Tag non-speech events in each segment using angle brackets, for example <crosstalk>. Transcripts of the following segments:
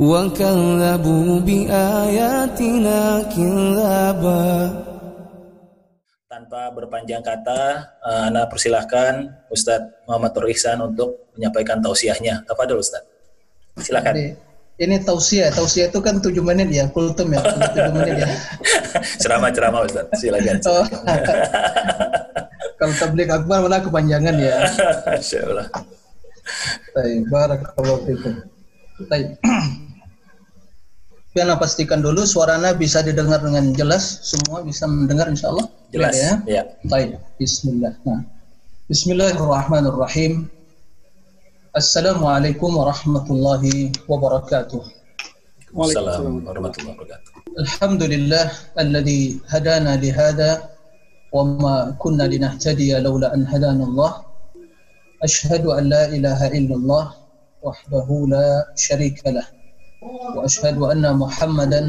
وكذبوا بآياتنا كذابا Tanpa berpanjang kata, uh, Ana persilahkan Ustadz Muhammad Nur Ihsan untuk menyampaikan tausiahnya. Kepada Ustadz. Silakan. Ini, ini tausiah, tausiah itu kan tujuh menit ya, kultum ya, tujuh menit ya. <laughs> Ceramah-ceramah Ustadz, silakan. Oh. Kalau tablik akbar mana kepanjangan ya. <laughs> Masya Allah. Baik, barakallahu fikum. Baik. <clears throat> Piana pastikan dulu suaranya bisa didengar dengan jelas, semua bisa mendengar insya Allah. Jelas, ya. ya. Baik, Bismillah. Nah. Bismillahirrahmanirrahim. Assalamualaikum warahmatullahi wabarakatuh. Waalaikumsalam warahmatullahi wabarakatuh. Alhamdulillah alladhi hadana lihada wa ma kunna linahtadiya laula an hadana Allah. Ashhadu an la ilaha illallah wahdahu la syarika lah. وأشهد أن محمدا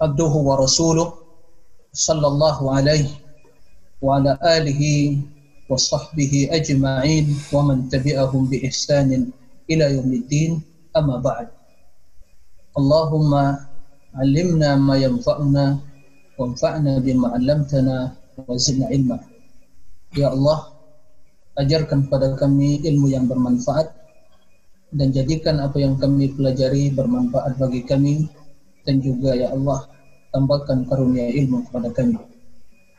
عبده ورسوله صلى الله عليه وعلى آله وصحبه أجمعين ومن تبعهم بإحسان إلى يوم الدين. أما بعد اللهم علمنا ما ينفعنا وانفعنا بما علمتنا وزدنا علما. يا الله ajarkan pada kami ilmu yang bermanfaat. Dan jadikan apa yang kami pelajari bermanfaat bagi kami dan juga ya Allah tambahkan karunia ilmu kepada kami.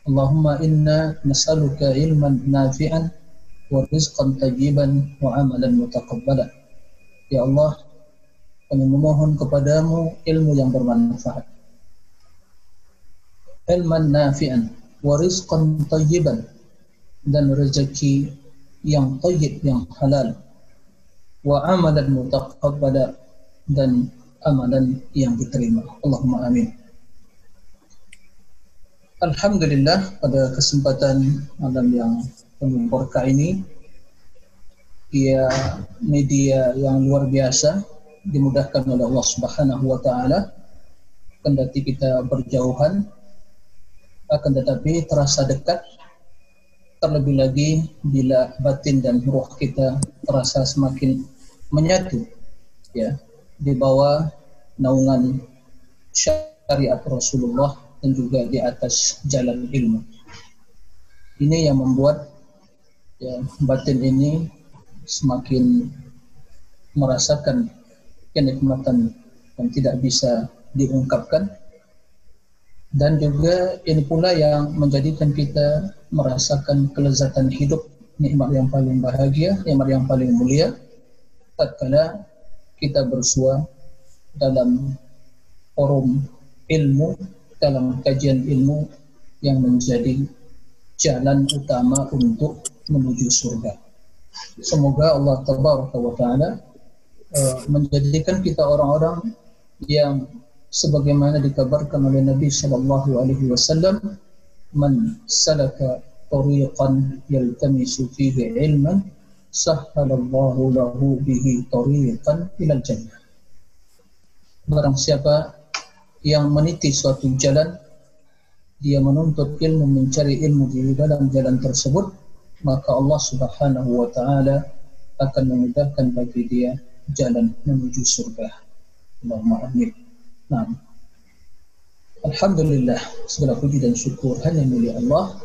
Allahumma inna nas'aluka ilman nafi'an wa rizqan tajiban wa amalan mutaqabbala. Ya Allah, kami memohon kepadamu ilmu yang bermanfaat. Ilman nafi'an wa rizqan tajiban dan rezeki yang tayyib yang halal wa amalan mutaqabbala dan amalan yang diterima. Allahumma amin. Alhamdulillah pada kesempatan malam yang penuh berkah ini ia media yang luar biasa dimudahkan oleh Allah Subhanahu wa taala kendati kita berjauhan akan tetapi terasa dekat terlebih lagi bila batin dan ruh kita terasa semakin menyatu ya di bawah naungan syariat Rasulullah dan juga di atas jalan ilmu. Ini yang membuat ya, batin ini semakin merasakan kenikmatan yang tidak bisa diungkapkan dan juga ini pula yang menjadikan kita merasakan kelezatan hidup nikmat yang paling bahagia nikmat yang paling mulia tatkala kita bersua dalam forum ilmu dalam kajian ilmu yang menjadi jalan utama untuk menuju surga. Semoga Allah Tabaraka wa taala uh, menjadikan kita orang-orang yang sebagaimana dikabarkan oleh Nabi sallallahu alaihi wasallam man salaka tariqan yaltamisu fihi ilman sahhalallahu lahu bihi tariqan ilal jannah. Barang siapa yang meniti suatu jalan dia menuntut ilmu mencari ilmu di dalam jalan tersebut maka Allah Subhanahu wa taala akan memudahkan bagi dia jalan menuju surga. Allahumma amin. Nah Alhamdulillah segala puji dan syukur hanya milik Allah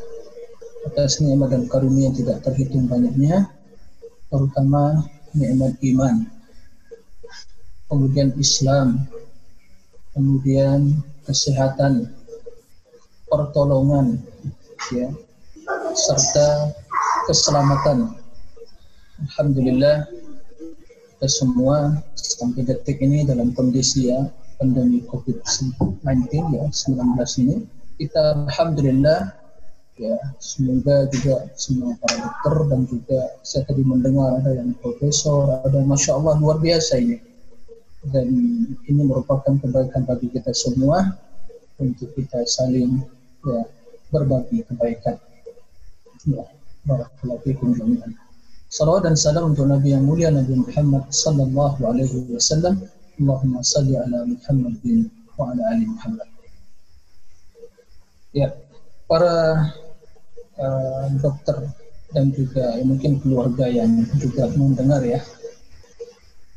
atas nikmat dan karunia yang tidak terhitung banyaknya terutama nikmat iman. Kemudian Islam. Kemudian kesehatan. Pertolongan. Ya. Serta keselamatan. Alhamdulillah kita semua sampai detik ini dalam kondisi ya pandemi COVID-19 ya 19 ini. Kita alhamdulillah ya semoga juga semua para dokter dan juga saya tadi mendengar ada yang profesor ada masya Allah luar biasa ini dan ini merupakan kebaikan bagi kita semua untuk kita saling ya berbagi kebaikan. Ya, barakallahu. Salawat dan salam untuk Nabi yang mulia Nabi Muhammad sallallahu alaihi wasallam. Allahumma salli ala Muhammadin wa ala ali Muhammad. Ya, para uh, dokter dan juga ya, mungkin keluarga yang juga mendengar ya.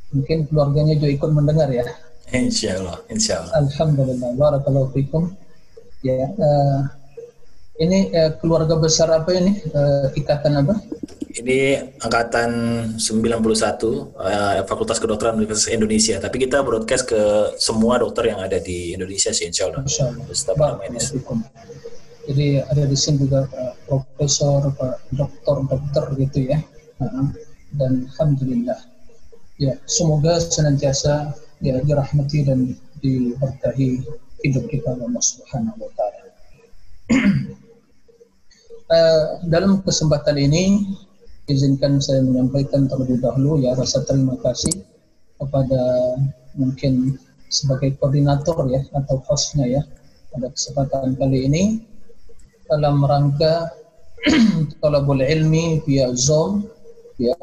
Mungkin keluarganya juga ikut mendengar ya. Insya Allah, insya Allah. Alhamdulillah, barakallahu fikum. Ya, uh, ini uh, keluarga besar apa ini? Uh, ikatan apa? Ini angkatan 91 uh, Fakultas Kedokteran Universitas Indonesia. Tapi kita broadcast ke semua dokter yang ada di Indonesia sih, insya Allah. Insya Allah. Jadi ada di sini juga Pak Profesor, Pak Dokter, Dokter gitu ya. Dan Alhamdulillah. Ya, semoga senantiasa ya dirahmati dan diberkahi hidup kita Allah Subhanahu wa taala. uh, <clears throat> dalam kesempatan ini izinkan saya menyampaikan terlebih dahulu ya rasa terima kasih kepada mungkin sebagai koordinator ya atau hostnya ya pada kesempatan kali ini dalam rangka <clears throat> kalau boleh ilmi via Zoom ya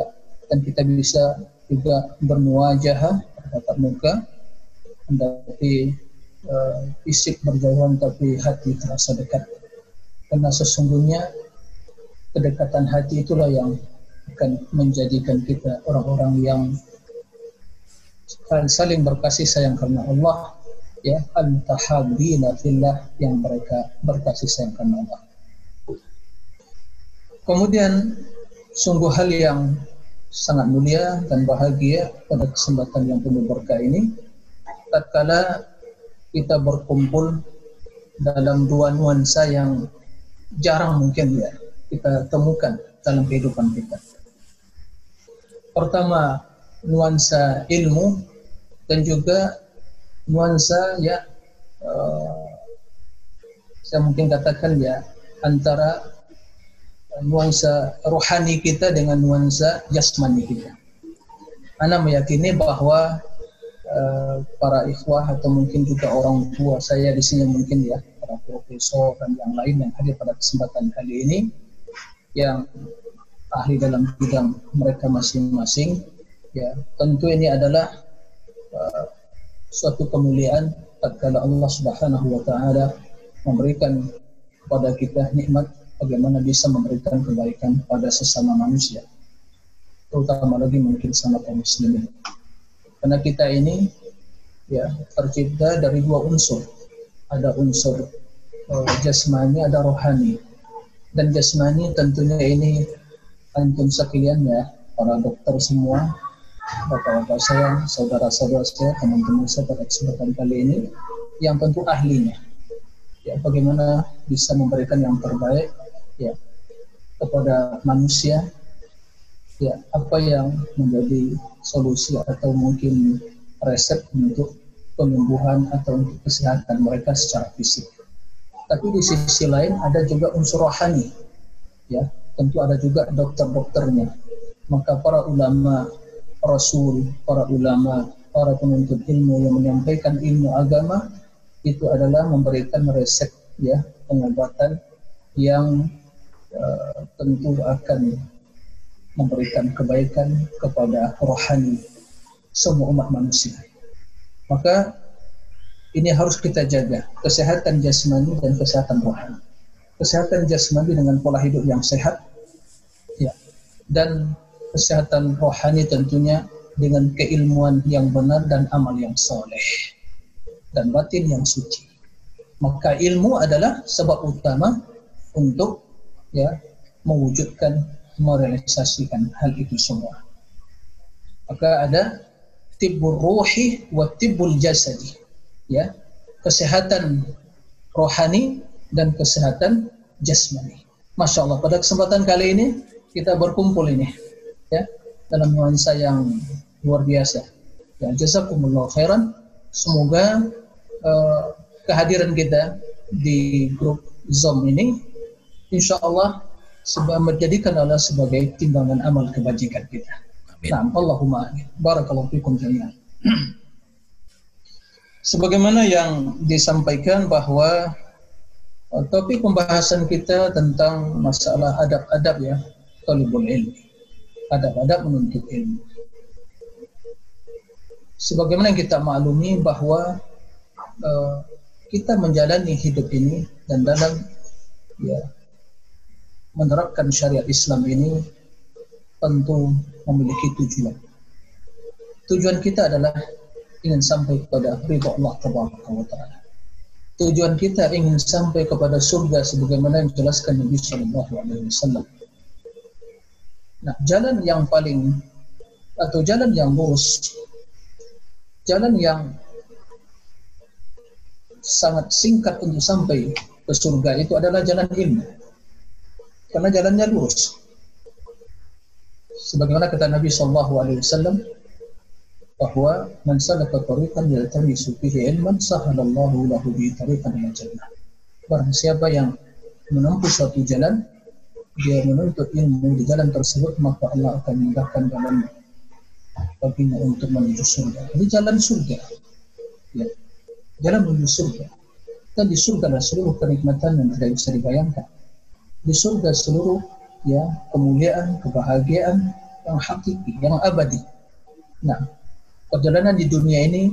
dan kita bisa juga bermuajah tatap muka tapi uh, fisik berjauhan tapi hati terasa dekat. Karena sesungguhnya kedekatan hati itulah yang akan menjadikan kita orang-orang yang saling berkasih sayang karena Allah ya al-tahabbina fillah yang mereka berkasih sayang Allah. Kemudian sungguh hal yang sangat mulia dan bahagia pada kesempatan yang penuh berkah ini tatkala kita berkumpul dalam dua nuansa yang jarang mungkin ya kita temukan dalam kehidupan kita. Pertama, nuansa ilmu dan juga nuansa ya uh, saya mungkin katakan ya antara nuansa rohani kita dengan nuansa jasmani kita. Anda meyakini bahwa uh, para ikhwah atau mungkin juga orang tua saya di sini mungkin ya para profesor dan yang lain yang hadir pada kesempatan kali ini yang ahli dalam bidang mereka masing-masing. Ya, tentu ini adalah uh, suatu kemuliaan tatkala Allah Subhanahu wa taala memberikan kepada kita nikmat bagaimana bisa memberikan kebaikan pada sesama manusia. Terutama lagi mungkin sama kaum muslimin. Karena kita ini ya tercipta dari dua unsur. Ada unsur uh, jasmani, ada rohani. Dan jasmani tentunya ini antum sekalian ya, para dokter semua, bapak-bapak saya, saudara-saudara saya, teman-teman saya pada kesempatan kali ini, yang tentu ahlinya. Ya, bagaimana bisa memberikan yang terbaik ya kepada manusia ya apa yang menjadi solusi atau mungkin resep untuk penyembuhan atau untuk kesehatan mereka secara fisik. Tapi di sisi lain ada juga unsur rohani, ya tentu ada juga dokter-dokternya. Maka para ulama, rasul, para ulama, para penuntut ilmu yang menyampaikan ilmu agama itu adalah memberikan resep ya pengobatan yang uh, tentu akan memberikan kebaikan kepada rohani semua umat manusia. Maka ini harus kita jaga kesehatan jasmani dan kesehatan rohani kesehatan jasmani dengan pola hidup yang sehat, ya, dan kesehatan rohani tentunya dengan keilmuan yang benar dan amal yang soleh dan batin yang suci. Maka ilmu adalah sebab utama untuk ya mewujudkan merealisasikan hal itu semua. Maka ada tibbul ruhi wa tibbul jasadi. Ya, kesehatan rohani dan kesehatan jasmani. Masya Allah, pada kesempatan kali ini kita berkumpul ini ya dalam nuansa yang luar biasa. Ya, jazakumullah khairan. Semoga uh, kehadiran kita di grup Zoom ini insya Allah sebab menjadikan Allah sebagai timbangan amal kebajikan kita. Amin. Nah, Allahumma amin. Barakallahu fikum jami'an. Sebagaimana yang disampaikan bahwa uh, topik pembahasan kita tentang masalah adab-adab ya, talibul ilmi. Adab-adab menuntut ilmu. Sebagaimana yang kita maklumi bahwa uh, kita menjalani hidup ini dan dalam ya menerapkan syariat Islam ini tentu memiliki tujuan. Tujuan kita adalah ingin sampai kepada ridho Allah Taala. Tujuan kita ingin sampai kepada surga sebagaimana yang dijelaskan Nabi Shallallahu Alaihi Wasallam. Nah, jalan yang paling atau jalan yang lurus, jalan yang sangat singkat untuk sampai ke surga itu adalah jalan ilmu. Karena jalannya lurus. Sebagaimana kata Nabi Shallallahu Alaihi Wasallam, bahwa man salaka tariqan yaltamisu fihi ilman sahalallahu lahu bi tariqan ila jannah. Barang siapa yang menempuh suatu jalan dia menuntut ilmu di jalan tersebut maka Allah akan memudahkan jalan baginya untuk menuju surga. Ini jalan surga. Ya. Jalan menuju surga. Dan di surga ada seluruh kenikmatan yang tidak bisa dibayangkan. Di surga seluruh ya kemuliaan, kebahagiaan yang hakiki, yang abadi. Nah, perjalanan di dunia ini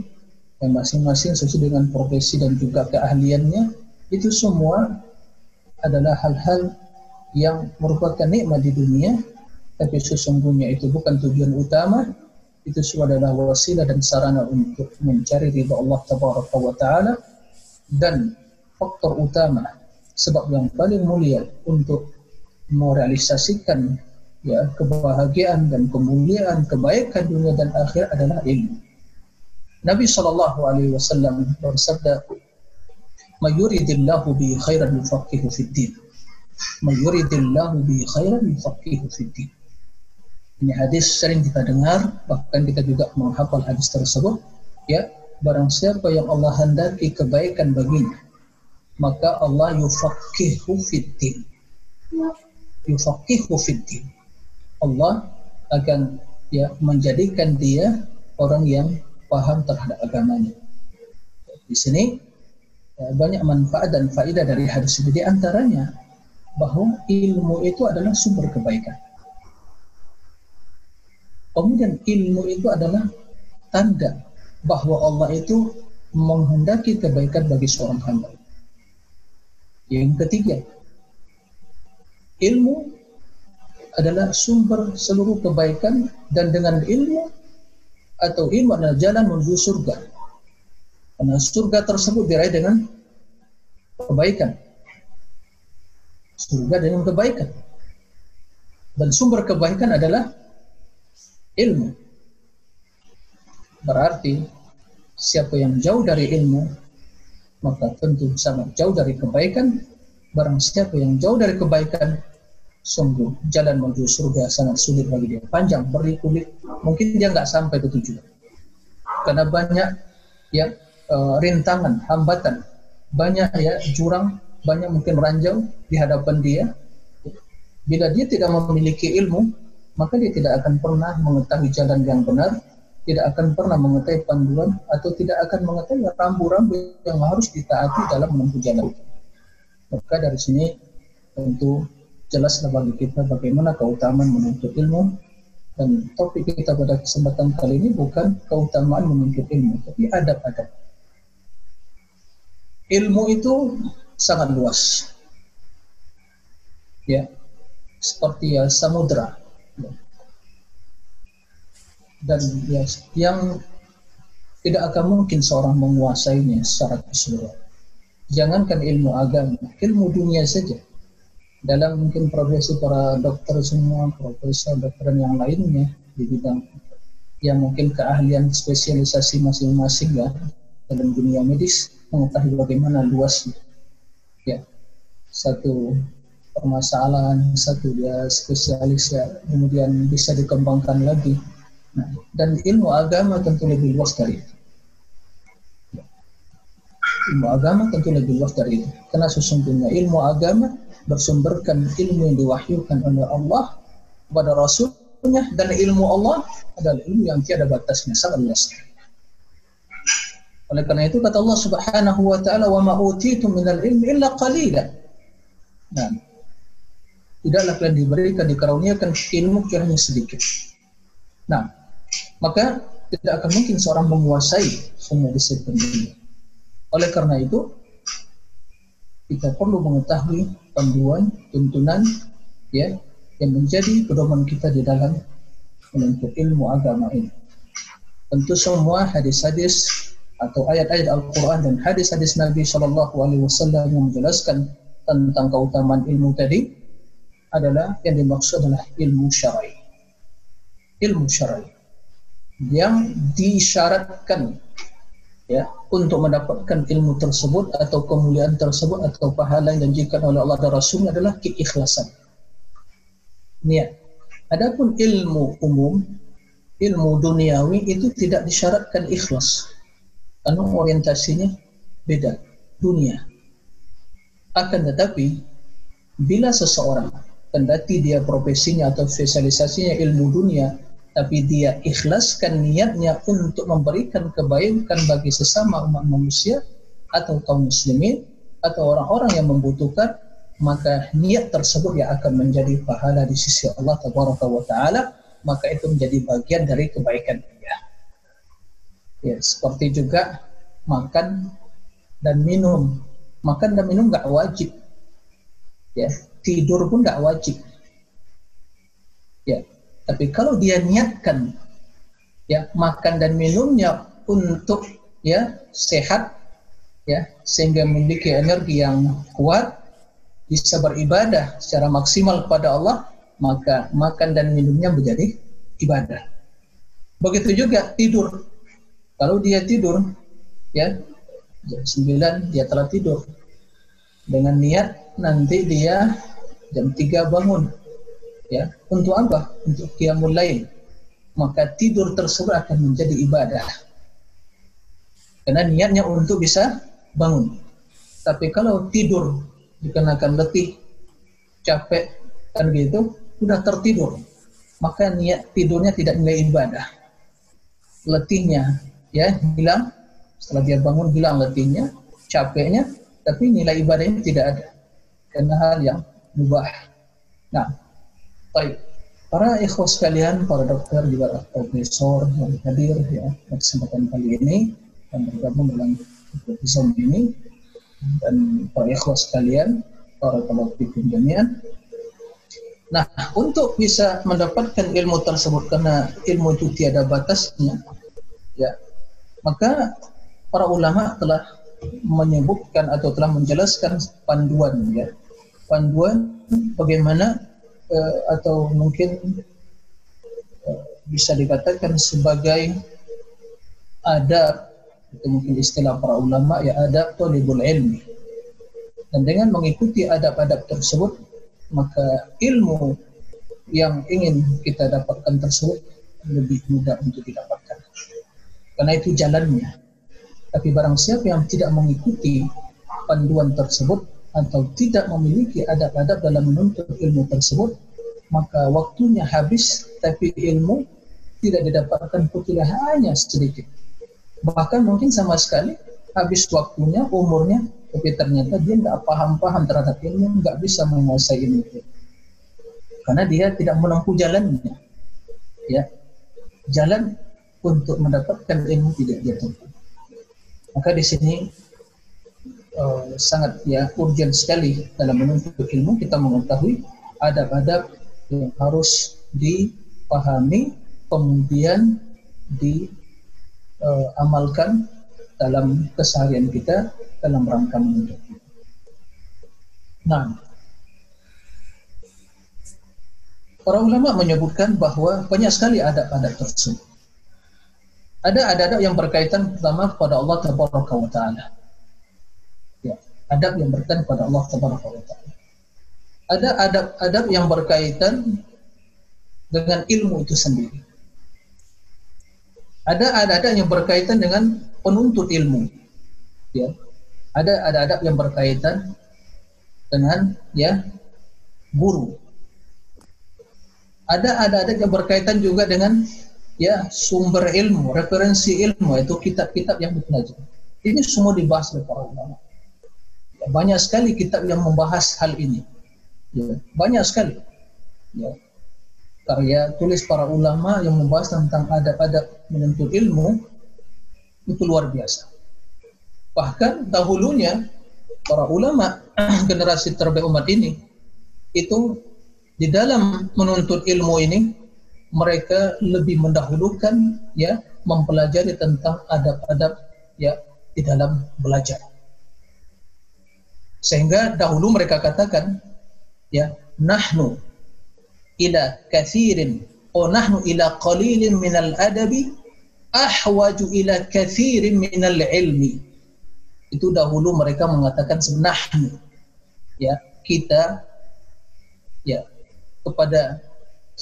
yang masing-masing sesuai dengan profesi dan juga keahliannya itu semua adalah hal-hal yang merupakan nikmat di dunia tapi sesungguhnya itu bukan tujuan utama itu semua adalah wasilah dan sarana untuk mencari ridha Allah tabaraka wa taala dan faktor utama sebab yang paling mulia untuk merealisasikan ya kebahagiaan dan kemuliaan kebaikan dunia dan akhir adalah ilmu. Nabi Shallallahu Alaihi Wasallam bersabda, "Mayuridillahu bi khairan yufaqihu fid din." Mayuridillahu bi khairan yufaqihu fid din. Ini hadis sering kita dengar, bahkan kita juga menghafal hadis tersebut. Ya, barang siapa yang Allah hendaki kebaikan baginya, maka Allah yufaqihu fid din. Yufaqihu fid din Allah akan ya menjadikan dia orang yang paham terhadap agamanya. Di sini ya, banyak manfaat dan faedah dari hadis ini. Di antaranya bahwa ilmu itu adalah sumber kebaikan. Kemudian ilmu itu adalah tanda bahwa Allah itu menghendaki kebaikan bagi seorang hamba. Yang ketiga, ilmu adalah sumber seluruh kebaikan dan dengan ilmu atau ilmu adalah jalan menuju surga. Karena surga tersebut diraih dengan kebaikan. Surga dengan kebaikan. Dan sumber kebaikan adalah ilmu. Berarti siapa yang jauh dari ilmu maka tentu sangat jauh dari kebaikan. Barang siapa yang jauh dari kebaikan sungguh jalan menuju surga sangat sulit bagi dia panjang berliku-liku mungkin dia nggak sampai ke tujuan karena banyak ya uh, rintangan hambatan banyak ya jurang banyak mungkin ranjau di hadapan dia. Bila dia tidak memiliki ilmu maka dia tidak akan pernah mengetahui jalan yang benar tidak akan pernah mengetahui panduan atau tidak akan mengetahui rambu-rambu yang harus ditaati dalam menempuh jalan. Maka dari sini tentu jelaslah bagi kita bagaimana keutamaan menuntut ilmu. Dan topik kita pada kesempatan kali ini bukan keutamaan menuntut ilmu tapi adab-adab. Ilmu itu sangat luas. Ya seperti ya samudra ya. dan ya yang tidak akan mungkin seorang menguasainya secara keseluruhan. Jangankan ilmu agama ilmu dunia saja. Dalam mungkin profesi para dokter semua, profesor dokter yang lainnya di bidang yang mungkin keahlian spesialisasi masing-masing ya dalam dunia medis mengetahui bagaimana luasnya. ya satu permasalahan satu dia spesialis ya kemudian bisa dikembangkan lagi nah, dan ilmu agama tentu lebih luas dari itu ilmu agama tentu lebih luas dari itu karena sesungguhnya ilmu agama bersumberkan ilmu yang diwahyukan oleh Allah kepada Rasulnya dan ilmu Allah adalah ilmu yang tiada batasnya sangat luas. Oleh karena itu kata Allah Subhanahu wa taala wa ma utitum minal ilmi illa qalila. Nah, tidaklah kalian diberikan dikaruniakan ilmu kiranya sedikit. Nah, maka tidak akan mungkin seorang menguasai semua disiplin ini. Oleh karena itu, kita perlu mengetahui panduan, tuntunan, ya, yang menjadi pedoman kita di dalam menuntut ilmu agama ini. Tentu semua hadis-hadis atau ayat-ayat Al-Quran dan hadis-hadis Nabi Shallallahu Alaihi Wasallam yang menjelaskan tentang keutamaan ilmu tadi adalah yang dimaksud adalah ilmu syar'i. Ilmu syar'i yang disyaratkan ya untuk mendapatkan ilmu tersebut atau kemuliaan tersebut atau pahala yang dijanjikan oleh Allah dan Rasulnya adalah keikhlasan. Niat. Adapun ilmu umum, ilmu duniawi itu tidak disyaratkan ikhlas. Karena orientasinya beda, dunia. Akan tetapi, bila seseorang kendati dia profesinya atau spesialisasinya ilmu dunia, tapi dia ikhlaskan niatnya untuk memberikan kebaikan bagi sesama umat manusia atau kaum muslimin atau orang-orang yang membutuhkan maka niat tersebut yang akan menjadi pahala di sisi Allah taala maka itu menjadi bagian dari kebaikan dia. Ya, seperti juga makan dan minum. Makan dan minum nggak wajib. Ya, tidur pun nggak wajib. Ya, tapi kalau dia niatkan ya makan dan minumnya untuk ya sehat ya sehingga memiliki energi yang kuat bisa beribadah secara maksimal kepada Allah maka makan dan minumnya menjadi ibadah. Begitu juga tidur. Kalau dia tidur ya jam 9 dia telah tidur. Dengan niat nanti dia jam 3 bangun. Ya untuk apa? Untuk qiyamul lain maka tidur tersebut akan menjadi ibadah. Karena niatnya untuk bisa bangun. Tapi kalau tidur dikenakan letih capek kan gitu sudah tertidur. Maka niat tidurnya tidak nilai ibadah. Letihnya ya hilang setelah dia bangun hilang letihnya capeknya tapi nilai ibadahnya tidak ada. Karena hal yang mubah. Nah Baik, para ikhwas sekalian, para dokter juga profesor yang hadir ya pada kesempatan kali ini dan bergabung dalam episode ini. Dan para ikhwas sekalian, para pelaku jamian. Nah, untuk bisa mendapatkan ilmu tersebut karena ilmu itu tiada batasnya, ya, maka para ulama telah menyebutkan atau telah menjelaskan panduan ya, panduan bagaimana uh, atau mungkin uh, bisa dikatakan sebagai adab itu mungkin istilah para ulama ya adab tolibul ilmi. Dan dengan mengikuti adab-adab tersebut maka ilmu yang ingin kita dapatkan tersebut lebih mudah untuk didapatkan. Karena itu jalannya tapi barang siapa yang tidak mengikuti panduan tersebut atau tidak memiliki adab-adab dalam menuntut ilmu tersebut, maka waktunya habis tapi ilmu tidak didapatkan putih hanya sedikit. Bahkan mungkin sama sekali habis waktunya, umurnya, tapi ternyata dia tidak paham-paham terhadap ilmu, nggak bisa menguasai ilmu. Karena dia tidak menempuh jalannya. Ya, jalan untuk mendapatkan ilmu tidak dia tempuh. Maka di sini uh, sangat ya urgent sekali dalam menuntut ilmu kita mengetahui adab-adab yang harus dipahami kemudian diamalkan uh, dalam keseharian kita dalam rangka menuntut. Nah, para ulama menyebutkan bahwa banyak sekali adab-adab tersebut. Ada adab-adab yang berkaitan pertama kepada Allah Taala adab yang berkaitan kepada Allah Taala. Ada adab-adab yang berkaitan dengan ilmu itu sendiri. Ada adab yang berkaitan dengan penuntut ilmu. Ya. Ada adab yang berkaitan dengan ya guru. Ada adab yang berkaitan juga dengan ya sumber ilmu, referensi ilmu itu kitab-kitab yang dipelajari. Ini semua dibahas oleh para ulama. Ya, banyak sekali kitab yang membahas hal ini. Ya, banyak sekali. Ya, karya tulis para ulama yang membahas tentang adab-adab menuntut ilmu itu luar biasa. Bahkan dahulunya para ulama <clears throat> generasi terbaik umat ini itu di dalam menuntut ilmu ini mereka lebih mendahulukan ya mempelajari tentang adab-adab ya di dalam belajar. Sehingga dahulu mereka katakan ya nahnu ila kathirin o nahnu ila qalilin minal adabi ahwaju ila kathirin minal ilmi. Itu dahulu mereka mengatakan nahnu ya kita ya kepada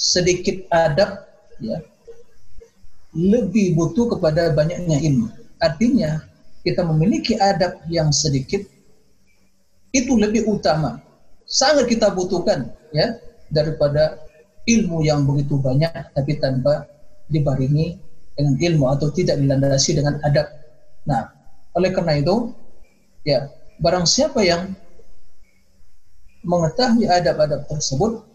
sedikit adab ya lebih butuh kepada banyaknya ilmu. Artinya kita memiliki adab yang sedikit itu lebih utama. Sangat kita butuhkan ya daripada ilmu yang begitu banyak tapi tanpa dibaringi dengan ilmu atau tidak dilandasi dengan adab. Nah, oleh karena itu ya barang siapa yang mengetahui adab-adab tersebut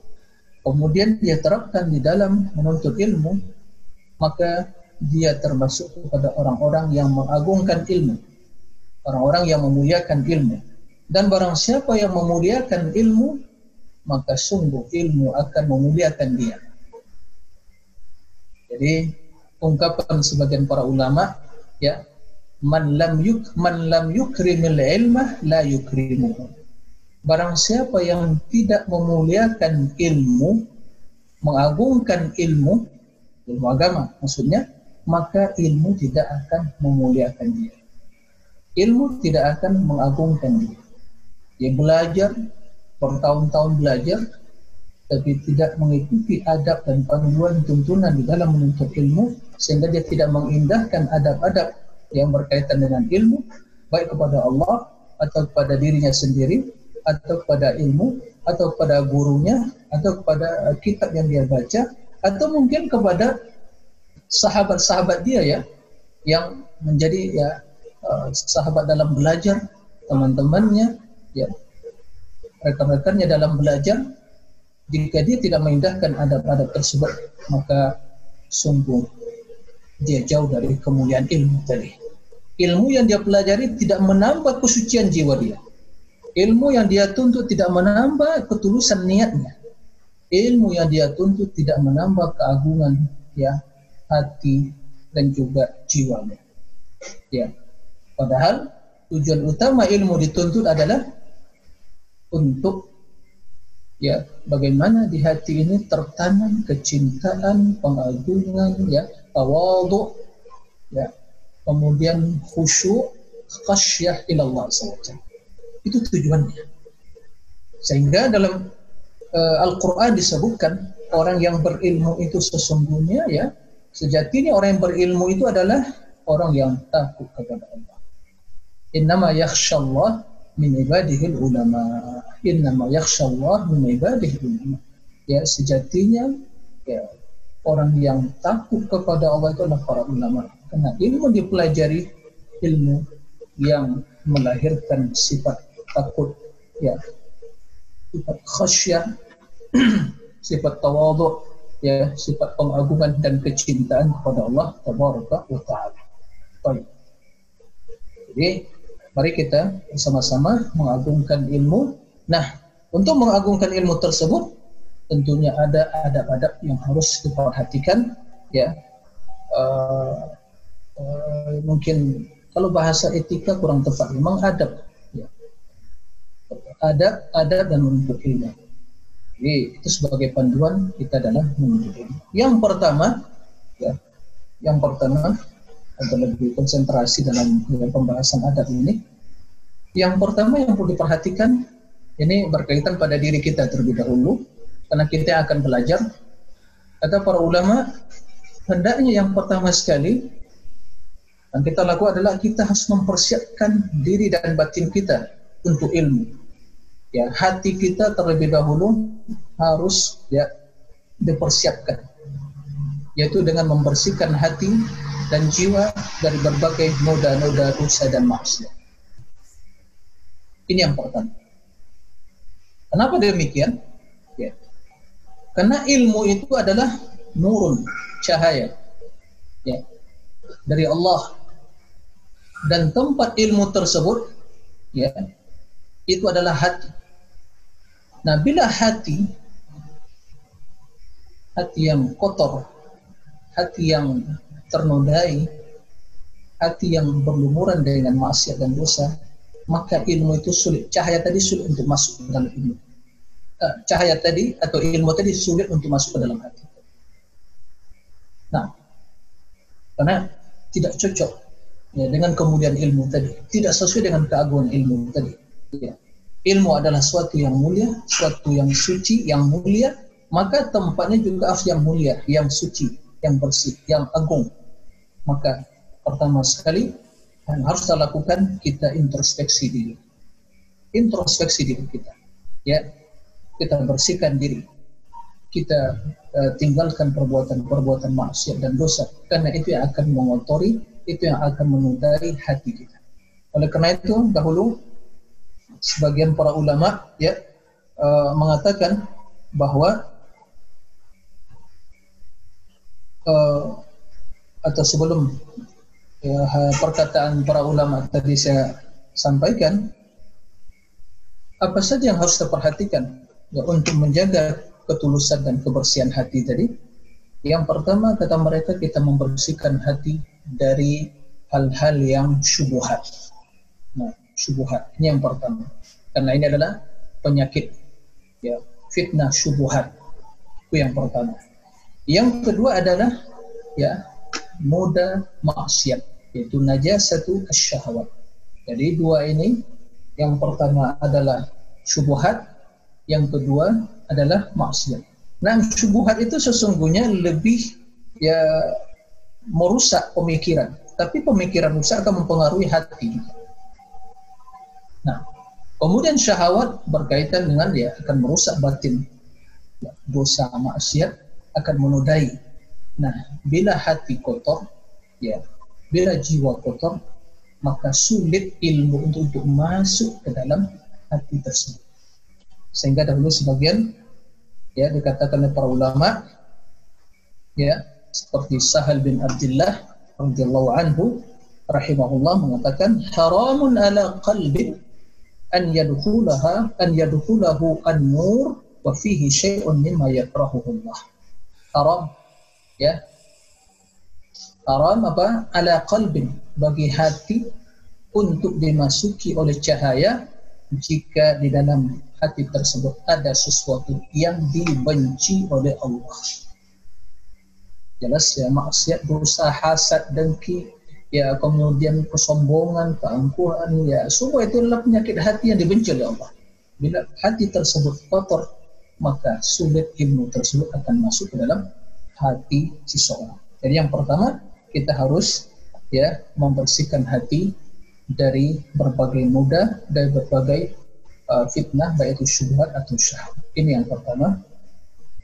kemudian dia terapkan di dalam menuntut ilmu, maka dia termasuk kepada orang-orang yang mengagungkan ilmu, orang-orang yang memuliakan ilmu. Dan barang siapa yang memuliakan ilmu, maka sungguh ilmu akan memuliakan dia. Jadi ungkapan sebagian para ulama, ya, man lam yuk man lam yukrimil ilma la yukrimuhu Barang siapa yang tidak memuliakan ilmu, mengagungkan ilmu, ilmu agama maksudnya, maka ilmu tidak akan memuliakan dia. Ilmu tidak akan mengagungkan dia. Dia belajar, bertahun-tahun belajar, tapi tidak mengikuti adab dan panduan tuntunan di dalam menuntut ilmu, sehingga dia tidak mengindahkan adab-adab yang berkaitan dengan ilmu, baik kepada Allah atau kepada dirinya sendiri, atau kepada ilmu atau kepada gurunya atau kepada kitab yang dia baca atau mungkin kepada sahabat-sahabat dia ya yang menjadi ya uh, sahabat dalam belajar teman-temannya ya rekan-rekannya dalam belajar. Jika dia tidak mengindahkan adab-adab tersebut maka sungguh dia jauh dari kemuliaan ilmu tadi. Ilmu yang dia pelajari tidak menambah kesucian jiwa dia Ilmu yang dia tuntut tidak menambah ketulusan niatnya. Ilmu yang dia tuntut tidak menambah keagungan ya hati dan juga jiwanya. Ya. Padahal tujuan utama ilmu dituntut adalah untuk ya bagaimana di hati ini tertanam kecintaan, pengagungan, ya tawadhu, ya kemudian khusyuk, khasyah ilallah SWT. Itu tujuannya. Sehingga dalam uh, Al-Quran disebutkan orang yang berilmu itu sesungguhnya ya sejatinya orang yang berilmu itu adalah orang yang takut kepada Allah. Innama yakhshallah min ibadihil ulama. Innama yakhshallah min ibadihil ulama. Ya sejatinya ya orang yang takut kepada Allah itu adalah para ulama. Karena ilmu dipelajari ilmu yang melahirkan sifat takut ya sifat khasyah <clears throat> sifat tawadhu ya sifat pengagungan dan kecintaan kepada Allah tabaraka wa taala. Baik. Jadi mari kita sama-sama mengagungkan ilmu. Nah, untuk mengagungkan ilmu tersebut tentunya ada adab-adab yang harus diperhatikan ya. Uh, uh, mungkin kalau bahasa etika kurang tepat memang adab adab, adab dan menuntut ilmu. Jadi itu sebagai panduan kita dalam menuntut ilmu. Yang pertama, ya, yang pertama atau lebih konsentrasi dalam, dalam pembahasan adab ini. Yang pertama yang perlu diperhatikan ini berkaitan pada diri kita terlebih dahulu karena kita akan belajar. Kata para ulama, hendaknya yang pertama sekali yang kita lakukan adalah kita harus mempersiapkan diri dan batin kita untuk ilmu ya hati kita terlebih dahulu harus ya dipersiapkan yaitu dengan membersihkan hati dan jiwa dari berbagai noda-noda dosa dan maksiat. Ini yang pertama. Kenapa demikian? Ya. Karena ilmu itu adalah nurun, cahaya. Ya. Dari Allah. Dan tempat ilmu tersebut ya itu adalah hati. Nah, bila hati hati yang kotor, hati yang ternodai, hati yang berlumuran dengan maksiat dan dosa, maka ilmu itu sulit. Cahaya tadi sulit untuk masuk ke dalam ilmu. Uh, cahaya tadi atau ilmu tadi sulit untuk masuk ke dalam hati. Nah, karena tidak cocok ya, dengan kemudian ilmu tadi, tidak sesuai dengan keagungan ilmu tadi. Ya. Ilmu adalah suatu yang mulia, suatu yang suci, yang mulia, maka tempatnya juga harus yang mulia, yang suci, yang bersih, yang agung. Maka pertama sekali yang harus kita lakukan kita introspeksi diri. Introspeksi diri kita. Ya. Kita bersihkan diri. Kita uh, tinggalkan perbuatan-perbuatan maksiat dan dosa karena itu yang akan mengotori, itu yang akan menudai hati kita. Oleh karena itu dahulu sebagian para ulama ya uh, mengatakan bahwa uh, atau sebelum ya, perkataan para ulama tadi saya sampaikan, apa saja yang harus kita perhatikan ya, untuk menjaga ketulusan dan kebersihan hati tadi? Yang pertama kata mereka kita membersihkan hati dari hal-hal yang syubuhat. Nah, syubuhat ini yang pertama. Karena ini adalah penyakit ya, fitnah syubuhat. Itu yang pertama. Yang kedua adalah ya moda maksiat yaitu najasatu asyahwat. Jadi dua ini yang pertama adalah syubhat, yang kedua adalah maksiat. Nah, syubhat itu sesungguhnya lebih ya merusak pemikiran, tapi pemikiran rusak akan mempengaruhi hati. Nah, kemudian syahwat berkaitan dengan dia akan merusak batin. Ya, dosa maksiat akan menodai. Nah, bila hati kotor, ya, bila jiwa kotor, maka sulit ilmu untuk, untuk masuk ke dalam hati tersebut. Sehingga dahulu sebagian ya dikatakan oleh para ulama ya seperti Sahal bin Abdullah radhiyallahu anhu rahimahullah mengatakan haramun ala qalbin an yadkhulaha an yadkhulahu an-nur wa fihi syai'un mimma yakrahuhu Allah. Haram ya. Haram apa? Ala qalbin bagi hati untuk dimasuki oleh cahaya jika di dalam hati tersebut ada sesuatu yang dibenci oleh Allah. Jelas ya maksiat dosa hasad dengki ya kemudian kesombongan keangkuhan ya semua itu adalah penyakit hati yang dibenci oleh Allah bila hati tersebut kotor maka sulit ilmu tersebut akan masuk ke dalam hati seseorang. Jadi yang pertama kita harus ya membersihkan hati dari berbagai muda dari berbagai uh, fitnah baik itu syubhat atau syahwat. Ini yang pertama.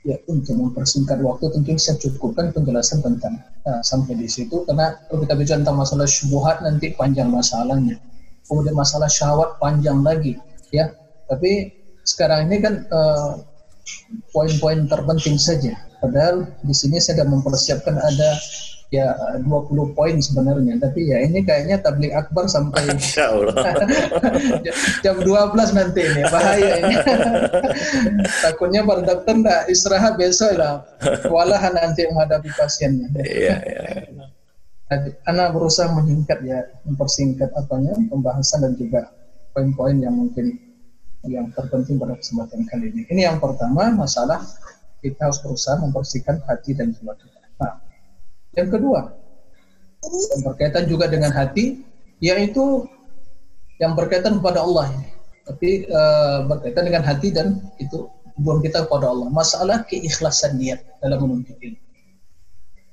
Ya untuk mempersingkat waktu tentu saya cukupkan penjelasan tentang uh, sampai di situ karena kalau kita bicara tentang masalah syubhat nanti panjang masalahnya. Kemudian masalah syahwat panjang lagi ya. Tapi sekarang ini kan uh, poin-poin terpenting saja. Padahal di sini saya sudah mempersiapkan ada ya 20 poin sebenarnya. Tapi ya ini kayaknya tablik akbar sampai <laughs> jam 12 nanti ini. Bahaya ini. <laughs> Takutnya para dokter enggak istirahat besok lah. Kewalahan nanti menghadapi pasiennya. Iya, iya. Anak berusaha menyingkat ya, mempersingkat apanya, pembahasan dan juga poin-poin yang mungkin yang terpenting pada kesempatan kali ini. Ini yang pertama masalah kita harus berusaha membersihkan hati dan jiwa kita. Yang kedua yang berkaitan juga dengan hati, yaitu yang berkaitan kepada Allah. Tapi uh, berkaitan dengan hati dan itu hubungan kita kepada Allah. Masalah keikhlasan niat dalam menuntut ilmu.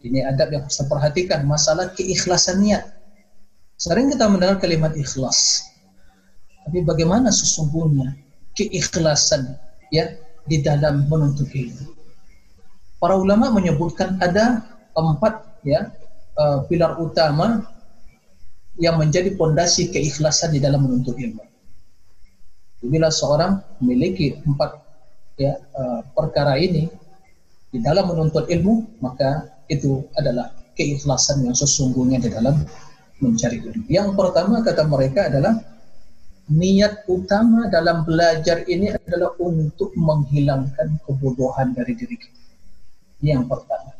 Ini adab yang harus kita perhatikan. Masalah keikhlasan niat. Sering kita mendengar kalimat ikhlas. Tapi bagaimana sesungguhnya keikhlasan ya di dalam menuntut ilmu. Para ulama menyebutkan ada empat ya uh, pilar utama yang menjadi pondasi keikhlasan di dalam menuntut ilmu. Bila seorang memiliki empat ya, uh, perkara ini di dalam menuntut ilmu, maka itu adalah keikhlasan yang sesungguhnya di dalam mencari ilmu. Yang pertama kata mereka adalah niat utama dalam belajar ini adalah untuk menghilangkan kebodohan dari diri kita. Yang pertama.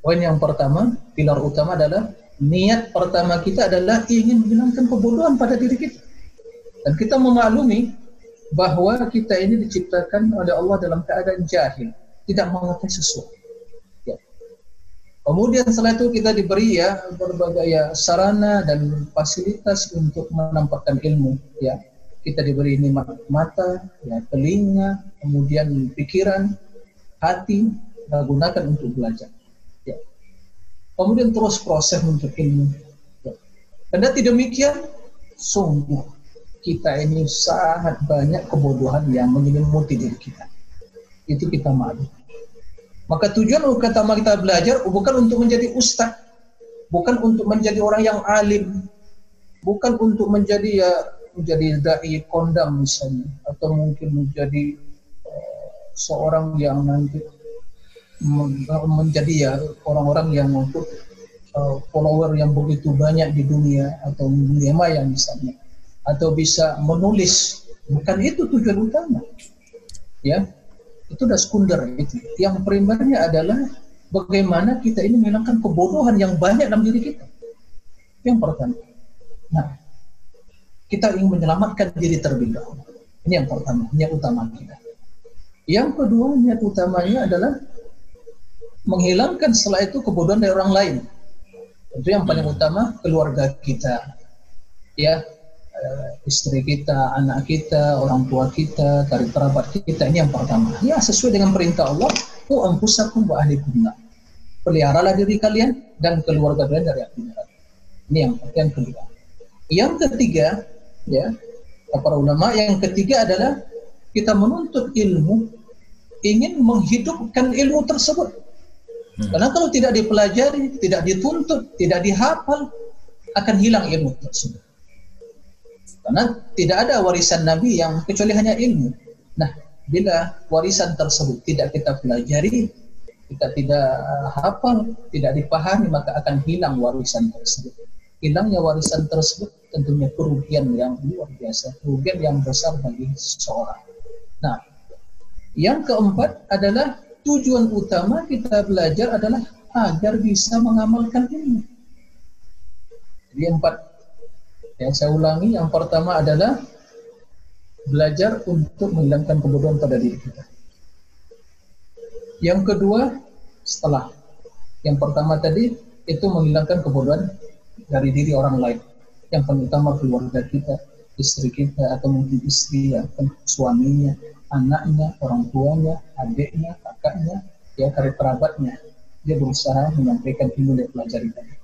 Poin yang pertama, pilar utama adalah niat pertama kita adalah ingin menghilangkan kebodohan pada diri kita. Dan kita memaklumi bahwa kita ini diciptakan oleh Allah dalam keadaan jahil, tidak mengerti sesuatu. Ya. Kemudian setelah itu kita diberi ya berbagai ya sarana dan fasilitas untuk menampakkan ilmu. Ya, kita diberi ini mata, ya, telinga, kemudian pikiran, hati, kita gunakan untuk belajar. Kemudian terus proses untuk ilmu. Karena tidak demikian, sungguh kita ini sangat banyak kebodohan yang menyelimuti diri kita. Itu kita malu. Maka tujuan utama kita belajar bukan untuk menjadi ustaz, bukan untuk menjadi orang yang alim, bukan untuk menjadi ya menjadi dai kondang misalnya, atau mungkin menjadi uh, seorang yang nanti menjadi ya orang-orang yang untuk uh, follower yang begitu banyak di dunia atau dunia maya misalnya. Atau bisa menulis. Bukan itu tujuan utama. Ya itu udah sekunder itu. Yang primernya adalah bagaimana kita ini menghilangkan kebodohan yang banyak dalam diri kita. Yang pertama. Nah kita ingin menyelamatkan diri terlebih dahulu. Ini yang pertama niat utama kita. Yang kedua niat utamanya adalah menghilangkan setelah itu kebodohan dari orang lain itu yang paling utama keluarga kita ya uh, istri kita, anak kita, orang tua kita, dari kerabat kita ini yang pertama. Ya sesuai dengan perintah Allah, ku ampusakum wa ahlikum Peliharalah diri kalian dan keluarga kalian dari api neraka. Ini yang yang kedua. Yang ketiga, ya para ulama yang ketiga adalah kita menuntut ilmu ingin menghidupkan ilmu tersebut. Hmm. Karena kalau tidak dipelajari, tidak dituntut, tidak dihafal, akan hilang ilmu tersebut. Karena tidak ada warisan Nabi yang kecuali hanya ilmu. Nah, bila warisan tersebut tidak kita pelajari, kita tidak hafal, tidak dipahami, maka akan hilang warisan tersebut. Hilangnya warisan tersebut tentunya kerugian yang luar biasa, kerugian yang besar bagi seseorang. Nah, yang keempat adalah tujuan utama kita belajar adalah agar bisa mengamalkan ilmu. Jadi empat yang saya ulangi, yang pertama adalah belajar untuk menghilangkan kebodohan pada diri kita. Yang kedua, setelah. Yang pertama tadi, itu menghilangkan kebodohan dari diri orang lain. Yang paling utama keluarga kita, istri kita, atau mungkin istri, atau suaminya, anaknya, orang tuanya, adiknya, kakaknya, ya karib kerabatnya. Dia berusaha menyampaikan ilmu dan pelajari tadi.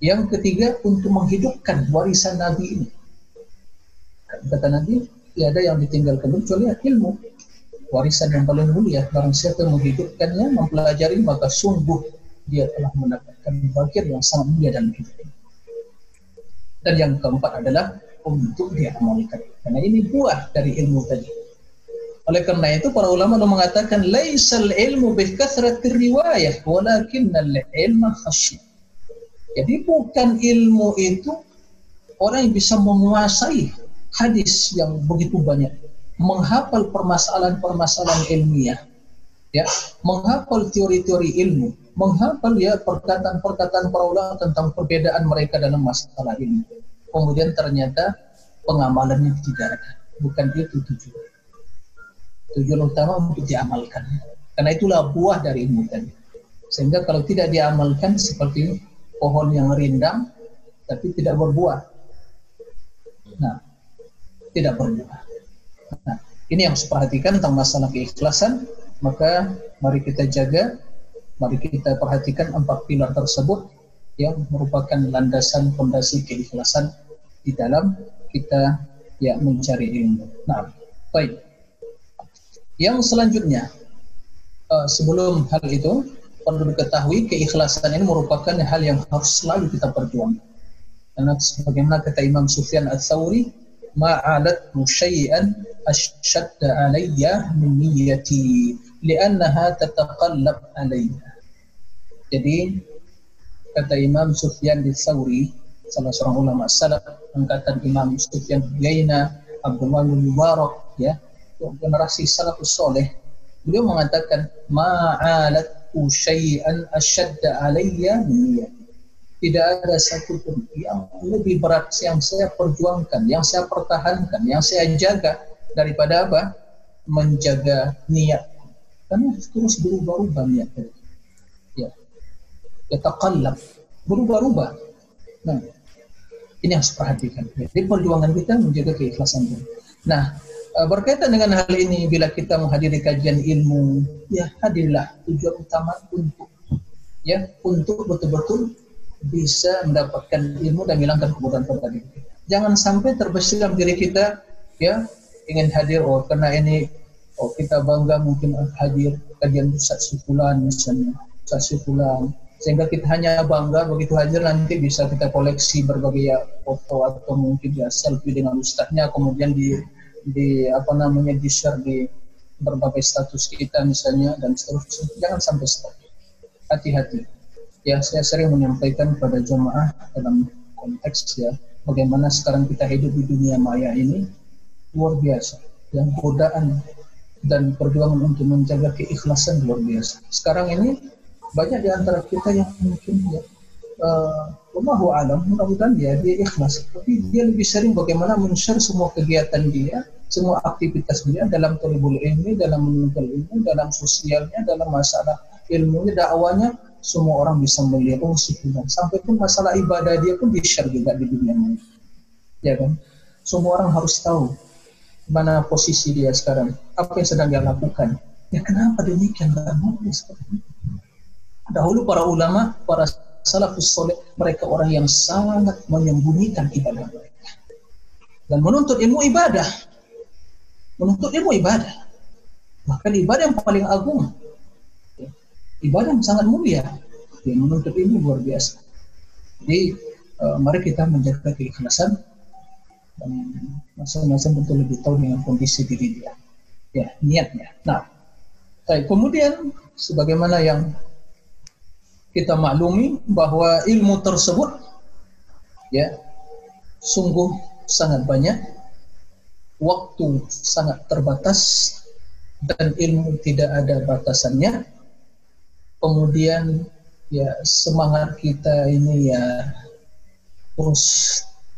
Yang ketiga untuk menghidupkan warisan Nabi ini. Kata Nabi, tiada yang ditinggalkan kecuali ilmu. Warisan yang paling mulia. Barang siapa menghidupkannya, mempelajari, maka sungguh dia telah mendapatkan bagian yang sangat mulia dalam hidup. Dan yang keempat adalah untuk diamalkan. Karena ini buah dari ilmu tadi. Oleh karena itu para ulama mengatakan laisal ilmu bi kathratir riwayah walakinnal ilma khasyah. Jadi bukan ilmu itu orang yang bisa menguasai hadis yang begitu banyak, menghafal permasalahan-permasalahan ilmiah, ya, menghafal teori-teori ilmu, menghafal ya perkataan-perkataan para ulama tentang perbedaan mereka dalam masalah ilmu. Kemudian ternyata pengamalannya tidak ada. Bukan itu tujuan. Tujuan utama untuk diamalkan. Karena itulah buah dari ilmu tadi. Sehingga kalau tidak diamalkan seperti pohon yang rindang tapi tidak berbuah. Nah, tidak berbuah. Nah, ini yang harus perhatikan tentang masalah keikhlasan. Maka mari kita jaga, mari kita perhatikan empat pilar tersebut yang merupakan landasan fondasi keikhlasan di dalam kita ya mencari ilmu. Nah, baik. Yang selanjutnya, uh, sebelum hal itu, perlu diketahui keikhlasan ini merupakan hal yang harus selalu kita perjuangkan. Karena sebagaimana kata Imam Sufyan Ats-Tsauri, ma'alat syai'an asyadda alayya min niyyati li'annaha tataqallab alayya. Jadi kata Imam Sufyan Ats-Tsauri, salah seorang ulama salaf, angkatan Imam Sufyan Yaina, Abdullah bin Mubarak, ya, generasi salafus soleh, beliau mengatakan ma'alat syai'an asyadda alayya min Tidak ada satu pun yang lebih berat yang saya perjuangkan, yang saya pertahankan, yang saya jaga daripada apa? Menjaga niat. Karena terus berubah-ubah niat. Ya. Yataqallab. Berubah-ubah. Nah, ini harus perhatikan. Jadi perjuangan kita menjaga keikhlasan. Nah, berkaitan dengan hal ini bila kita menghadiri kajian ilmu ya hadirlah tujuan utama untuk ya untuk betul-betul bisa mendapatkan ilmu dan hilangkan kebodohan pada diri jangan sampai terbesit dalam diri kita ya ingin hadir oh karena ini oh kita bangga mungkin hadir kajian Ustaz Sufulan misalnya Ustaz Sufulan sehingga kita hanya bangga begitu hadir nanti bisa kita koleksi berbagai foto atau mungkin ya selfie dengan ustaznya kemudian di di apa namanya di share di berbagai status kita misalnya dan seterusnya. Jangan sampai seperti hati-hati. Ya saya sering menyampaikan pada jemaah dalam konteks ya bagaimana sekarang kita hidup di dunia maya ini luar biasa. Yang godaan dan perjuangan untuk menjaga keikhlasan luar biasa. Sekarang ini banyak di antara kita yang mungkin ya uh, Allahu alam, mudah-mudahan dia dia ikhlas. Tapi dia lebih sering bagaimana men-share semua kegiatan dia, semua aktivitas dia dalam talibul ilmi, dalam menuntut ilmu, dalam sosialnya, dalam masalah ilmunya, dakwanya, semua orang bisa melihat oh sekian. Sampai pun masalah ibadah dia pun di-share juga di dunia ini. Ya kan? Semua orang harus tahu mana posisi dia sekarang, apa yang sedang dia lakukan. Ya kenapa demikian? Boleh seperti. Dahulu para ulama, para salafus soleh mereka orang yang sangat menyembunyikan ibadah mereka. Dan menuntut ilmu ibadah menuntut ilmu ibadah bahkan ibadah yang paling agung ibadah yang sangat mulia yang menuntut ilmu luar biasa. Jadi uh, mari kita menjaga keikhlasan dan masing-masing tentu lebih tahu dengan kondisi diri dia. Ya niatnya. Nah baik kemudian sebagaimana yang kita maklumi bahwa ilmu tersebut ya sungguh sangat banyak waktu sangat terbatas dan ilmu tidak ada batasannya. Kemudian ya semangat kita ini ya terus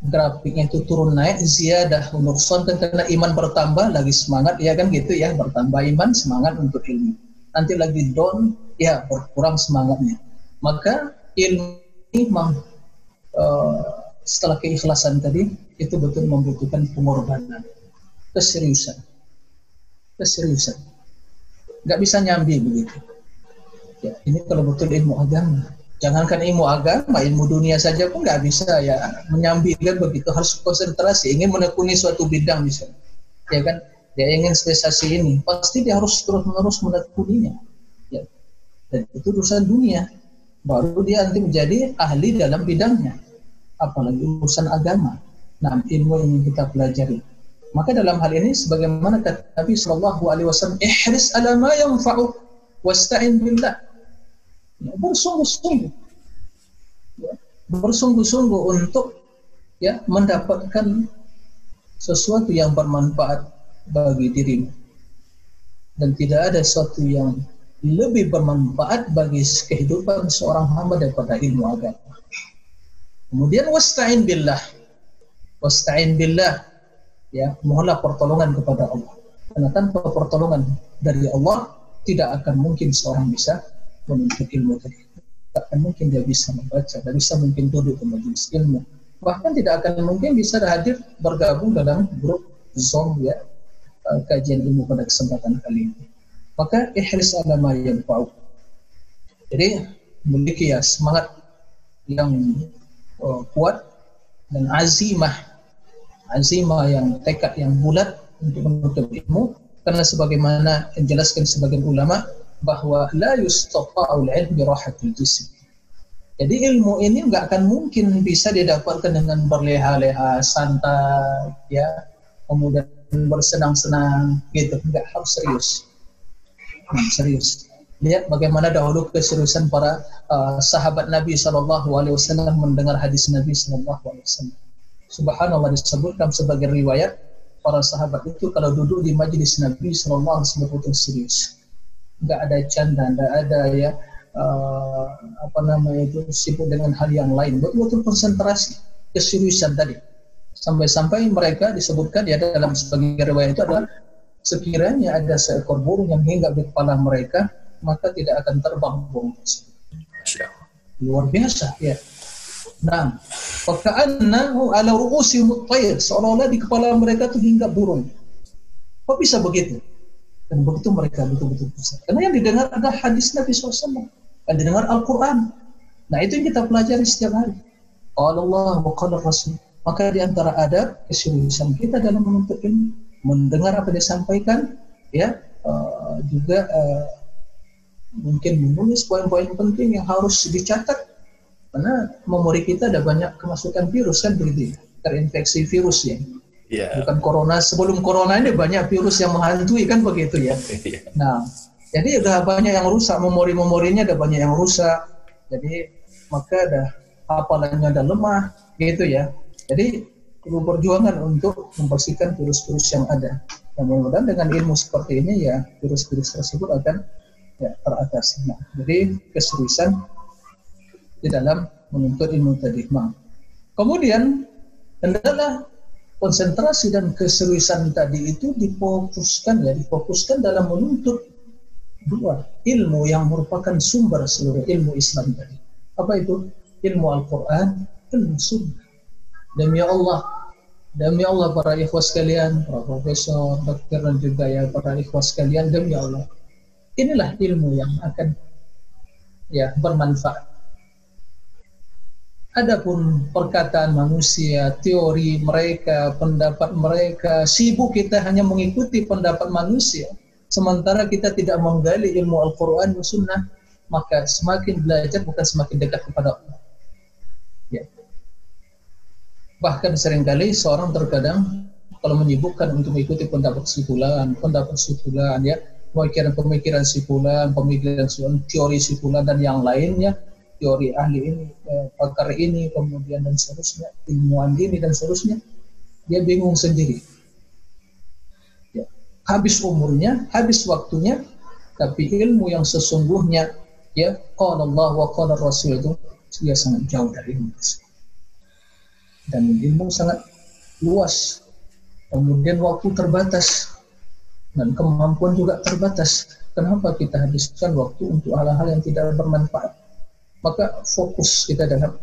grafiknya itu turun naik ziyadah sonten karena iman bertambah lagi semangat ya kan gitu ya bertambah iman semangat untuk ilmu. Nanti lagi down ya berkurang semangatnya maka ilmu ini uh, setelah keikhlasan tadi itu betul membutuhkan pengorbanan, keseriusan, keseriusan. Gak bisa nyambi begitu. Ya, ini kalau betul ilmu agama. Jangankan ilmu agama, ilmu dunia saja pun nggak bisa ya menyambi kan begitu harus konsentrasi, ingin menekuni suatu bidang misalnya, ya kan? Dia ingin spesiasi ini, pasti dia harus terus menerus menekuninya. Ya. Dan itu urusan dunia baru dia nanti menjadi ahli dalam bidangnya apalagi urusan agama. Nah ilmu yang kita pelajari. Maka dalam hal ini sebagaimana kata Nabi Shallallahu Alaihi Wasallam ihris ala ma yanfa'u wasta'in billah. Ya, bersungguh-sungguh. Ya, bersungguh-sungguh untuk ya mendapatkan sesuatu yang bermanfaat bagi dirimu. Dan tidak ada sesuatu yang lebih bermanfaat bagi kehidupan seorang hamba daripada ilmu agama. Kemudian wasta'in billah. Wasta'in billah. Ya, mohonlah pertolongan kepada Allah. Karena tanpa pertolongan dari Allah tidak akan mungkin seorang bisa menuntut ilmu tadi. Tidak akan mungkin dia bisa membaca, tidak bisa mungkin duduk di majelis ilmu. Bahkan tidak akan mungkin bisa hadir bergabung dalam grup Zoom ya eh, kajian ilmu pada kesempatan kali ini maka ihris ala ma yanfa'u. Jadi memiliki ya semangat yang uh, kuat dan azimah azimah yang tekad yang bulat untuk menuntut ilmu karena sebagaimana yang jelaskan sebagian ulama bahwa la yustafa'ul ilm bi rahatil jism. Jadi ilmu ini nggak akan mungkin bisa didapatkan dengan berleha-leha, santai, ya, kemudian bersenang-senang, gitu. Nggak harus serius. Hmm, serius. Lihat bagaimana dahulu keseriusan para uh, sahabat Nabi Shallallahu Alaihi Wasallam mendengar hadis Nabi Shallallahu Alaihi Wasallam. Subhanallah disebutkan sebagai riwayat para sahabat itu kalau duduk di majelis Nabi Shallallahu Alaihi itu serius, nggak ada canda, nggak ada ya uh, apa namanya itu sibuk dengan hal yang lain, betul-betul konsentrasi keseriusan tadi. Sampai-sampai mereka disebutkan ya dalam sebagai riwayat itu adalah sekiranya ada seekor burung yang hingga di kepala mereka, maka tidak akan terbang burung tersebut. Luar biasa ya. Nah, faka'annahu ala ru'usi mutayr. Seolah-olah di kepala mereka itu hingga burung. Kok bisa begitu? Dan begitu mereka betul-betul besar. Karena yang didengar ada hadis Nabi SAW. Yang didengar Al-Quran. Nah, itu yang kita pelajari setiap hari. Allah wa qala Rasul. Maka di antara ada keseriusan kita dalam menuntut ilmu, mendengar apa yang disampaikan, ya, uh, juga uh, mungkin menulis poin-poin penting yang harus dicatat karena memori kita ada banyak kemasukan virus kan begitu ya, terinfeksi virus ya. Yeah. Bukan corona, sebelum corona ini banyak virus yang menghantui kan begitu ya. Yeah. Nah, jadi ada banyak yang rusak, memori-memorinya ada banyak yang rusak. Jadi maka ada hafalannya ada lemah gitu ya. Jadi perjuangan untuk membersihkan virus-virus yang ada. Dan mudah-mudahan dengan ilmu seperti ini ya virus-virus tersebut akan ya, teratasi. Nah, jadi keseriusan di dalam menuntut ilmu tadi. Nah, kemudian adalah konsentrasi dan keseriusan tadi itu difokuskan ya, difokuskan dalam menuntut dua ilmu yang merupakan sumber seluruh ilmu Islam tadi. Apa itu? Ilmu Al-Quran, ilmu Sunnah. Demi Allah, demi Allah para ikhwas sekalian, para profesor, dokter dan juga ya para ikhwas sekalian, demi Allah. Inilah ilmu yang akan ya bermanfaat Adapun perkataan manusia, teori mereka, pendapat mereka, sibuk kita hanya mengikuti pendapat manusia. Sementara kita tidak menggali ilmu Al-Quran dan Sunnah, maka semakin belajar bukan semakin dekat kepada Allah. Bahkan sering kali seorang terkadang kalau menyibukkan untuk mengikuti pendapat sipulan, pendapat sipulan, ya, pemikiran-pemikiran sipulan, pemikiran teori sipulan dan yang lainnya, teori ahli ini, eh, pakar ini, kemudian dan seterusnya, ilmuwan ini dan seterusnya, dia bingung sendiri. Ya. Habis umurnya, habis waktunya, tapi ilmu yang sesungguhnya, ya, qala Allah wa qala Rasul itu, dia sangat jauh dari ilmu Dan ilmu sangat luas. Kemudian waktu terbatas. Dan kemampuan juga terbatas. Kenapa kita habiskan waktu untuk hal-hal yang tidak bermanfaat? maka fokus kita dalam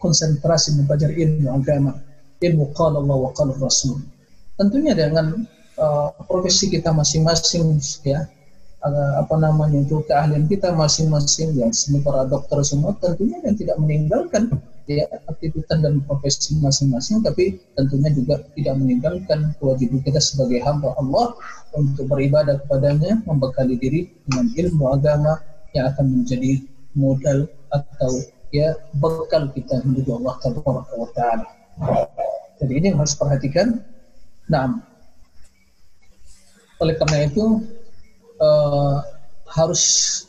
konsentrasi mempelajari ilmu agama, ilmu qala Allah wa qala Rasul. Tentunya dengan uh, profesi kita masing-masing ya, uh, apa namanya itu keahlian kita masing-masing yang semua para dokter semua tentunya yang tidak meninggalkan ya aktivitas dan profesi masing-masing tapi tentunya juga tidak meninggalkan kewajiban kita sebagai hamba Allah untuk beribadah kepadanya membekali diri dengan ilmu agama yang akan menjadi modal atau ya bekal kita menuju Allah Taala. Jadi ini harus perhatikan. Nah, oleh karena itu uh, harus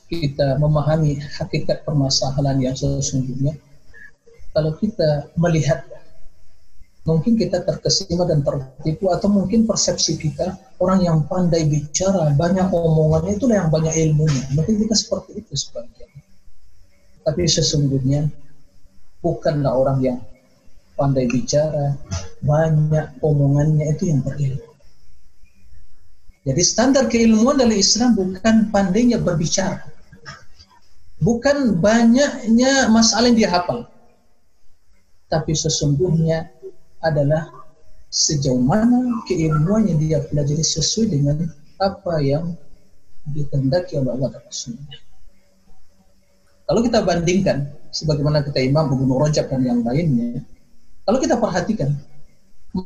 kita memahami hakikat permasalahan yang sesungguhnya. Kalau kita melihat mungkin kita terkesima dan tertipu atau mungkin persepsi kita orang yang pandai bicara banyak omongannya itulah yang banyak ilmunya mungkin kita seperti itu sebagian tapi sesungguhnya bukanlah orang yang pandai bicara, banyak omongannya itu yang berilmu. Jadi standar keilmuan dalam Islam bukan pandainya berbicara. Bukan banyaknya masalah yang dia hafal. Tapi sesungguhnya adalah sejauh mana keilmuan yang dia pelajari sesuai dengan apa yang dikehendaki oleh Allah dan Rasulnya. Kalau kita bandingkan, sebagaimana kita Imam Ibnu Rajab dan yang lainnya, kalau kita perhatikan,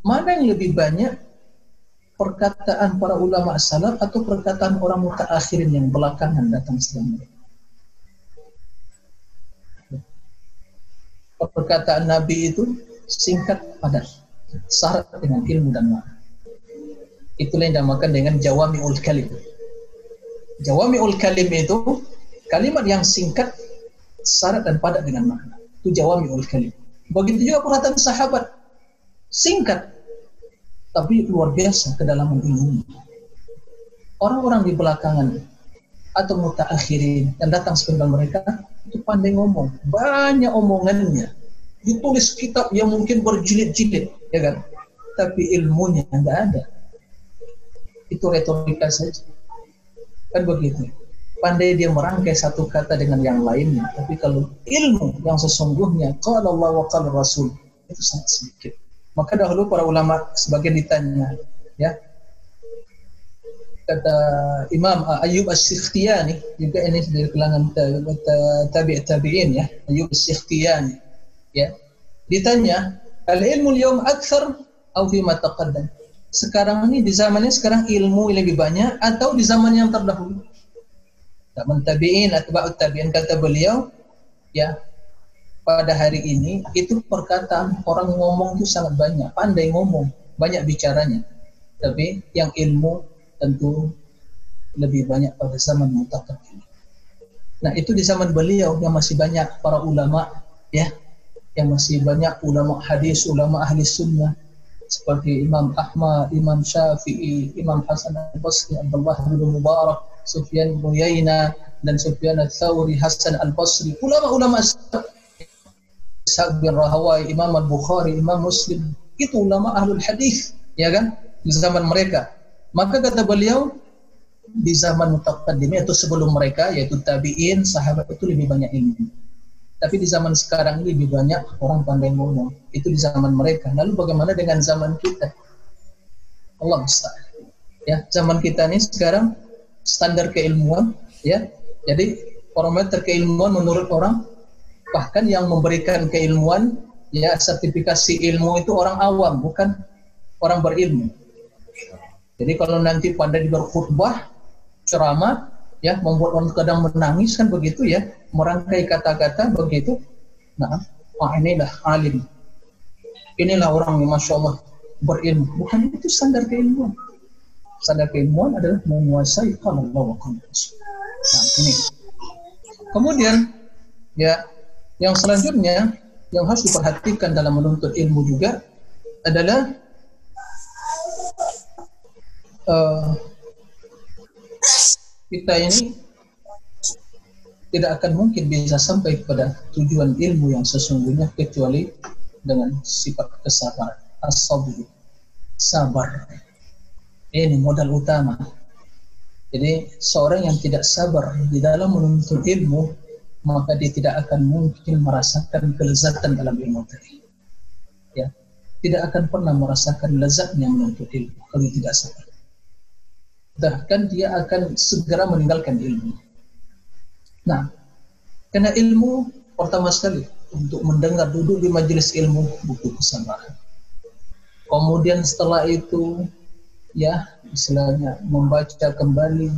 mana yang lebih banyak perkataan para ulama salaf atau perkataan orang mutaakhirin yang belakangan datang setelah mereka. Perkataan Nabi itu singkat padat, syarat dengan ilmu dan makna. Itulah yang dinamakan dengan jawami'ul kalim. Jawami'ul kalim itu kalimat yang singkat, syarat dan padat dengan makna. Itu jawami'ul kalim. Begitu juga perkataan sahabat. Singkat, tapi luar biasa kedalaman ilmu. Orang-orang di belakangan atau mutaakhirin yang datang sepeninggal mereka itu pandai ngomong, banyak omongannya. Ditulis kitab yang mungkin berjilid-jilid, ya kan? Tapi ilmunya nggak ada. Itu retorika saja. Kan begitu. Pandai dia merangkai satu kata dengan yang lainnya. Tapi kalau ilmu yang sesungguhnya, kalau Allah wa qala Rasul, itu sangat sedikit. Maka dahulu para ulama sebagian ditanya, ya, kata Imam Ayub As-Sikhtiyani juga ini dari kalangan tabi' tabi'in ya Ayub As-Sikhtiyani ya. Ditanya al ilmu al-yawm akthar atau fi taqaddam? Sekarang ini di zamannya sekarang ilmu lebih banyak atau di zaman yang terdahulu? Zaman tabi'in atba'ut tabi'in kata beliau ya pada hari ini itu perkataan orang ngomong itu sangat banyak pandai ngomong banyak bicaranya. Tapi yang ilmu tentu lebih banyak pada zaman mutaqaddim. Nah, itu di zaman beliau yang masih banyak para ulama ya, yang masih banyak ulama hadis, ulama ahli sunnah seperti Imam Ahmad, Imam Syafi'i, Imam Hasan al-Basri, Abdullah bin Mubarak, Sufyan bin dan Sufyan al-Thawri, Hasan al-Basri, ulama-ulama Ishaq bin Rahawai, Imam al-Bukhari, Imam Muslim, itu ulama ahlul hadis, ya kan? Di zaman mereka. Maka kata beliau di zaman mutaqaddim itu sebelum mereka yaitu tabi'in, sahabat itu lebih banyak ilmu. Tapi di zaman sekarang ini lebih banyak orang pandai ngomong. Itu di zaman mereka. Lalu bagaimana dengan zaman kita? Allah musta'an. Ya, zaman kita ini sekarang standar keilmuan ya. Jadi parameter keilmuan menurut orang bahkan yang memberikan keilmuan ya sertifikasi ilmu itu orang awam bukan orang berilmu. Jadi kalau nanti pada di berkhutbah, ceramah, ya membuat orang kadang menangis kan begitu ya, merangkai kata-kata begitu. Nah, oh inilah alim. Inilah orang yang masya Allah berilmu. Bukan itu standar keilmuan. Standar keilmuan adalah menguasai kalau Allah Nah, ini. Kemudian ya yang selanjutnya yang harus diperhatikan dalam menuntut ilmu juga adalah uh, kita ini tidak akan mungkin bisa sampai kepada tujuan ilmu yang sesungguhnya kecuali dengan sifat kesabaran as sabar. Ini modal utama. Jadi seorang yang tidak sabar di dalam menuntut ilmu maka dia tidak akan mungkin merasakan kelezatan dalam ilmu tadi. Ya. Tidak akan pernah merasakan lezatnya menuntut ilmu kalau tidak sabar bahkan dia akan segera meninggalkan ilmu. Nah, karena ilmu pertama sekali untuk mendengar duduk di majelis ilmu butuh kesabaran. Kemudian setelah itu ya istilahnya membaca kembali,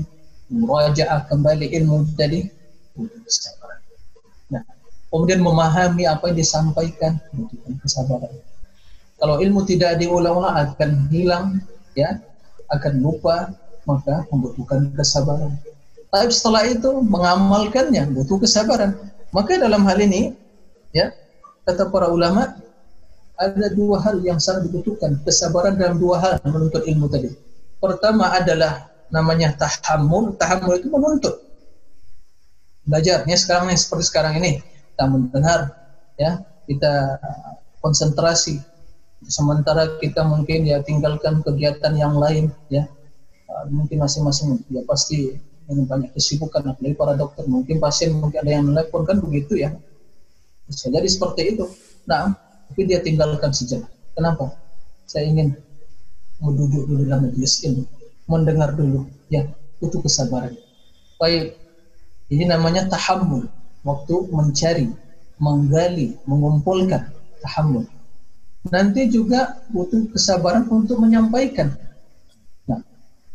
merajaah kembali ilmu tadi butuh kesabaran. Nah, kemudian memahami apa yang disampaikan butuh kesabaran. Kalau ilmu tidak diulang-ulang akan hilang, ya, akan lupa, maka membutuhkan kesabaran. Tapi setelah itu mengamalkannya butuh kesabaran. Maka dalam hal ini, ya kata para ulama, ada dua hal yang sangat dibutuhkan kesabaran dalam dua hal menuntut ilmu tadi. Pertama adalah namanya tahammul. Tahammul itu menuntut. Belajarnya sekarang seperti sekarang ini kita mendengar, ya kita konsentrasi. Sementara kita mungkin ya tinggalkan kegiatan yang lain, ya mungkin masing-masing ya pasti banyak kesibukan apalagi para dokter mungkin pasien mungkin ada yang telepon kan begitu ya. Bisa jadi seperti itu. Nah tapi dia tinggalkan sejenak. Kenapa? Saya ingin duduk dulu dalam majelis ilmu mendengar dulu ya itu kesabaran. Baik ini namanya tahammul waktu mencari menggali mengumpulkan tahammul. Nanti juga butuh kesabaran untuk menyampaikan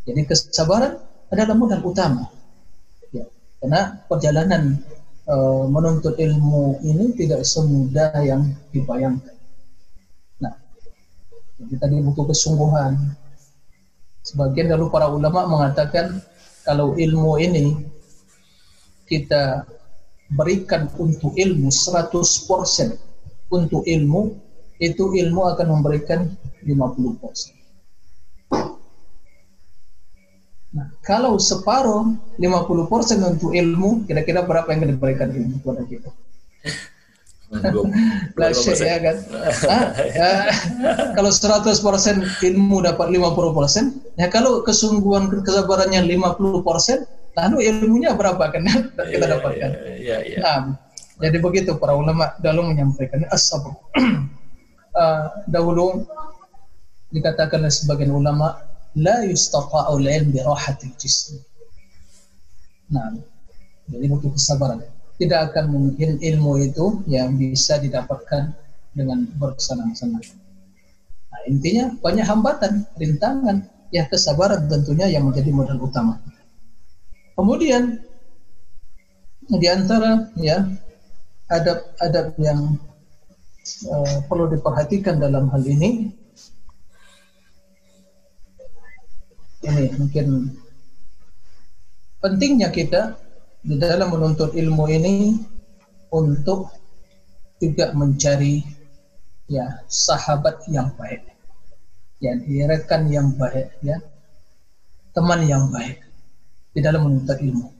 Jadi kesabaran adalah modal utama. Ya, karena perjalanan e, menuntut ilmu ini tidak semudah yang dibayangkan. Nah, kita butuh kesungguhan. Sebagian lalu para ulama mengatakan kalau ilmu ini kita berikan untuk ilmu 100% untuk ilmu itu ilmu akan memberikan 50%. Nah, kalau separuh 50% untuk ilmu, kira-kira berapa yang diberikan ilmu kepada kita? <laughs> Blasya ya kan? ya, kalau 100% ilmu dapat 50%, ya kalau kesungguhan kesabarannya 50%, lalu ilmunya berapa kan kita yeah, dapatkan? Yeah, yeah, yeah. Nah, jadi begitu para ulama dalam menyampaikan as-sabr. uh, <clears throat> dahulu dikatakan oleh sebagian ulama la yustata'u al-ilm bi rahatil jism. Nah, jadi butuh kesabaran. Tidak akan mungkin ilmu itu yang bisa didapatkan dengan bersenang-senang. Nah, intinya banyak hambatan, rintangan, ya kesabaran tentunya yang menjadi modal utama. Kemudian di antara ya adab-adab yang uh, perlu diperhatikan dalam hal ini ini mungkin pentingnya kita di dalam menuntut ilmu ini untuk juga mencari ya sahabat yang baik. Ya rekan yang baik ya. Teman yang baik di dalam menuntut ilmu.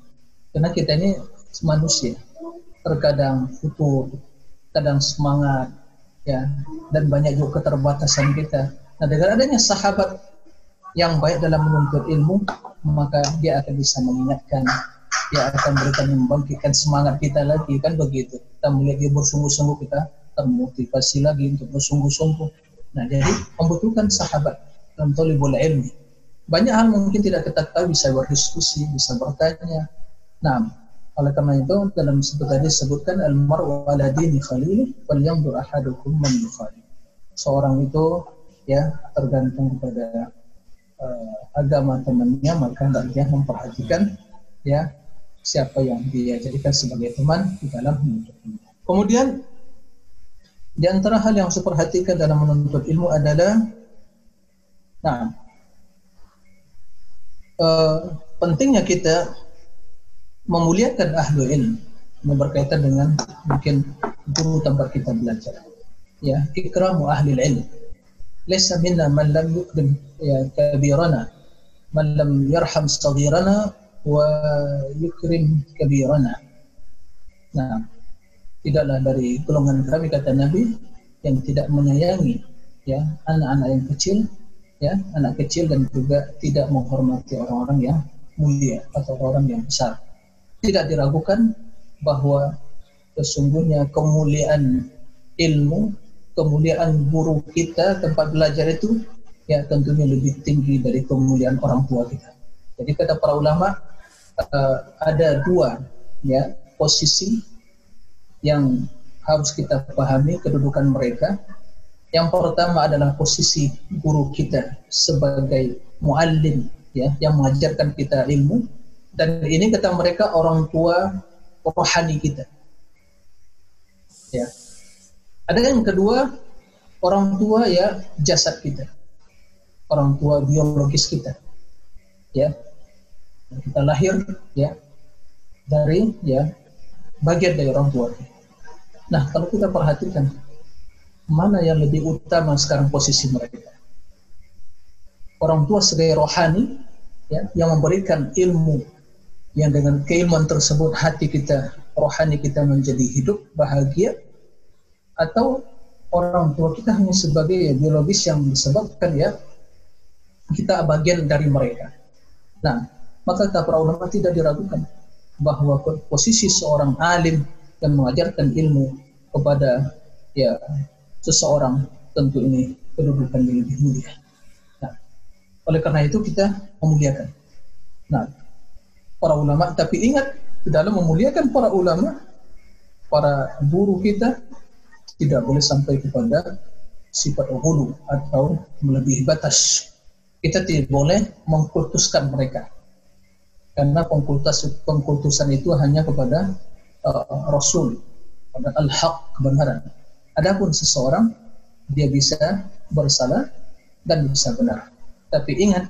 Karena kita ini manusia terkadang futur kadang semangat ya dan banyak juga keterbatasan kita. Nah dengan adanya sahabat yang baik dalam menuntut ilmu, maka dia akan bisa mengingatkan, dia akan berikan membangkitkan semangat kita lagi, kan begitu. Kita dia bersungguh-sungguh, kita termotivasi lagi untuk bersungguh-sungguh. Nah, jadi membutuhkan sahabat dan bola ilmu. Banyak hal mungkin tidak kita tahu, bisa berdiskusi, bisa bertanya. Nah, oleh karena itu dalam sebut tadi sebutkan al-mar'u ala dini khalili wal yanzur ahadukum Seorang itu ya tergantung kepada uh, agama temannya maka hendaknya memperhatikan ya siapa yang dia jadikan sebagai teman di dalam menuntut ilmu. Kemudian di antara hal yang saya perhatikan dalam menuntut ilmu adalah nah uh, pentingnya kita memuliakan ahlu ilmu yang berkaitan dengan mungkin guru tempat kita belajar ya ikramu ahli ilmu man lam yukrim ya kabirana man lam yarham saghirana wa yukrim kabirana nah tidaklah dari golongan kami kata Nabi yang tidak menyayangi ya anak-anak yang kecil ya anak kecil dan juga tidak menghormati orang-orang yang mulia atau orang yang besar. Tidak diragukan bahwa sesungguhnya kemuliaan ilmu kemuliaan guru kita tempat belajar itu ya tentunya lebih tinggi dari kemuliaan orang tua kita. Jadi kata para ulama uh, ada dua ya posisi yang harus kita pahami kedudukan mereka. Yang pertama adalah posisi guru kita sebagai muallim ya yang mengajarkan kita ilmu dan ini kata mereka orang tua rohani kita. Ya, ada yang kedua, orang tua ya jasad kita. Orang tua biologis kita. Ya. Kita lahir ya dari ya bagian dari orang tua. Nah, kalau kita perhatikan mana yang lebih utama sekarang posisi mereka? Orang tua sebagai rohani ya yang memberikan ilmu yang dengan keilmuan tersebut hati kita rohani kita menjadi hidup bahagia atau orang tua kita hanya sebagai biologis yang disebabkan ya kita bagian dari mereka. Nah, maka kata para ulama tidak diragukan bahwa posisi seorang alim yang mengajarkan ilmu kepada ya seseorang tentu ini kedudukan yang lebih mulia. Nah, oleh karena itu kita memuliakan. Nah, para ulama tapi ingat dalam memuliakan para ulama, para guru kita tidak boleh sampai kepada sifat hulu atau melebihi batas. kita tidak boleh mengkultuskan mereka karena pengkultus pengkultusan itu hanya kepada uh, Rasul pada al-haq kebenaran. Adapun seseorang dia bisa bersalah dan bisa benar. Tapi ingat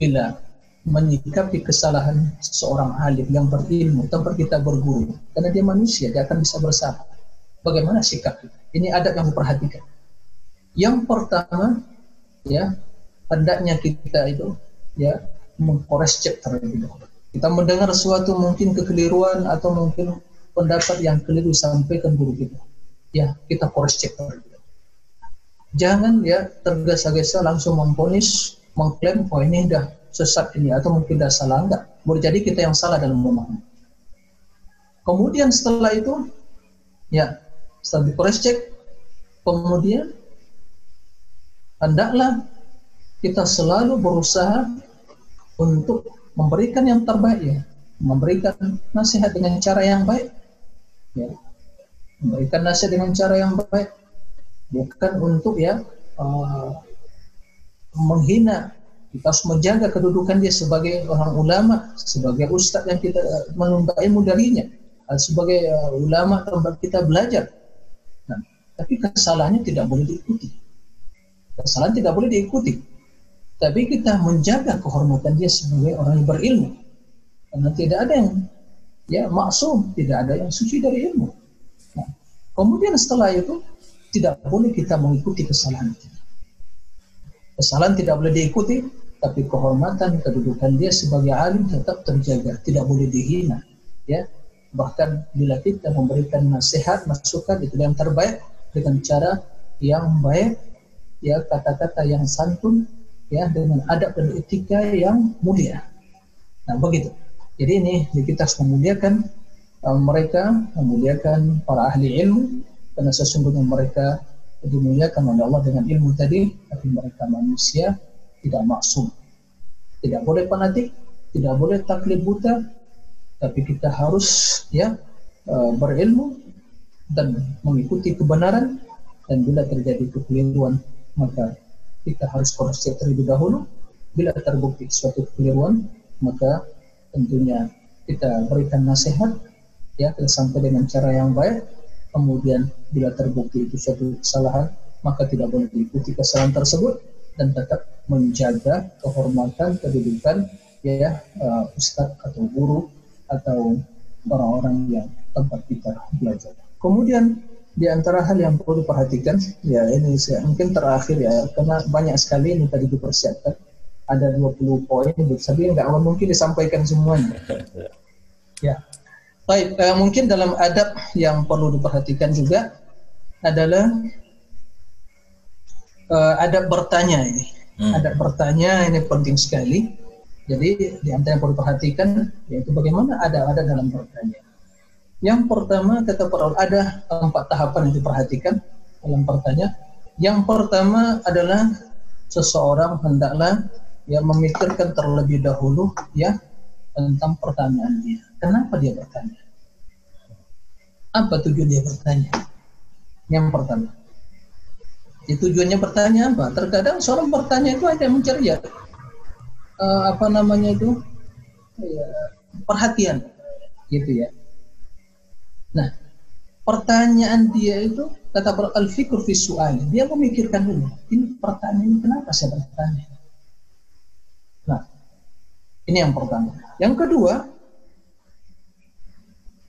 bila menyikapi kesalahan seorang alim yang berilmu tanpa kita berguru karena dia manusia dia akan bisa bersalah. Bagaimana sikap kita? Ini adab yang diperhatikan. Yang pertama ya hendaknya kita itu ya mengkores cek terlebih dahulu. Kita mendengar sesuatu mungkin kekeliruan atau mungkin pendapat yang keliru sampaikan guru kita. Ya, kita kores cek terlebih dahulu. Jangan ya tergesa-gesa langsung memponis, mengklaim oh ini dah sesat ini atau mungkin dah salah enggak. Boleh jadi kita yang salah dalam memahami. Kemudian setelah itu ya setelah dikores cek kemudian hendaklah kita selalu berusaha untuk memberikan yang terbaik ya, memberikan nasihat dengan cara yang baik, ya. memberikan nasihat dengan cara yang baik, bukan untuk ya uh, menghina. Kita harus menjaga kedudukan dia sebagai orang ulama, sebagai ustadz yang kita menimba ilmu darinya, sebagai uh, ulama tempat kita belajar. Tapi kesalahannya tidak boleh diikuti. Kesalahan tidak boleh diikuti. Tapi kita menjaga kehormatan dia sebagai orang yang berilmu. Karena tidak ada yang ya maksum tidak ada yang suci dari ilmu. Nah, kemudian setelah itu tidak boleh kita mengikuti kesalahan itu. Kesalahan tidak boleh diikuti tapi kehormatan kedudukan dia sebagai alim tetap terjaga tidak boleh dihina ya. Bahkan bila kita memberikan nasihat masukan itu yang terbaik dengan cara yang baik ya kata-kata yang santun ya dengan adab dan etika yang mulia. Nah begitu. Jadi ini kita harus memuliakan uh, mereka, memuliakan para ahli ilmu karena sesungguhnya mereka dimuliakan oleh Allah dengan ilmu tadi, tapi mereka manusia tidak maksum. Tidak boleh fanatik, tidak boleh taklid buta, tapi kita harus ya uh, berilmu dan mengikuti kebenaran dan bila terjadi kekeliruan maka kita harus koreksi terlebih dahulu. Bila terbukti suatu kekeliruan, maka tentunya kita berikan nasihat, ya kita sampai dengan cara yang baik. Kemudian bila terbukti itu suatu kesalahan, maka tidak boleh diikuti kesalahan tersebut dan tetap menjaga kehormatan kedudukan ya uh, ustadz atau guru atau orang-orang yang tempat kita belajar. Kemudian di antara hal yang perlu diperhatikan, ya ini saya, mungkin terakhir ya, karena banyak sekali ini tadi dipersiapkan. Ada 20 poin, tapi nggak mungkin disampaikan semuanya. <laughs> Ya, baik. Eh, mungkin dalam adab yang perlu diperhatikan juga adalah eh, adab bertanya ini. Hmm. Adab bertanya ini penting sekali. Jadi di antara yang perlu diperhatikan yaitu bagaimana ada ada dalam bertanya. Yang pertama kata para ada empat tahapan yang diperhatikan dalam pertanyaan. Yang pertama adalah seseorang hendaklah ya memikirkan terlebih dahulu ya tentang pertanyaan dia. Kenapa dia bertanya? Apa tujuan dia bertanya? Yang pertama. Ya, tujuannya bertanya apa? Terkadang seorang bertanya itu hanya mencari ya uh, apa namanya itu ya, perhatian gitu ya Nah, pertanyaan dia itu kata al-fikr fi Dia memikirkan dulu, ini pertanyaan ini kenapa saya bertanya? Nah, ini yang pertama. Yang kedua,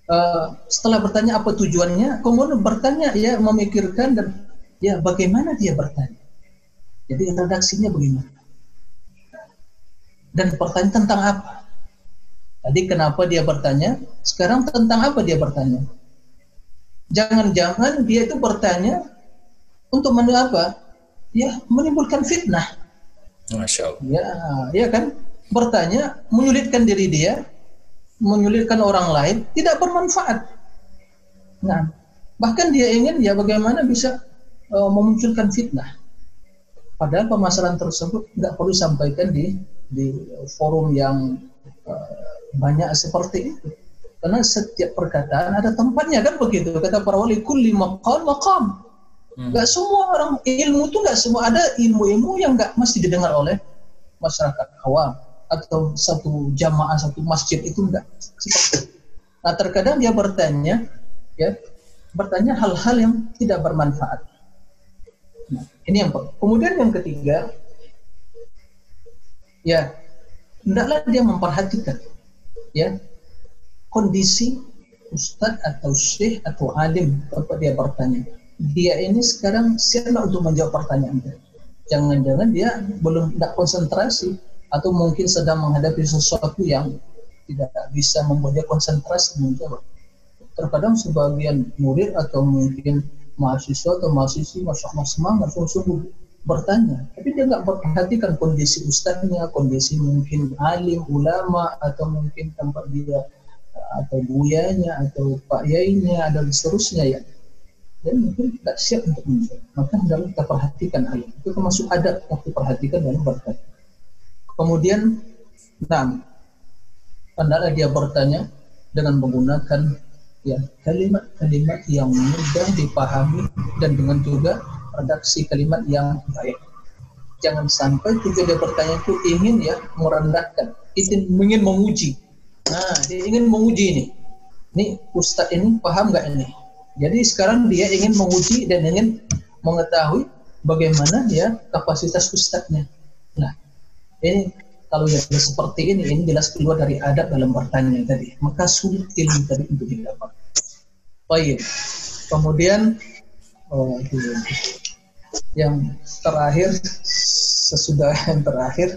uh, setelah bertanya apa tujuannya, kemudian bertanya ya memikirkan dan ya bagaimana dia bertanya. Jadi redaksinya bagaimana? Dan pertanyaan tentang apa? Tadi kenapa dia bertanya? Sekarang tentang apa dia bertanya? Jangan-jangan dia itu bertanya untuk mana apa? Ya, menimbulkan fitnah. Masya Allah. Ya, ya kan? Bertanya, menyulitkan diri dia, menyulitkan orang lain, tidak bermanfaat. Nah, bahkan dia ingin ya bagaimana bisa uh, memunculkan fitnah. Padahal permasalahan tersebut tidak perlu sampaikan di di forum yang uh, banyak seperti itu. Karena setiap perkataan ada tempatnya kan begitu. Kata para wali kulli maqam maqam. Hmm. Gak semua orang ilmu itu gak semua ada ilmu-ilmu yang gak mesti didengar oleh masyarakat awam atau satu jamaah satu masjid itu enggak Nah terkadang dia bertanya ya bertanya hal-hal yang tidak bermanfaat. Nah, ini yang kemudian yang ketiga ya hendaklah dia memperhatikan ya kondisi ustadz atau syekh atau alim apa dia bertanya? Dia ini sekarang siapa untuk menjawab pertanyaan dia? Jangan-jangan dia belum tidak konsentrasi atau mungkin sedang menghadapi sesuatu yang tidak bisa membuat dia konsentrasi menjawab. Terkadang sebagian murid atau mungkin mahasiswa atau mahasiswi Allah semangat sungguh-sungguh bertanya. Tapi dia nggak memperhatikan kondisi ustadznya kondisi mungkin alim ulama atau mungkin tempat dia atau buyanya atau pak yainya dan seterusnya ya. Dan mungkin tidak siap untuk menjawab. Maka hendaknya kita perhatikan hal itu. Termasuk ada waktu perhatikan dalam bertanya kemudian enam. Hendaklah dia bertanya dengan menggunakan ya kalimat-kalimat yang mudah dipahami dan dengan juga redaksi kalimat yang baik. Jangan sampai ketika dia bertanya itu ingin ya merendahkan, ingin ingin memuji. Nah, dia ingin memuji ini. Ini ustadz ini paham nggak ini? Jadi sekarang dia ingin menguji dan ingin mengetahui bagaimana ya kapasitas ustadznya. Nah, ini kalau ya seperti ini, ini jelas keluar dari adab dalam bertanya tadi. Maka sulit ilmu tadi untuk didapat. Baik. Kemudian oh, yang terakhir sesudah yang terakhir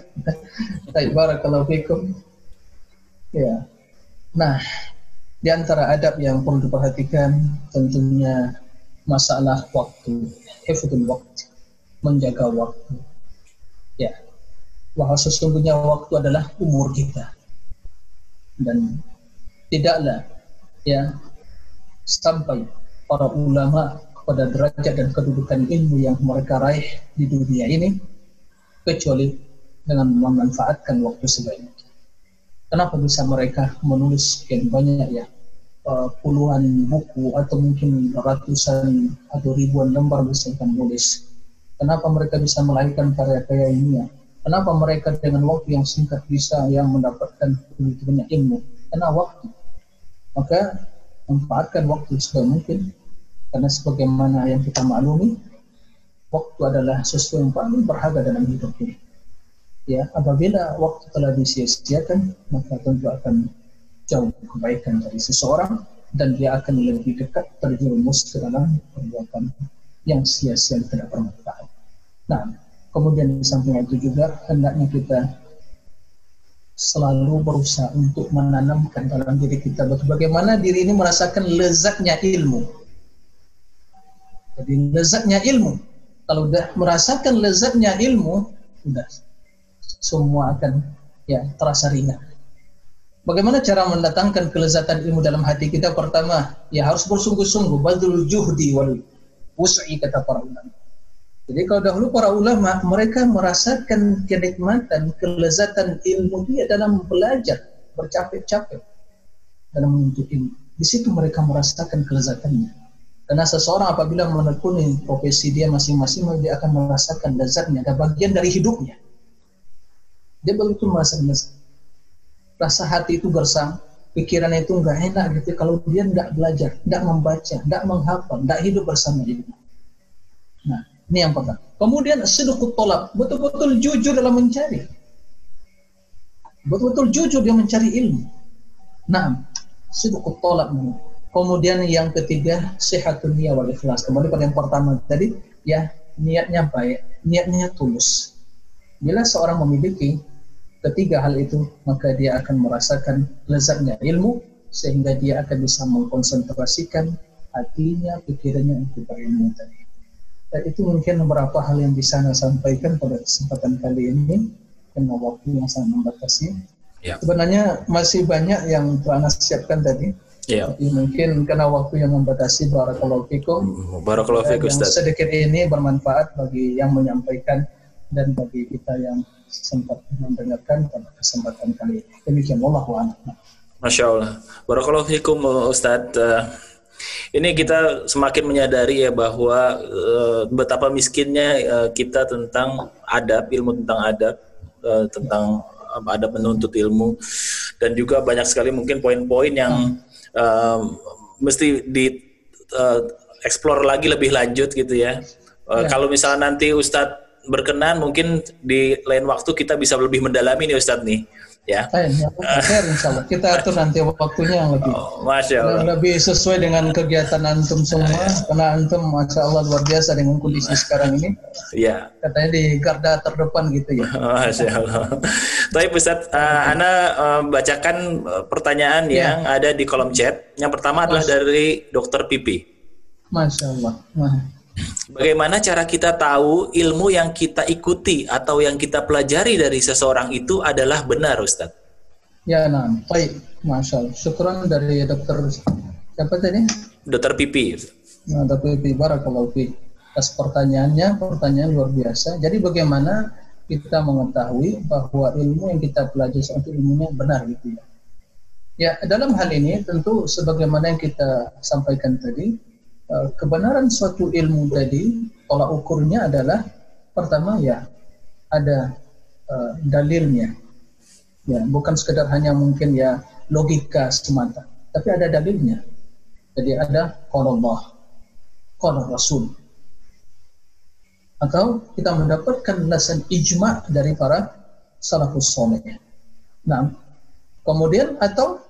<laughs> Baik, barakallahu fikum. Ya. Nah, di antara adab yang perlu diperhatikan tentunya masalah waktu, hifdzul waktu, menjaga waktu. Ya, bahwa sesungguhnya waktu adalah umur kita dan tidaklah ya sampai para ulama pada derajat dan kedudukan ilmu yang mereka raih di dunia ini kecuali dengan memanfaatkan waktu sebaik Kenapa bisa mereka menulis sekian banyak ya uh, puluhan buku atau mungkin ratusan atau ribuan lembar misalkan menulis? Kenapa mereka bisa melahirkan karya-karya ini ya? Kenapa mereka dengan waktu yang singkat bisa yang mendapatkan begitu banyak ilmu? Karena waktu. Maka manfaatkan waktu sebaik mungkin. Karena sebagaimana yang kita maklumi, waktu adalah sesuatu yang paling berharga dalam hidup ini. Ya, apabila waktu telah disia-siakan, maka tentu akan jauh kebaikan dari seseorang dan dia akan lebih dekat terjerumus ke dalam perbuatan yang sia-sia tidak bermanfaat. Nah, Kemudian di samping itu juga hendaknya kita selalu berusaha untuk menanamkan dalam diri kita bagaimana diri ini merasakan lezatnya ilmu. Jadi lezatnya ilmu. Kalau sudah merasakan lezatnya ilmu, sudah semua akan ya terasa ringan. Bagaimana cara mendatangkan kelezatan ilmu dalam hati kita? Pertama, ya harus bersungguh-sungguh, badul juhdi wal wus'i kata para ulama. Jadi kalau dahulu para ulama mereka merasakan kenikmatan, kelezatan ilmu dia dalam belajar, bercapek-capek dalam menuntut ilmu. Di situ mereka merasakan kelezatannya. Karena seseorang apabila menekuni profesi dia masing-masing, dia akan merasakan lezatnya, ada bagian dari hidupnya. Dia betul merasakan lezat. Rasa hati itu gersang, pikiran itu enggak enak gitu kalau dia enggak belajar, enggak membaca, enggak menghafal, enggak hidup bersama ilmu. Nah, ini yang pertama. Kemudian sedekut tolak, betul-betul jujur dalam mencari. Betul-betul jujur dia mencari ilmu. Nah, sedekut tolak. Kemudian yang ketiga, sehat dunia wal ikhlas. Kembali pada yang pertama tadi, ya niatnya baik, niatnya tulus. Bila seorang memiliki ketiga hal itu, maka dia akan merasakan lezatnya ilmu, sehingga dia akan bisa mengkonsentrasikan hatinya, pikirannya untuk berilmu tadi. Dan itu mungkin beberapa hal yang bisa saya sampaikan pada kesempatan kali ini dengan waktu yang sangat membatasi. Ya. Sebenarnya masih banyak yang telah siapkan tadi. Ya. Tapi mungkin karena waktu yang membatasi barakallahu fikum. Barakallahu fikum Ustaz. Sedikit ini bermanfaat bagi yang menyampaikan dan bagi kita yang sempat mendengarkan pada kesempatan kali ini. Demikian Allah Masya Allah. Barakallahu fikum Ustaz. Uh, Ini kita semakin menyadari ya bahwa uh, betapa miskinnya uh, kita tentang adab, ilmu tentang adab, uh, tentang adab menuntut ilmu, dan juga banyak sekali mungkin poin-poin yang mesti di explore lagi lebih lanjut gitu ya. Ya. Kalau misalnya nanti Ustadz berkenan mungkin di lain waktu kita bisa lebih mendalami nih Ustadz nih ya. Ayo, ya, insya Allah. Kita atur nanti waktunya yang lebih, oh, Masya Allah. lebih sesuai dengan kegiatan antum semua. Karena antum, Masya Allah luar biasa dengan kondisi sekarang ini. Iya. Katanya di garda terdepan gitu ya. <laughs> Masya Allah. Tapi Ustaz, uh, Ana uh, bacakan eh, pertanyaan ya. yang ada di kolom chat. Yang pertama adalah dari Dokter Pipi. Masya Allah. Masya Bagaimana cara kita tahu ilmu yang kita ikuti atau yang kita pelajari dari seseorang itu adalah benar, Ustaz? Ya, nah, baik. Masya Allah. Syukuran dari dokter siapa tadi? Dokter Pipi. Nah, dokter Pipi, barakallahu fi. Atas pertanyaannya, pertanyaan luar biasa. Jadi bagaimana kita mengetahui bahwa ilmu yang kita pelajari itu ilmunya benar gitu ya? Ya, dalam hal ini tentu sebagaimana yang kita sampaikan tadi, kebenaran suatu ilmu tadi tolak ukurnya adalah pertama ya ada uh, dalilnya. Ya bukan sekedar hanya mungkin ya logika semata tapi ada dalilnya. Jadi ada kalau Allah Rasul. Atau kita mendapatkan landasan ijma dari para salafus soleh. Nah, kemudian atau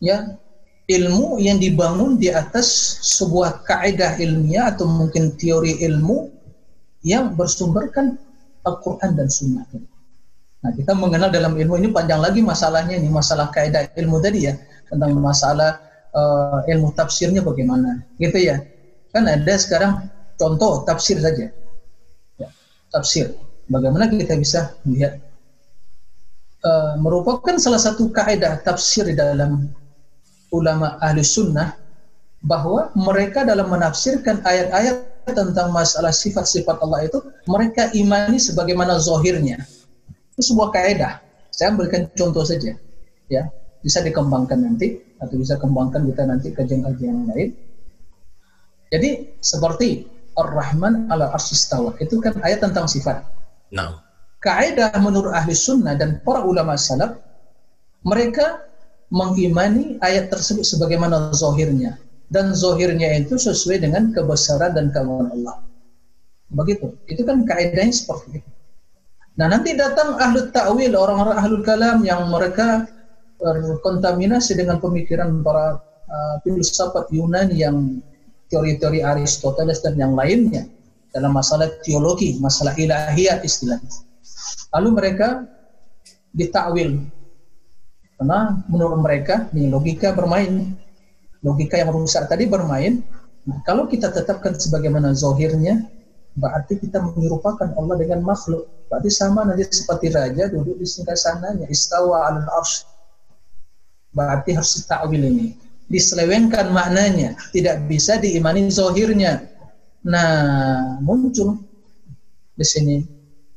ya ilmu yang dibangun di atas sebuah kaidah ilmiah atau mungkin teori ilmu yang bersumberkan Al-Quran dan Sunnah. Nah, kita mengenal dalam ilmu ini panjang lagi masalahnya ini masalah kaidah ilmu tadi ya tentang masalah uh, ilmu tafsirnya bagaimana, gitu ya. Kan ada sekarang contoh tafsir saja, ya, tafsir. Bagaimana kita bisa melihat uh, merupakan salah satu kaidah tafsir di dalam ulama ahli sunnah bahwa mereka dalam menafsirkan ayat-ayat tentang masalah sifat-sifat Allah itu mereka imani sebagaimana zohirnya. Itu sebuah kaidah saya berikan contoh saja ya. Bisa dikembangkan nanti atau bisa kembangkan kita nanti kajian-kajian yang lain. Jadi seperti Ar-Rahman ala arsistawa itu kan ayat tentang sifat. Nah. kaidah menurut ahli sunnah dan para ulama salaf mereka mengimani ayat tersebut sebagaimana zohirnya dan zohirnya itu sesuai dengan kebesaran dan keagungan Allah. Begitu. Itu kan kaidahnya seperti itu. Nah nanti datang ahlu ta'wil, orang-orang ahlul kalam yang mereka terkontaminasi dengan pemikiran para uh, filsafat Yunani yang teori-teori Aristoteles dan yang lainnya dalam masalah teologi, masalah ilahiyat istilahnya. Lalu mereka ditakwil karena menurut mereka, nih logika bermain, logika yang rusak tadi bermain. Nah, kalau kita tetapkan sebagaimana zohirnya, berarti kita menyerupakan Allah dengan makhluk. Berarti sama nanti seperti raja duduk di singgasananya, istawa al arsh. Berarti harus ditakwil ini. Diselewengkan maknanya, tidak bisa diimani zohirnya. Nah, muncul di sini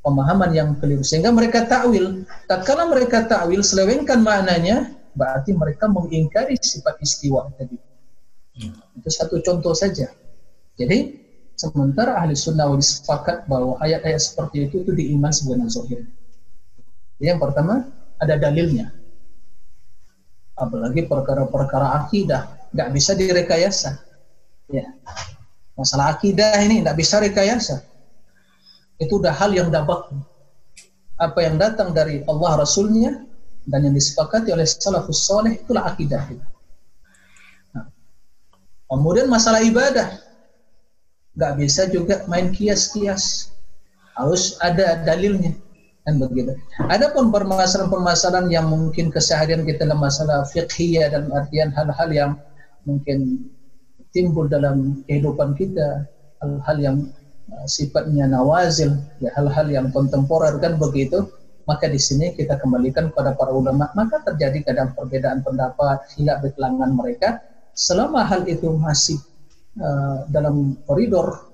pemahaman yang keliru sehingga mereka takwil. Tatkala mereka takwil selewengkan maknanya, berarti mereka mengingkari sifat istiwa tadi. Itu satu contoh saja. Jadi sementara ahli sunnah wal sepakat bahwa ayat-ayat seperti itu itu diiman sebagai zahir. Yang pertama ada dalilnya. Apalagi perkara-perkara akidah nggak bisa direkayasa. Ya. Masalah akidah ini nggak bisa rekayasa itu udah hal yang dapat. Apa yang datang dari Allah Rasulnya dan yang disepakati oleh salafus soleh itulah akidah nah, kemudian masalah ibadah. Nggak bisa juga main kias-kias. Harus ada dalilnya dan begitu. Adapun permasalahan-permasalahan yang mungkin keseharian kita dalam masalah fiqhiyah dan artian hal-hal yang mungkin timbul dalam kehidupan kita, hal-hal yang sifatnya nawazil, ya hal-hal yang kontemporer kan begitu, maka di sini kita kembalikan kepada para ulama, maka terjadi kadang perbedaan pendapat, hilaf di kalangan mereka, selama hal itu masih uh, dalam koridor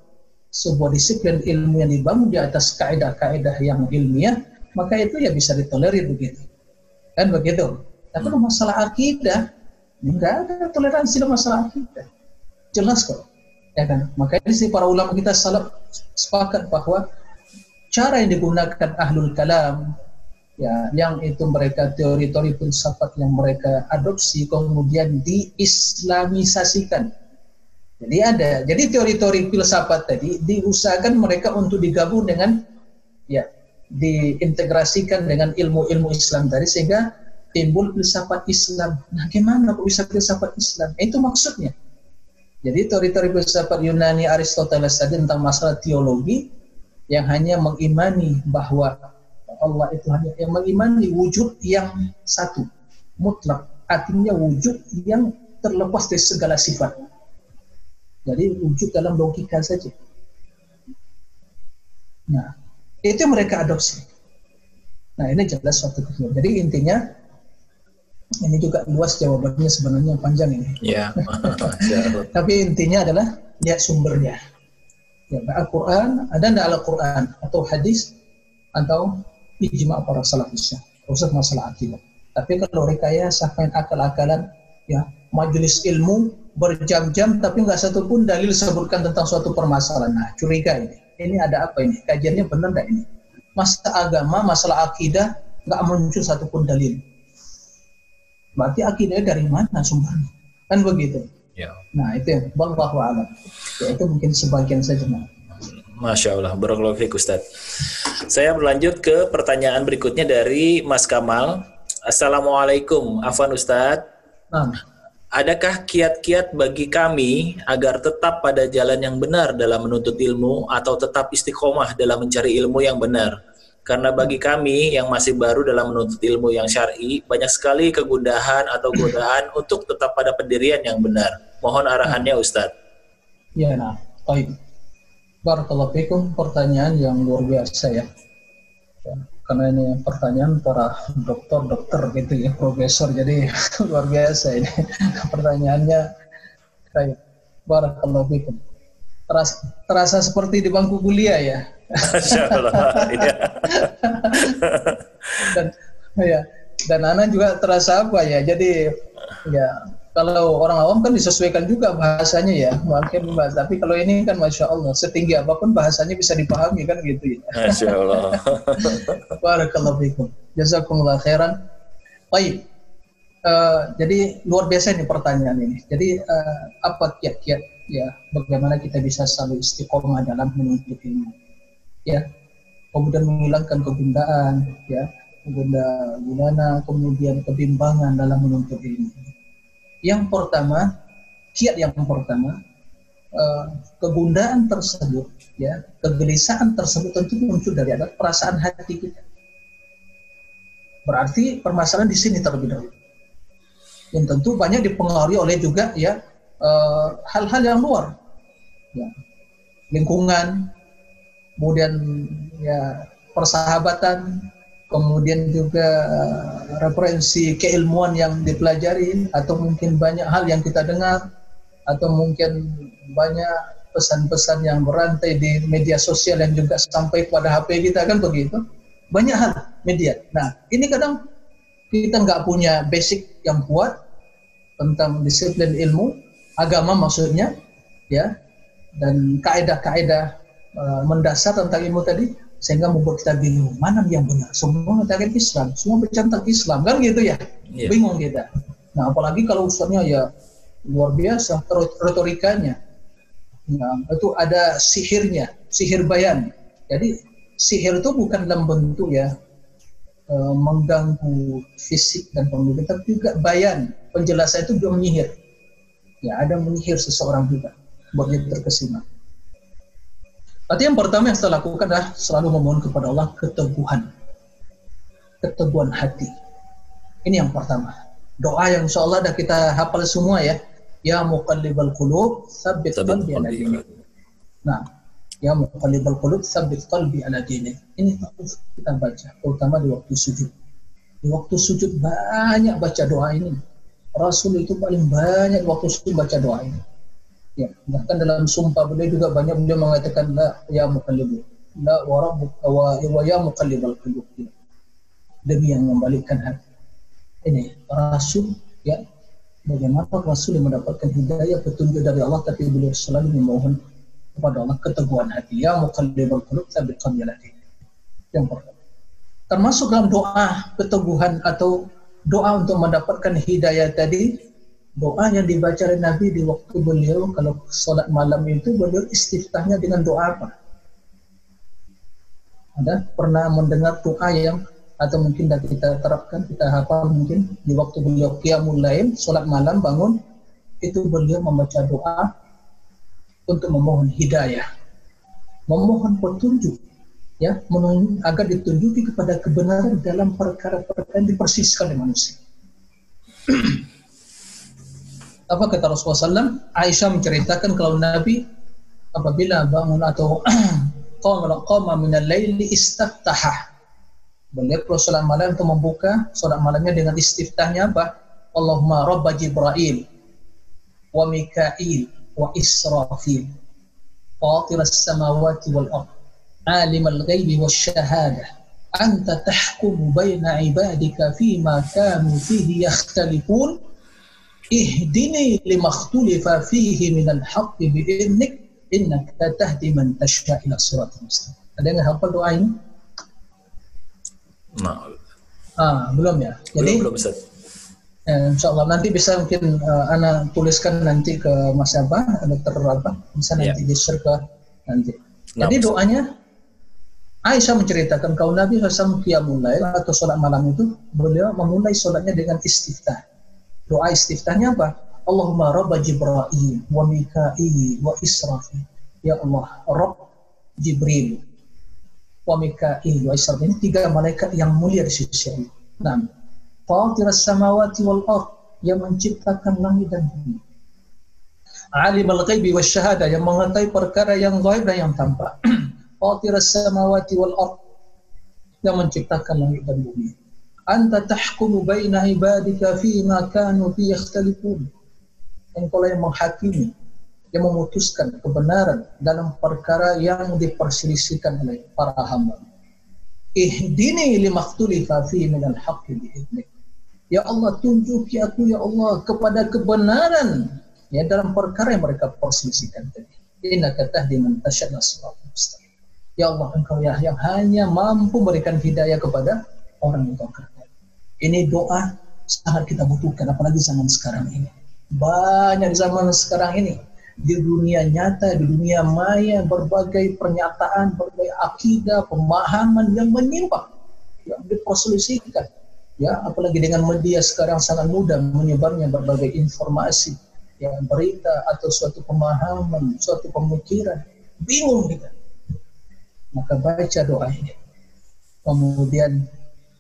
sebuah disiplin ilmu yang dibangun di atas kaidah-kaidah yang ilmiah, maka itu ya bisa ditolerir begitu. Kan begitu. Tapi hmm. masalah akidah, Enggak ada toleransi dalam masalah kita. Jelas kok. Ya kan? Makanya sih para ulama kita salaf sepakat bahwa cara yang digunakan ahlul kalam ya yang itu mereka teori-teori filsafat yang mereka adopsi kemudian diislamisasikan. Jadi ada. Jadi teori-teori filsafat tadi diusahakan mereka untuk digabung dengan ya diintegrasikan dengan ilmu-ilmu Islam tadi sehingga timbul filsafat Islam. Nah, gimana kok bisa filsafat Islam? Itu maksudnya. Jadi teori-teori filsafat Yunani Aristoteles tadi tentang masalah teologi yang hanya mengimani bahwa Allah itu hanya yang mengimani wujud yang satu, mutlak. Artinya wujud yang terlepas dari segala sifat. Jadi wujud dalam logika saja. Nah, itu mereka adopsi. Nah, ini jelas suatu kekeliruan. Jadi intinya ini juga luas jawabannya sebenarnya panjang ini. Ya. <laughs> Tapi intinya adalah lihat sumbernya. Ya, Al-Quran, ada tidak Al-Quran atau hadis atau ijma para salafisnya. Khusus masalah akidah. Tapi kalau rekayasa main akal-akalan, ya majelis ilmu berjam-jam tapi nggak satu pun dalil sebutkan tentang suatu permasalahan. Nah, curiga ini. Ini ada apa ini? Kajiannya benar nggak ini? Masalah agama, masalah akidah, nggak muncul satupun dalil Berarti akidahnya dari mana sumbernya? Kan begitu. Ya. Nah itu yang wallahu alam. Ya, itu mungkin sebagian saja. Masya Allah, barakallahu Ustaz. Saya berlanjut ke pertanyaan berikutnya dari Mas Kamal. Assalamualaikum, Afan Ustaz. Nah. Adakah kiat-kiat bagi kami agar tetap pada jalan yang benar dalam menuntut ilmu atau tetap istiqomah dalam mencari ilmu yang benar? Karena bagi kami yang masih baru dalam menuntut ilmu yang syar'i, banyak sekali kegundahan atau godaan <clears throat> untuk tetap pada pendirian yang benar. Mohon arahannya Ustadz. Ya, nah, baik. Barakallahu fikum, pertanyaan yang luar biasa ya. ya. Karena ini pertanyaan para dokter-dokter gitu ya, profesor, jadi <laughs> luar biasa ini. <laughs> Pertanyaannya, baik. Barakallahu fikum. Terasa, terasa seperti di bangku kuliah ya Masya Allah. Iya. dan ya dan Ana juga terasa apa ya. Jadi ya kalau orang awam kan disesuaikan juga bahasanya ya mungkin bahas tapi kalau ini kan masya Allah setinggi apa pun bahasanya bisa dipahami kan gitu ya. Masya Allah <laughs> barakallahu fikum. Jazakumullah khairan. Baik. Uh, jadi luar biasa ini pertanyaan ini. Jadi uh, apa kiat-kiat ya bagaimana kita bisa selalu istiqomah dalam menuntut ilmu ya kemudian menghilangkan kebundaan ya bunda gimana kemudian kebimbangan dalam menuntut ilmu. Yang pertama kiat yang pertama eh, kebundaan tersebut ya kegelisahan tersebut tentu muncul dari ada perasaan hati kita. Berarti permasalahan di sini terlebih dahulu. Yang tentu banyak dipengaruhi oleh juga ya eh, hal-hal yang luar ya, lingkungan kemudian ya persahabatan, kemudian juga uh, referensi keilmuan yang dipelajari atau mungkin banyak hal yang kita dengar atau mungkin banyak pesan-pesan yang berantai di media sosial yang juga sampai pada HP kita kan begitu banyak hal media. Nah ini kadang kita nggak punya basic yang kuat tentang disiplin ilmu agama maksudnya ya dan kaedah-kaedah uh, mendasar tentang ilmu tadi sehingga membuat kita bingung mana yang benar? Semua mengatakan Islam semua bercantang Islam kan gitu ya? Yeah. bingung kita. Nah apalagi kalau ustaznya ya luar biasa retorikanya. Nah, itu ada sihirnya sihir bayan. Jadi sihir itu bukan dalam bentuk ya uh, mengganggu fisik dan pemikiran tapi juga bayan. Penjelasan itu juga menyihir. Ya ada menyihir seseorang juga buat dia terkesima Berarti yang pertama yang saya lakukan adalah selalu memohon kepada Allah keteguhan. Keteguhan hati. Ini yang pertama. Doa yang insya Allah dah kita hafal semua ya. Ya muqallibal qulub, sabbit qalbi ala dinik. Nah, ya muqallibal qulub, sabbit qalbi ala dinik. Ini harus kita baca, terutama di waktu sujud. Di waktu sujud banyak baca doa ini. Rasul itu paling banyak waktu sujud baca doa ini. Ya, bahkan dalam sumpah beliau juga banyak beliau mengatakan la ya muqallib la wa rabbuka wa, wa ya muqallibal qulub. Demi yang membalikkan hati. Ini Rasul ya bagaimana Rasul mendapatkan hidayah petunjuk dari Allah tapi beliau selalu memohon kepada Allah keteguhan hati ya muqallibal qulub tsabbit qalbi yang pertama termasuk dalam doa keteguhan atau doa untuk mendapatkan hidayah tadi doa yang dibaca oleh Nabi di waktu beliau kalau solat malam itu beliau istiftahnya dengan doa apa? Ada? Pernah mendengar doa yang atau mungkin dah kita terapkan kita hafal mungkin di waktu beliau qiyamul lail solat malam bangun itu beliau membaca doa untuk memohon hidayah. Memohon petunjuk ya agar ditunjuki kepada kebenaran dalam perkara-perkara yang dipersiskan oleh manusia apa kata Rasulullah SAW Aisyah menceritakan kalau Nabi apabila bangun atau <clears throat> qama qama min al-laili istaftaha Beliau kalau malam untuk membuka sholat malamnya dengan istiftahnya apa? Allahumma Rabba Jibril wa Mikail wa Israfil. Fatir as-samawati wal ard. Alim al-ghaibi wa syahada anta tahkumu baina ibadika fima kanu fihi yakhtalifun ihdini lima ikhtalifa fihi min al-haqqi bi'idnik innaka tahdi man tasha ila siratal mustaqim. Ada yang hafal doa ini? Nah, Ah, belum ya. belum Jadi belum Ustaz. eh, insya Allah nanti bisa mungkin uh, Ana tuliskan nanti ke Mas Abah, dokter apa, bisa Ya. nanti di share ke nanti. Nah, Jadi Ustaz. doanya Aisyah menceritakan kalau Nabi SAW qiyamul lail atau sholat malam itu beliau memulai sholatnya dengan istiftah. Doa istiftahnya apa? Allahumma Rabba Jibril wa Mikail wa Israfil. Ya Allah, Rabb Jibril wa Mikail wa Israfil. Ini tiga malaikat yang mulia di sisi Allah. Nah, Fatir samawati wal ard yang menciptakan langit dan bumi. Alim al-ghaibi wa syahada yang mengetahui perkara yang gaib dan yang tampak. <clears throat> Fatir samawati wal ard yang menciptakan langit dan bumi. Anta tahkumu baina ibadika fi ma kanu fi yakhtalifun. Engkau yang menghakimi, yang memutuskan kebenaran dalam perkara yang diperselisihkan oleh para hamba. Ihdini limaktulifa fi minal haqqi biidnik. Ya Allah tunjuki aku ya Allah kepada kebenaran ya dalam perkara yang mereka perselisihkan tadi. Innaka tahdi man tasya'na siratal mustaqim. Ya Allah engkau ya yang hanya mampu memberikan hidayah kepada orang yang kau. Ini doa sangat kita butuhkan apalagi zaman sekarang ini. Banyak zaman sekarang ini di dunia nyata, di dunia maya berbagai pernyataan, berbagai akidah, pemahaman yang menyimpang yang diperselisihkan. Ya, apalagi dengan media sekarang sangat mudah menyebarnya berbagai informasi, ya, berita atau suatu pemahaman, suatu pemikiran. Bingung kita. Maka baca doa ini. Kemudian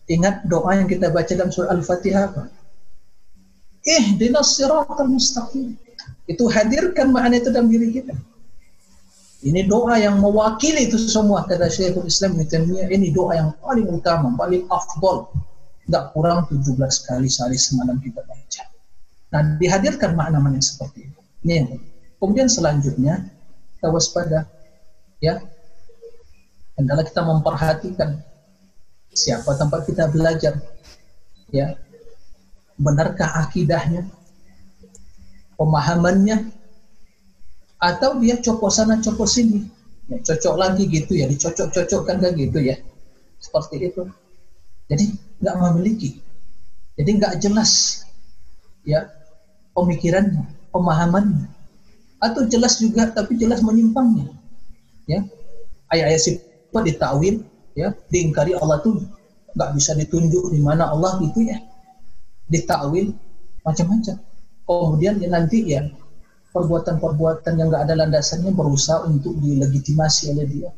ingat doa yang kita baca dalam surah Al-Fatihah apa? Ihdinas siratal mustaqim. Itu hadirkan makna itu dalam diri kita. Ini doa yang mewakili itu semua kata Syekhul Islam ini doa yang paling utama, paling afdol. Tidak kurang 17 kali sehari semalam kita baca. Nah, dihadirkan makna-makna seperti itu. Ini Kemudian selanjutnya kita waspada ya. Hendaklah kita memperhatikan siapa tempat kita belajar? Ya. Benarkah akidahnya? Pemahamannya? Atau dia copot sana copot sini? Ya, cocok lagi gitu ya dicocok-cocokkan kan gitu ya. Seperti itu. Jadi nggak memiliki. Jadi nggak jelas ya pemikirannya pemahamannya. Atau jelas juga tapi jelas menyimpangnya ya. Ayat-ayat sifat ditakwil ya diingkari Allah tuh nggak bisa ditunjuk di mana Allah gitu ya. Ditakwil macam-macam. Kemudian ya nanti ya perbuatan-perbuatan yang nggak ada landasannya berusaha untuk dilegitimasi oleh dia.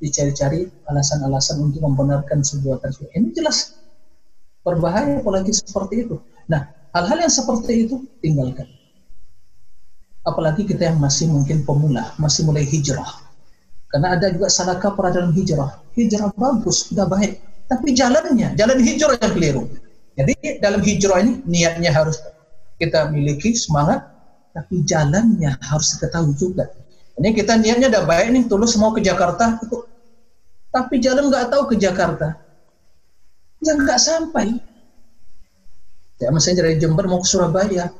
Dicari-cari alasan-alasan untuk membenarkan sebuah tersebut. Ini jelas berbahaya apalagi seperti itu. Nah hal-hal yang seperti itu tinggalkan. Apalagi kita yang masih mungkin pemula masih mulai hijrah karena ada juga salah kaprah dalam hijrah hijrah bagus sudah baik tapi jalannya jalan hijrah yang keliru jadi dalam hijrah ini niatnya harus kita miliki semangat tapi jalannya harus diketahui juga. Ini kita niatnya udah baik nih, tulus mau ke Jakarta, tapi jalan nggak tahu ke Jakarta, ya nggak sampai. Ya misalnya dari Jember mau ke Surabaya,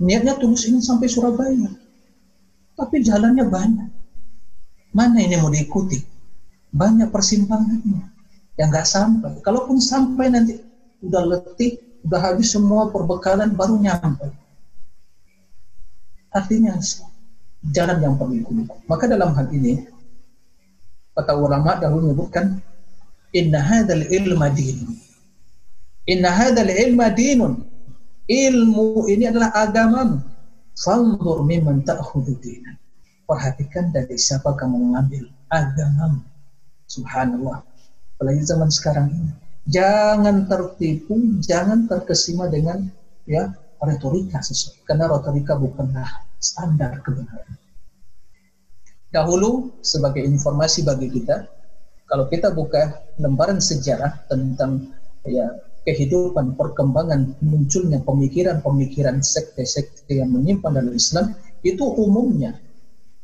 niatnya tulus ingin sampai Surabaya. Tapi jalannya banyak. Mana ini mau diikuti? Banyak persimpangannya yang nggak sampai. Kalaupun sampai nanti udah letih, udah habis semua perbekalan baru nyampe. Artinya jalan yang perlu diikuti. Maka dalam hal ini kata ulama dahulu menyebutkan inna hadzal ilma dinun. Inna hadzal ilma dinun. Ilmu ini adalah agamamu. Fanzur mimman ta'khudhu dinan. Perhatikan dari siapa kamu mengambil agamamu. Subhanallah apalagi zaman sekarang ini. Jangan tertipu, jangan terkesima dengan ya retorika sesuatu. Karena retorika bukanlah standar kebenaran. Dahulu sebagai informasi bagi kita, kalau kita buka lembaran sejarah tentang ya kehidupan perkembangan munculnya pemikiran-pemikiran sekte-sekte yang menyimpan dalam Islam itu umumnya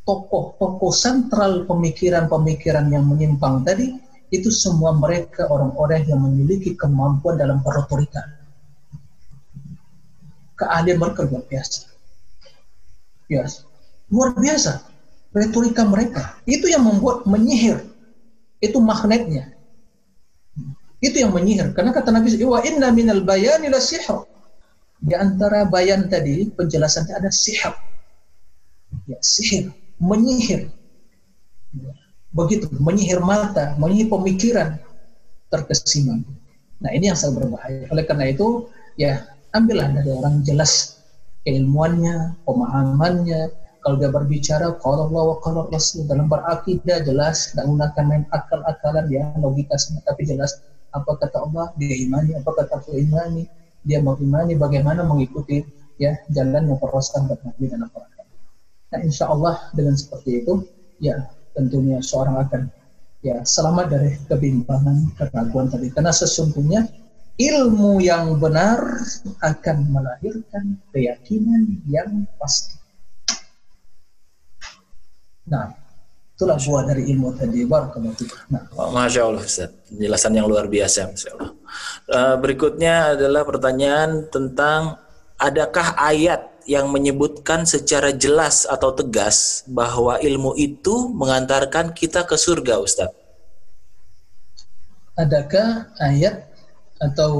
tokoh-tokoh sentral pemikiran-pemikiran yang menyimpang tadi itu semua mereka orang-orang yang memiliki kemampuan dalam retorika. Keahlian mereka luar biasa. Yes. Luar biasa. Retorika mereka. Itu yang membuat menyihir. Itu magnetnya. Itu yang menyihir. Karena kata Nabi, wa inna minal bayani la sihr. Di antara bayan tadi, penjelasannya ada sihir. Ya, sihir. Menyihir. Begitu menyihir mata, menyihir pemikiran terkesima. Nah ini yang sangat berbahaya. Oleh karena itu ya ambillah dari orang jelas keilmuannya, pemahamannya. Kalau dia berbicara kalau Allah wa kalau Rasul dalam berakidah jelas, tidak menggunakan main akal-akalan ya logika semua, tapi jelas apa kata Allah dia imani, apa kata aku imani, dia mau imani bagaimana mengikuti ya jalan yang para sahabat Nabi dan para Nah insya Allah dengan seperti itu ya tentunya seorang akan ya selamat dari kebimbangan, keraguan tadi. Karena sesungguhnya ilmu yang benar akan melahirkan keyakinan yang pasti. Nah, itulah buah dari ilmu tadi. Nah. Masya Allah, Ustaz. Penjelasan yang luar biasa, Masya Allah. Uh, berikutnya adalah pertanyaan tentang adakah ayat yang menyebutkan secara jelas atau tegas bahwa ilmu itu mengantarkan kita ke surga, Ustaz? Adakah ayat atau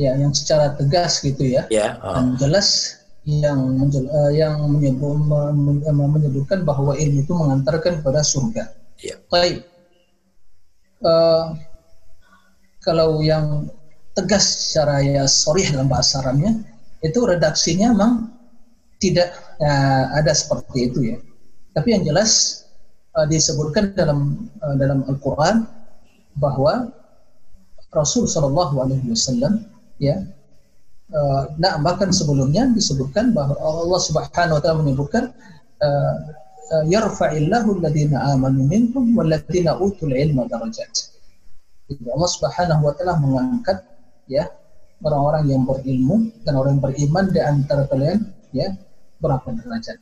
ya yang secara tegas gitu ya, ya oh. dan jelas yang menjel, uh, yang menyebut, menyebutkan bahwa ilmu itu mengantarkan kepada surga. Ya. Baik. Uh, kalau yang tegas secara ya sorry dalam bahasa Arabnya itu redaksinya memang tidak uh, ada seperti itu ya. Tapi yang jelas uh, disebutkan dalam uh, dalam Al-Qur'an bahwa Rasul Shallallahu alaihi wasallam ya uh, nah bahkan sebelumnya disebutkan bahwa Allah Subhanahu wa taala menyebutkan uh, yarfa'illahu alladhina amanu minkum walladhina utul ilma darajat. Allah Subhanahu wa taala mengangkat ya orang-orang yang berilmu dan orang yang beriman di antara kalian ya berapa derajat.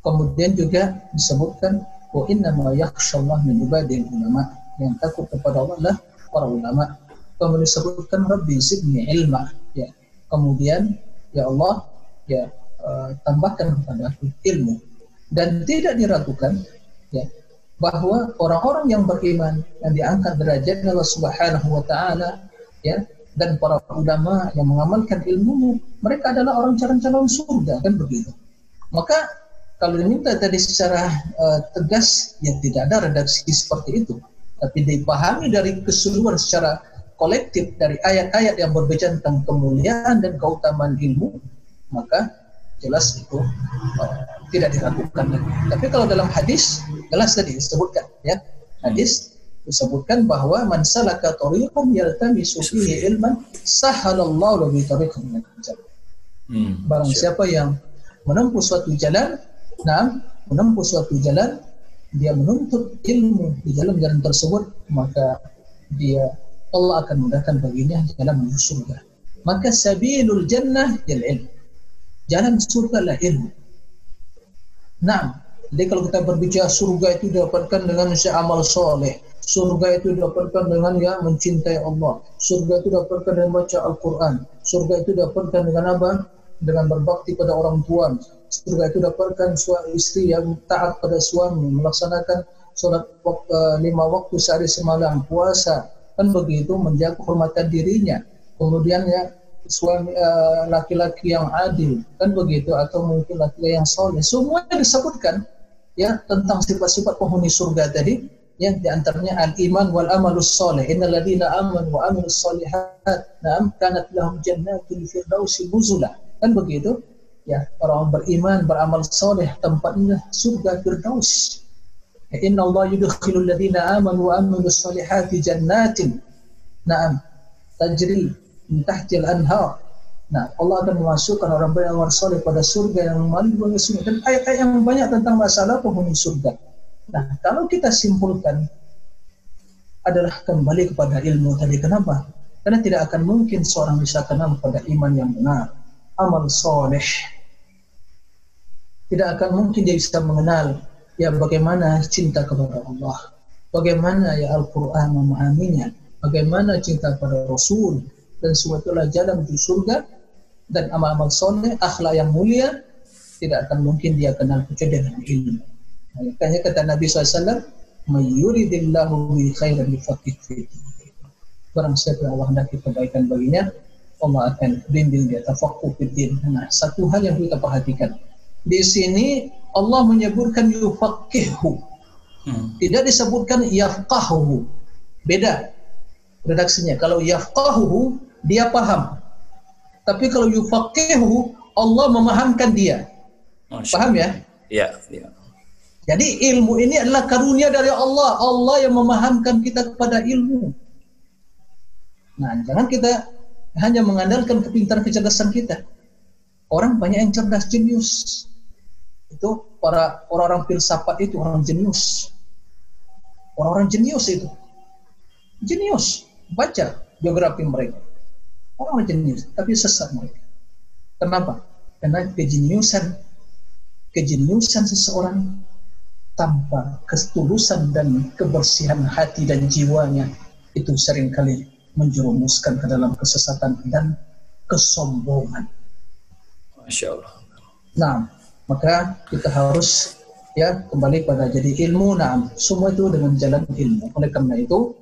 Kemudian juga disebutkan wa inna ma yakhshallah min ibadil ulama yang takut kepada Allah adalah para ulama. Kemudian disebutkan Rabbi zidni ilma ya. Kemudian ya Allah ya uh, tambahkan kepada aku ilmu dan tidak diragukan ya bahwa orang-orang yang beriman yang diangkat derajat Allah Subhanahu wa taala ya dan para ulama yang mengamalkan ilmu mereka adalah orang calon-calon surga kan begitu maka kalau diminta tadi secara uh, tegas, ya tidak ada redaksi seperti itu. Tapi dipahami dari keseluruhan secara kolektif dari ayat-ayat yang berbicara tentang kemuliaan dan keutamaan ilmu, maka jelas itu uh, tidak diragukan lagi. Tapi kalau dalam hadis, jelas tadi disebutkan ya, hadis disebutkan bahwa man salaka tariqan yaltamisu fihi ilman sahalallahu lahu tariqan min hmm, Barang siapa yang menempuh suatu jalan, nah, menempuh suatu jalan, dia menuntut ilmu di dalam jalan tersebut, maka dia Allah akan mudahkan baginya jalan menuju surga. Maka sabilul jannah jal ilmu. Jalan surga lah ilmu. Nah, jadi kalau kita berbicara surga itu didapatkan dengan amal soleh. Surga itu didapatkan dengan ya mencintai Allah. Surga itu didapatkan dengan baca Al-Quran. Surga itu didapatkan dengan apa? Dengan berbakti pada orang tua. Surga itu dapatkan suami istri yang taat pada suami, melaksanakan sholat uh, lima waktu sehari semalam, puasa, kan begitu menjaga kehormatan dirinya. Kemudian ya suami uh, laki-laki yang adil, kan begitu atau mungkin laki-laki yang soleh. Semua disebutkan ya tentang sifat-sifat penghuni surga tadi yang di antaranya al-iman wal amalus soleh. Innal ladina amanu wa amilus solihat na'am kanat lahum jannatul firdausi nuzula. Kan begitu? Ya, orang beriman, beramal soleh tempatnya surga firdaus. Ya, inna Allah yudkhilul ladina amanu wa amilus solihati jannatin. Na'am. Tajri tahtil anhar. Nah, Allah akan memasukkan orang beramal soleh pada surga yang melalui surga. Dan ayat-ayat yang banyak tentang masalah penghuni surga. Nah, kalau kita simpulkan adalah kembali kepada ilmu tadi. Kenapa? Karena tidak akan mungkin seorang bisa kenal pada iman yang benar, amal soleh. Tidak akan mungkin dia bisa mengenal ya bagaimana cinta kepada Allah, bagaimana ya Al-Quran memahaminya, bagaimana cinta pada Rasul, dan suatulah jalan menuju surga dan amal-amal soleh, akhlak yang mulia, tidak akan mungkin dia kenal kecuali dengan ilmu. Makanya kata Nabi SAW, Mayuridillahu bi khairan yufaqih Barang siapa Allah hendak kebaikan baginya, Allah akan bimbing dia tafaqquh fiddin. Nah, satu hal yang kita perhatikan. Di sini Allah menyebutkan yufaqihu. Hmm. Tidak disebutkan yafqahuhu. Beda redaksinya. Kalau yafqahuhu, dia paham. Tapi kalau yufaqihu, Allah memahamkan dia. Paham ya? Iya, iya. Jadi ilmu ini adalah karunia dari Allah. Allah yang memahamkan kita kepada ilmu. Nah, jangan kita hanya mengandalkan kepintaran kecerdasan kita. Orang banyak yang cerdas jenius. Itu para orang-orang filsafat itu orang jenius. Orang-orang jenius itu. Jenius. Baca biografi mereka. Orang jenius, tapi sesat mereka. Kenapa? Karena kejeniusan kejeniusan seseorang tanpa ketulusan dan kebersihan hati dan jiwanya itu sering kali menjerumuskan ke dalam kesesatan dan kesombongan. Masya Allah. Nah, maka kita harus ya kembali pada jadi ilmu. Nah, semua itu dengan jalan ilmu. Oleh karena itu,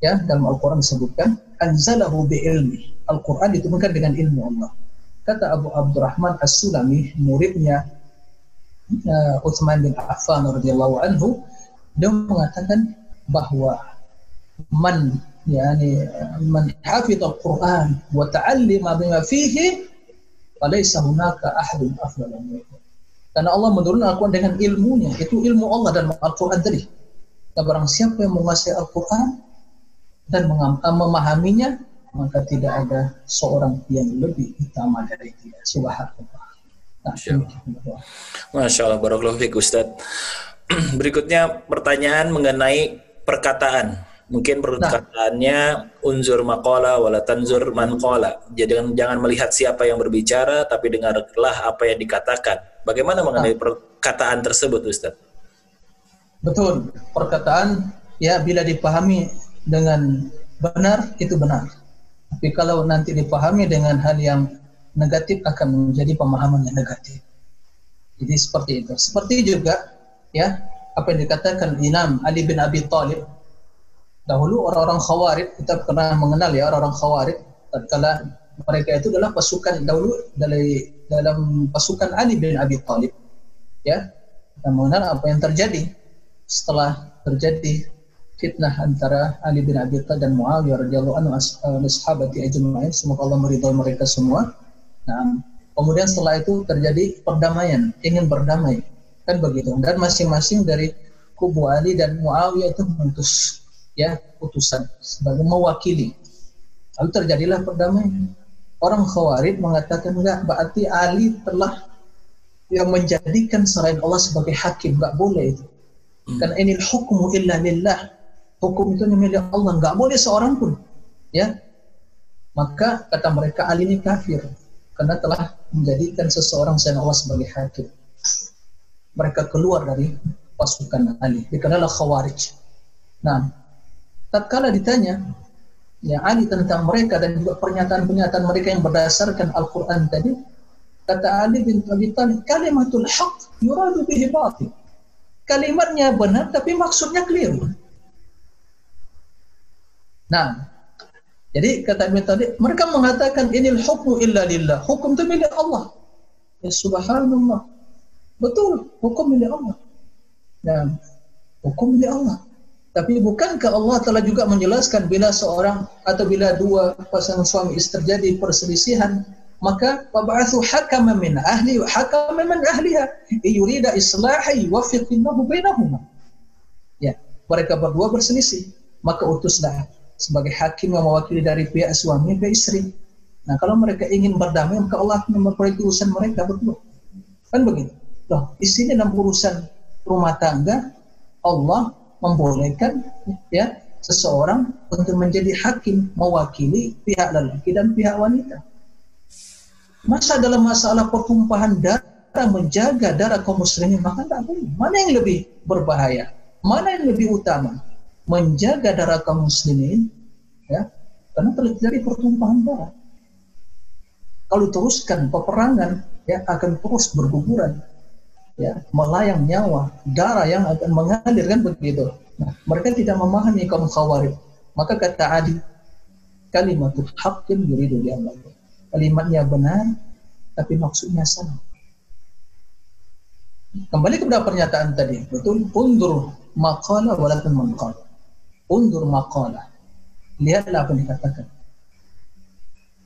ya dalam Al-Quran disebutkan anzalahu bi ilmi. Al-Quran diturunkan dengan ilmu Allah. Kata Abu Abdurrahman As-Sulami, muridnya uh, Utsman bin Affan radhiyallahu anhu dia mengatakan bahwa man yani man hafidh al-Quran wa ta'allima bima fihi falaysa hunaka ahadun afdal karena Allah menurunkan Al-Quran dengan ilmunya itu ilmu Allah dan Al-Quran tadi dan barang siapa yang menguasai Al-Quran dan memahaminya maka tidak ada seorang yang lebih utama dari dia subhanallah Masya Allah. Masya Allah, Barakallahu Ustaz. <clears throat> Berikutnya pertanyaan mengenai perkataan. Mungkin perkataannya unzur maqala wala tanzur man qala. Jadi jangan, jangan melihat siapa yang berbicara tapi dengarlah apa yang dikatakan. Bagaimana mengenai nah. perkataan tersebut Ustaz? Betul. Perkataan ya bila dipahami dengan benar itu benar. Tapi kalau nanti dipahami dengan hal yang negatif akan menjadi pemahaman yang negatif. Jadi seperti itu. Seperti juga ya apa yang dikatakan Imam Ali bin Abi Thalib dahulu orang-orang Khawarij kita pernah mengenal ya orang-orang Khawarij tatkala mereka itu adalah pasukan dahulu dari dalam pasukan Ali bin Abi Thalib ya. Kita mengenal apa yang terjadi setelah terjadi fitnah antara Ali bin Abi Thalib dan Muawiyah radhiyallahu anhu ashabati ajma'in. Semoga Allah meridhai mereka semua. Nah, kemudian setelah itu terjadi perdamaian, ingin berdamai, kan begitu. Dan masing-masing dari kubu Ali dan Muawiyah itu mengutus ya putusan sebagai mewakili. Lalu terjadilah perdamaian. Orang Khawarij mengatakan enggak, berarti Ali telah yang menjadikan selain Allah sebagai hakim, enggak boleh itu. Hmm. Karena ini hukmu illa lillah. Hukum itu milik Allah, enggak boleh seorang pun. Ya. Maka kata mereka Ali ini kafir karena telah menjadikan seseorang selain Allah sebagai hakim. Mereka keluar dari pasukan Ali. Dikenallah Khawarij. Nah, tatkala ditanya ya Ali tentang mereka dan juga pernyataan-pernyataan mereka yang berdasarkan Al-Quran tadi, Kata Ali bin Abi kalimatul haq yuradu bihi batil. Kalimatnya benar tapi maksudnya keliru. Nah, jadi kata Ibn Thalib, mereka mengatakan inil hukmu illa lillah. Hukum itu milik Allah. Ya subhanallah. Betul, hukum milik Allah. Nah, hukum milik Allah. Tapi bukankah Allah telah juga menjelaskan bila seorang atau bila dua pasangan suami istri terjadi perselisihan maka wab'athu hakama min ahli wa hakama min ahliha. Yurida islahi yuwaffiqillahu bainahuma. Ya mereka berdua berselisih. Maka utuslah sebagai hakim yang mewakili dari pihak suami ke istri. Nah kalau mereka ingin berdamai maka Allah akan memperbaiki urusan mereka berdua. Kan begitu? Loh di sini dalam urusan rumah tangga Allah membolehkan ya seseorang untuk menjadi hakim mewakili pihak lelaki dan pihak wanita Masa dalam masalah pertumpahan darah menjaga darah kaum muslimin maka tak boleh. Mana yang lebih berbahaya? Mana yang lebih utama? Menjaga darah kaum muslimin ya karena terjadi pertumpahan darah. Kalau teruskan peperangan ya akan terus berguguran ya melayang nyawa darah yang akan mengalir kan begitu. Nah, mereka tidak memahami kaum khawarij. Maka kata Adi kalimatul haqqin yuridu Allah kalimatnya benar, tapi maksudnya salah. Kembali kepada pernyataan tadi, betul? Undur maqala walakin manqal. Undur maqala. Lihatlah apa yang dikatakan.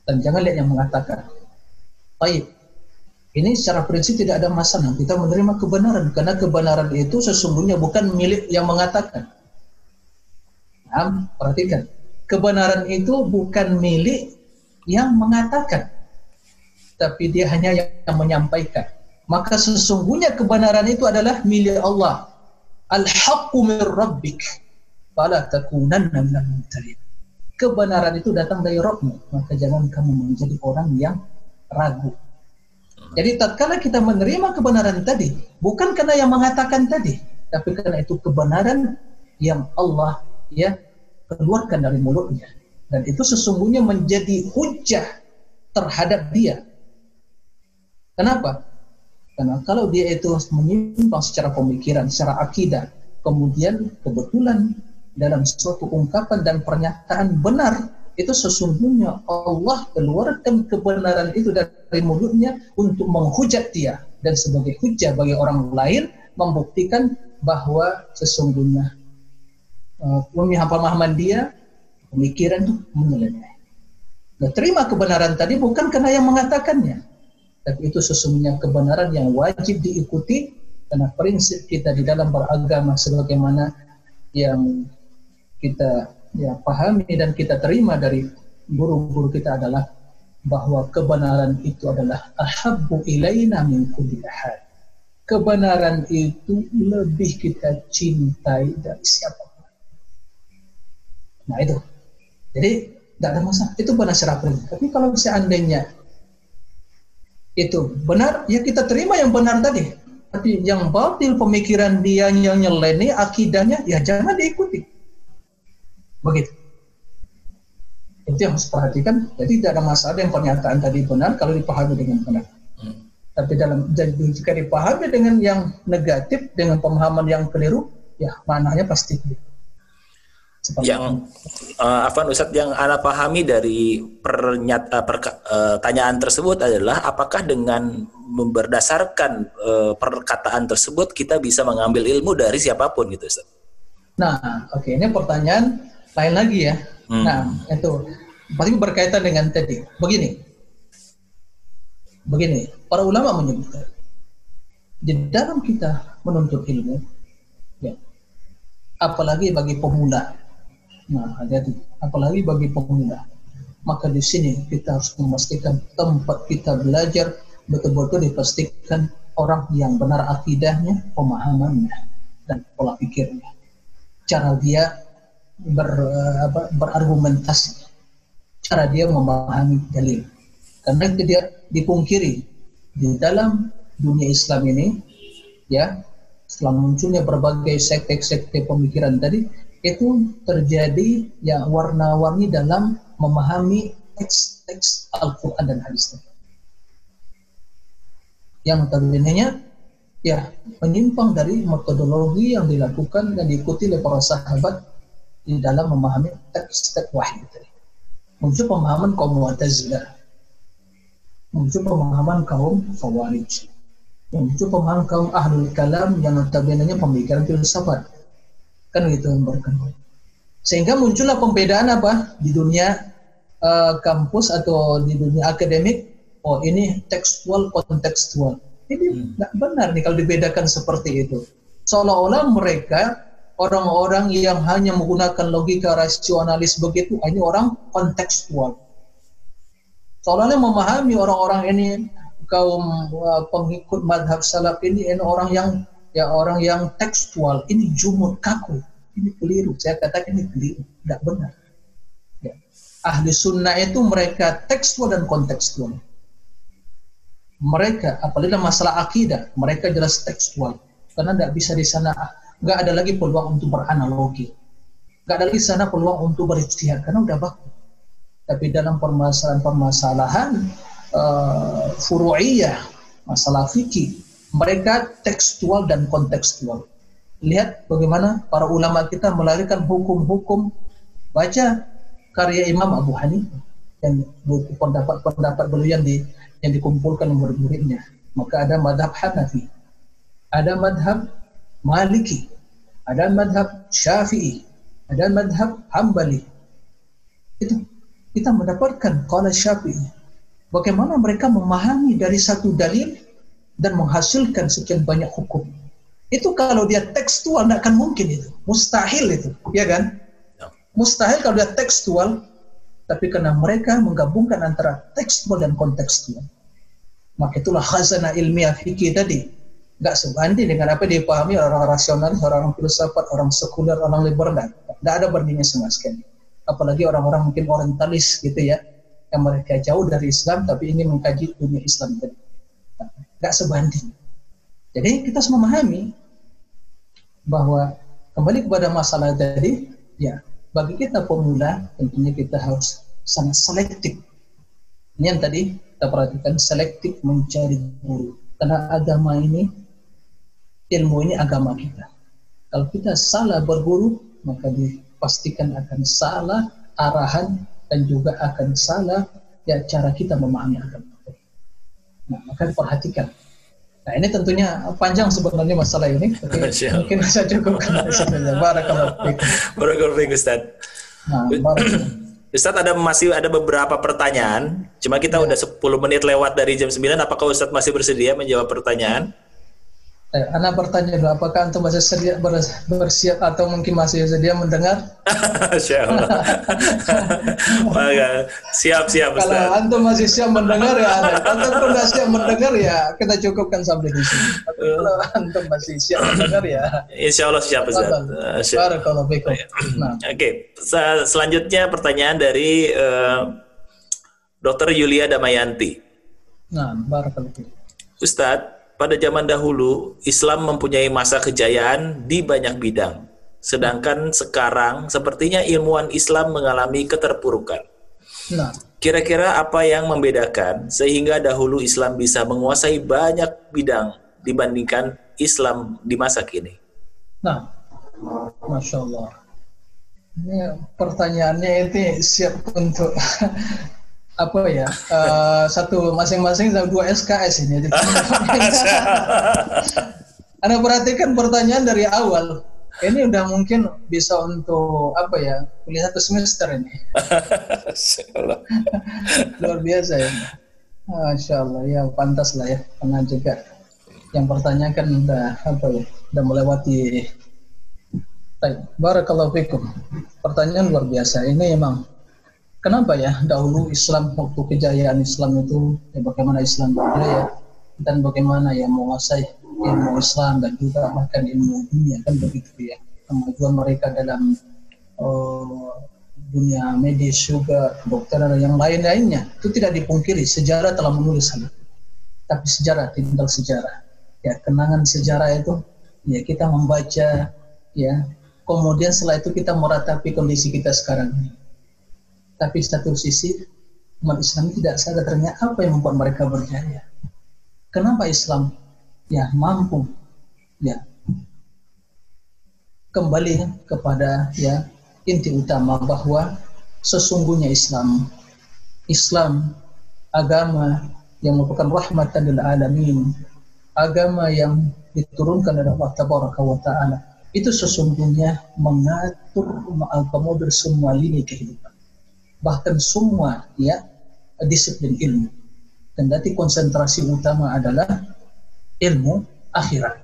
Dan jangan lihat yang mengatakan. Baik. Ini secara prinsip tidak ada masalah. Kita menerima kebenaran. Karena kebenaran itu sesungguhnya bukan milik yang mengatakan. Nah, perhatikan. Kebenaran itu bukan milik yang mengatakan tapi dia hanya yang menyampaikan maka sesungguhnya kebenaran itu adalah milik Allah al-haqqu min rabbik fala takunanna minal mumtarin kebenaran itu datang dari Rabbmu maka jangan kamu menjadi orang yang ragu jadi tatkala kita menerima kebenaran tadi bukan karena yang mengatakan tadi tapi karena itu kebenaran yang Allah ya keluarkan dari mulutnya dan itu sesungguhnya menjadi hujah terhadap dia. Kenapa? Karena kalau dia itu menyimpang secara pemikiran, secara akidah, kemudian kebetulan dalam suatu ungkapan dan pernyataan benar, itu sesungguhnya Allah keluarkan kebenaran itu dari mulutnya untuk menghujat dia dan sebagai hujah bagi orang lain membuktikan bahwa sesungguhnya uh, pemahaman dia Pemikiran itu menyeleneh. Nah, terima kebenaran tadi bukan karena yang mengatakannya, tapi itu sesungguhnya kebenaran yang wajib diikuti karena prinsip kita di dalam beragama sebagaimana yang kita ya pahami dan kita terima dari guru-guru kita adalah bahwa kebenaran itu adalah ahabbu ilaina min kulli. Kebenaran itu lebih kita cintai dari siapa pun. Nah itu jadi tidak ada masalah. Itu benar secara prinsip. Tapi kalau seandainya itu benar, ya kita terima yang benar tadi. Tapi yang batil pemikiran dia yang nyeleneh akidahnya, ya jangan diikuti. Begitu. Itu yang harus perhatikan. Jadi tidak ada masalah yang pernyataan tadi benar kalau dipahami dengan benar. Hmm. Tapi dalam jadi jika dipahami dengan yang negatif, dengan pemahaman yang keliru, ya maknanya pasti keliru. Seperti yang uh, Afan Ustadz yang Anda pahami dari pernyat, uh, pertanyaan tersebut adalah apakah dengan berdasarkan uh, perkataan tersebut kita bisa mengambil ilmu dari siapa pun gitu Ustaz? Nah, oke okay. ini pertanyaan lain lagi ya. Hmm. Nah, itu pasti berkaitan dengan tadi. Begini. Begini, para ulama menyebutkan di dalam kita menuntut ilmu ya, apalagi bagi pemula Nah, hati-hati. Apalagi bagi pemula. Maka di sini kita harus memastikan tempat kita belajar betul-betul dipastikan orang yang benar akidahnya, pemahamannya, dan pola pikirnya. Cara dia ber, apa, berargumentasi, cara dia memahami dalil. Karena dia dipungkiri di dalam dunia Islam ini, ya, setelah munculnya berbagai sekte-sekte pemikiran tadi, itu terjadi ya warna-warni dalam memahami teks-teks Al-Quran dan hadis yang notabene ya menyimpang dari metodologi yang dilakukan dan diikuti oleh para sahabat di dalam memahami teks-teks wahyu tadi. Muncul pemahaman kaum Mu'tazilah. Muncul pemahaman kaum Khawarij. Muncul pemahaman kaum Ahlul Kalam yang notabene pemikiran filsafat. Kan gitu yang berkembang. Sehingga muncullah pembedaan apa di dunia uh, kampus atau di dunia akademik. Oh ini tekstual kontekstual. Ini tidak hmm. benar nih kalau dibedakan seperti itu. Seolah-olah mereka orang-orang yang hanya menggunakan logika rasionalis begitu, ini orang kontekstual. Seolah-olah memahami orang-orang ini kaum uh, pengikut madhab salaf ini, ini orang yang ya orang yang tekstual, ini jumud kaku, ini keliru. Saya katakan ini keliru, tidak benar. Ya. Ahli sunnah itu mereka tekstual dan kontekstual. Mereka, apalagi masalah akidah, mereka jelas tekstual. Karena tidak bisa di sana nggak ada lagi peluang untuk beranalogi. Nggak ada lagi sana peluang untuk berijtihad karena udah baku. Tapi dalam permasalahan-permasalahan uh, furu'iyah masalah fikih mereka tekstual dan kontekstual. Lihat bagaimana para ulama kita melahirkan hukum-hukum. Baca karya Imam Abu Hanifah yang buku pendapat-pendapat beliau yang di yang dikumpulkan murid-muridnya. Maka ada madhab Hanafi ada madhab Maliki, ada madhab Syafi'i, ada madhab Hambali. Itu kita mendapatkan kalau Syafi'i. Bagaimana mereka memahami dari satu dalil dan menghasilkan sekian banyak hukum. Itu kalau dia tekstual tidak akan mungkin itu. Mustahil itu, ya kan? Ya. Mustahil kalau dia tekstual, tapi karena mereka menggabungkan antara tekstual dan kontekstual. Maka itulah khazanah ilmiah fikih tadi nggak sebanding dengan apa yang dipahami orang rasionalis, orang filsafat, orang sekuler, orang liberal. Nggak ada bandingnya sama sekali. Apalagi orang-orang mungkin orientalis gitu ya, yang mereka jauh dari Islam tapi ingin mengkaji dunia Islam. Nggak sebanding. Jadi kita harus memahami bahwa kembali kepada masalah tadi, ya bagi kita pemula tentunya kita harus sangat selektif. Ini yang tadi kita perhatikan selektif mencari guru. Karena agama ini ilmu ini agama kita. Kalau kita salah berguru, maka dipastikan akan salah arahan dan juga akan salah ya cara kita memahami agama. Nah, maka perhatikan. Nah, ini tentunya panjang sebenarnya masalah ini, tapi mungkin saya cukupkan saja. Barakallahu fiik. Barakallahu Ustaz. Nah, Ustaz ada masih ada beberapa pertanyaan, cuma kita ya. udah 10 menit lewat dari jam 9. Apakah Ustaz masih bersedia menjawab pertanyaan? Eh, Anda bertanya dulu, apakah Antum masih sedia, bersiap atau mungkin masih sedia mendengar? <laughs> <laughs> siap. siap, siap. Ustaz. Kalau Antum masih siap mendengar ya Anda. Antum pun siap mendengar ya kita cukupkan sampai di sini. Tapi kalau Antum masih siap mendengar ya. Insya Allah siap Ustaz. Barakallahu fikum. Nah. Oke, okay. selanjutnya pertanyaan dari uh, eh, Dr. Yulia Damayanti. Nah, barakallahu. Ustadz, pada zaman dahulu Islam mempunyai masa kejayaan di banyak bidang. Sedangkan sekarang sepertinya ilmuwan Islam mengalami keterpurukan. Nah. Kira-kira apa yang membedakan sehingga dahulu Islam bisa menguasai banyak bidang dibandingkan Islam di masa kini? Nah, Masya Allah. Ini pertanyaannya itu siap untuk apa ya uh, satu masing-masing dua SKS ini. <laughs> Anda perhatikan pertanyaan dari awal. Ini udah mungkin bisa untuk apa ya kuliah satu semester ini. Luar biasa ya. Masya Allah ya pantas lah ya karena juga yang pertanyaan kan udah apa ya udah melewati. Baik, barakallahu fikum. Pertanyaan luar biasa. Ini emang kenapa ya dahulu Islam waktu kejayaan Islam itu ya bagaimana Islam berjaya dan bagaimana ya menguasai ilmu Islam dan juga bahkan ilmu dunia kan begitu ya. Kemajuan mereka dalam uh, dunia medis juga kedokteran dan yang lain-lainnya itu tidak dipungkiri sejarah telah menulis hal itu. Tapi sejarah tinggal sejarah. Ya kenangan sejarah itu ya kita membaca ya. Kemudian setelah itu kita meratapi kondisi kita sekarang ini tapi satu sisi umat Islam tidak sadar ternyata apa yang membuat mereka berjaya. kenapa Islam ya mampu ya kembali kepada ya inti utama bahwa sesungguhnya Islam Islam agama yang merupakan rahmatan lil alamin agama yang diturunkan oleh Allah tabaraka wa taala itu sesungguhnya mengatur mengakomodir semua lini kehidupan bahkan semua ya disiplin ilmu. Dan nanti konsentrasi utama adalah ilmu akhirat.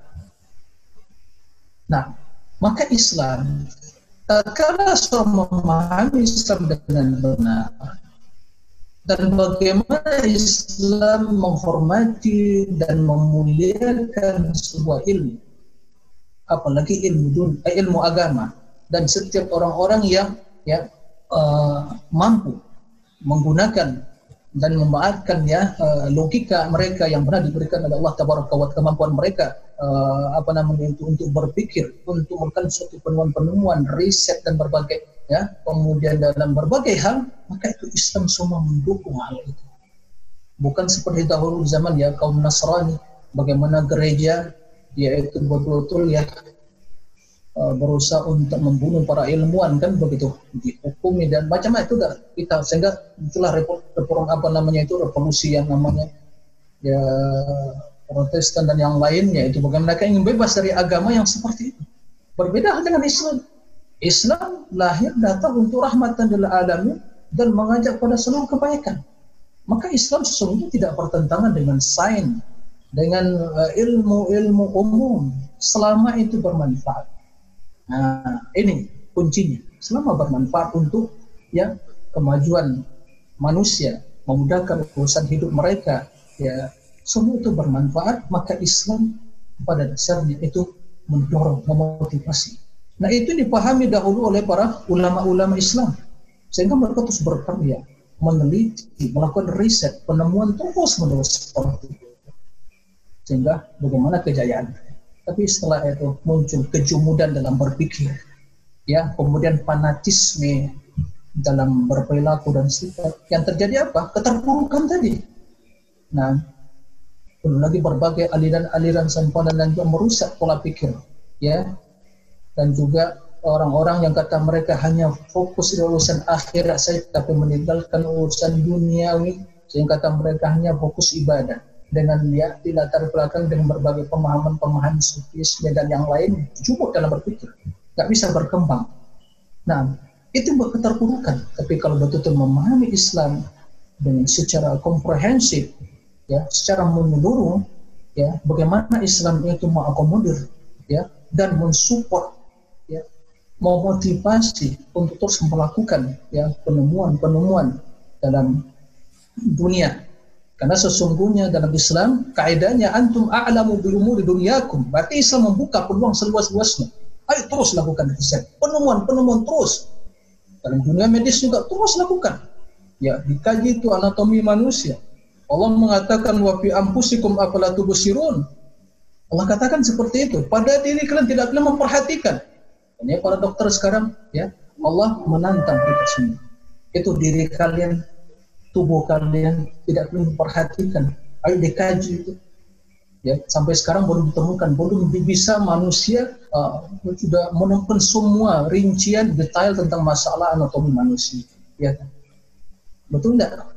Nah maka Islam kalau seorang memahami Islam dengan benar dan bagaimana Islam menghormati dan memuliakan sebuah ilmu apalagi ilmu dun, eh, ilmu agama dan setiap orang-orang yang ya uh, mampu menggunakan dan memaafkan ya uh, logika mereka yang pernah diberikan oleh Allah tabaraka wa kemampuan mereka uh, apa namanya itu untuk berpikir untuk melakukan suatu penemuan-penemuan riset dan berbagai ya kemudian dalam berbagai hal maka itu Islam semua mendukung hal itu. Bukan seperti dahulu zaman ya kaum Nasrani bagaimana gereja yaitu betul-betul ya berusaha untuk membunuh para ilmuwan kan begitu dihukumi dan macam itu dah kita sehingga itulah reform apa namanya itu revolusi yang namanya ya Protestan dan yang lainnya itu bagaimana mereka ingin bebas dari agama yang seperti itu. Berbeda dengan Islam. Islam lahir datang untuk rahmatan lil alamin dan mengajak pada seluruh kebaikan. Maka Islam sesungguhnya tidak bertentangan dengan sains, dengan uh, ilmu-ilmu umum selama itu bermanfaat. Nah, ini kuncinya. Selama bermanfaat untuk ya kemajuan manusia, memudahkan urusan hidup mereka, ya semua itu bermanfaat, maka Islam pada dasarnya itu mendorong, memotivasi. Nah itu dipahami dahulu oleh para ulama-ulama Islam. Sehingga mereka terus berkarya, meneliti, melakukan riset, penemuan terus menerus. Sehingga bagaimana kejayaan. Tapi setelah itu muncul kejumudan dalam berpikir, ya kemudian fanatisme dalam berperilaku dan sifat. Yang terjadi apa? Keterpurukan tadi. Nah, belum lagi berbagai aliran-aliran sempadan dan juga merusak pola pikir ya dan juga orang-orang yang kata mereka hanya fokus di urusan akhirat saja tapi meninggalkan urusan duniawi sehingga kata mereka hanya fokus ibadah dengan ya dilatar belakang dengan berbagai pemahaman-pemahaman sufisme dan yang lain cukup dalam berpikir. Nggak bisa berkembang. Nah itu keterpurukan tapi kalau betul-betul memahami Islam dengan secara komprehensif ya secara menyeluruh ya bagaimana Islam itu mengakomodir ya dan mensupport ya memotivasi untuk terus melakukan ya penemuan-penemuan dalam dunia karena sesungguhnya dalam Islam kaidahnya antum a'lamu bi umuri dunyakum berarti Islam membuka peluang seluas-luasnya ayo terus lakukan riset penemuan-penemuan terus dalam dunia medis juga terus lakukan ya dikaji itu anatomi manusia Allah mengatakan wa fi ampusikum afala tubsirun. Allah katakan seperti itu. Pada diri kalian tidak kalian memperhatikan. Ini para dokter sekarang ya, Allah menantang kita semua. Itu diri kalian, tubuh kalian tidak kalian memperhatikan. Ayo dikaji itu. Ya, sampai sekarang belum ditemukan, belum bisa manusia uh, sudah menemukan semua rincian detail tentang masalah anatomi manusia. Ya kan? Betul enggak?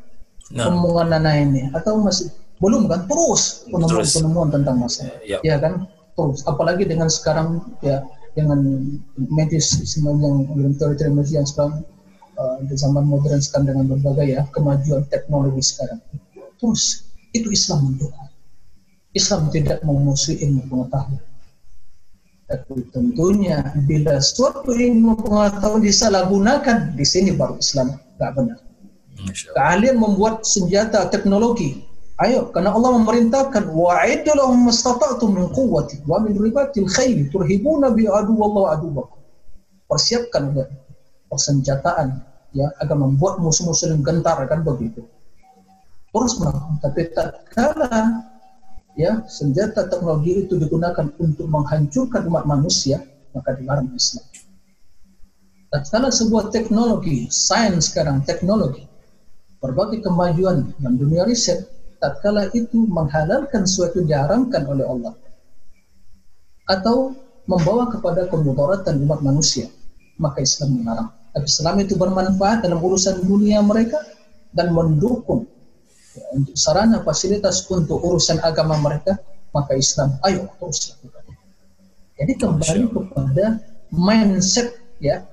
nah. omongan Nana ini atau masih belum kan terus penemuan-penemuan tentang masalah ya. ya kan terus apalagi dengan sekarang ya dengan medis yang belum teori medis yang sekarang uh, di zaman modern sekarang dengan berbagai ya kemajuan teknologi sekarang. Terus itu Islam mendukung Islam tidak memusuhi ilmu pengetahuan. Tapi tentunya bila suatu ilmu pengetahuan disalahgunakan di sini baru Islam nggak benar. Keahlian membuat senjata teknologi. Ayo, karena Allah memerintahkan wa'iddu lahum mastata'tum min quwwati wa min ribatil khayl turhibuna bi aduwallahu aduwakum. Persiapkan persenjataan ya agar membuat musuh-musuh yang gentar kan begitu. Terus melakukan tapi tak kala ya senjata teknologi itu digunakan untuk menghancurkan umat manusia maka dilarang Islam. Tatkala sebuah teknologi, sains sekarang teknologi. Berbagai kemajuan dalam dunia riset tatkala itu menghalalkan suatu diharamkan oleh Allah. Atau membawa kepada kemudaratan umat manusia. Maka Islam melarang tapi Islam itu bermanfaat dalam urusan dunia mereka dan mendukung ya, untuk sarana fasilitas untuk urusan agama mereka maka Islam ayo terus lakukan jadi kembali kepada mindset ya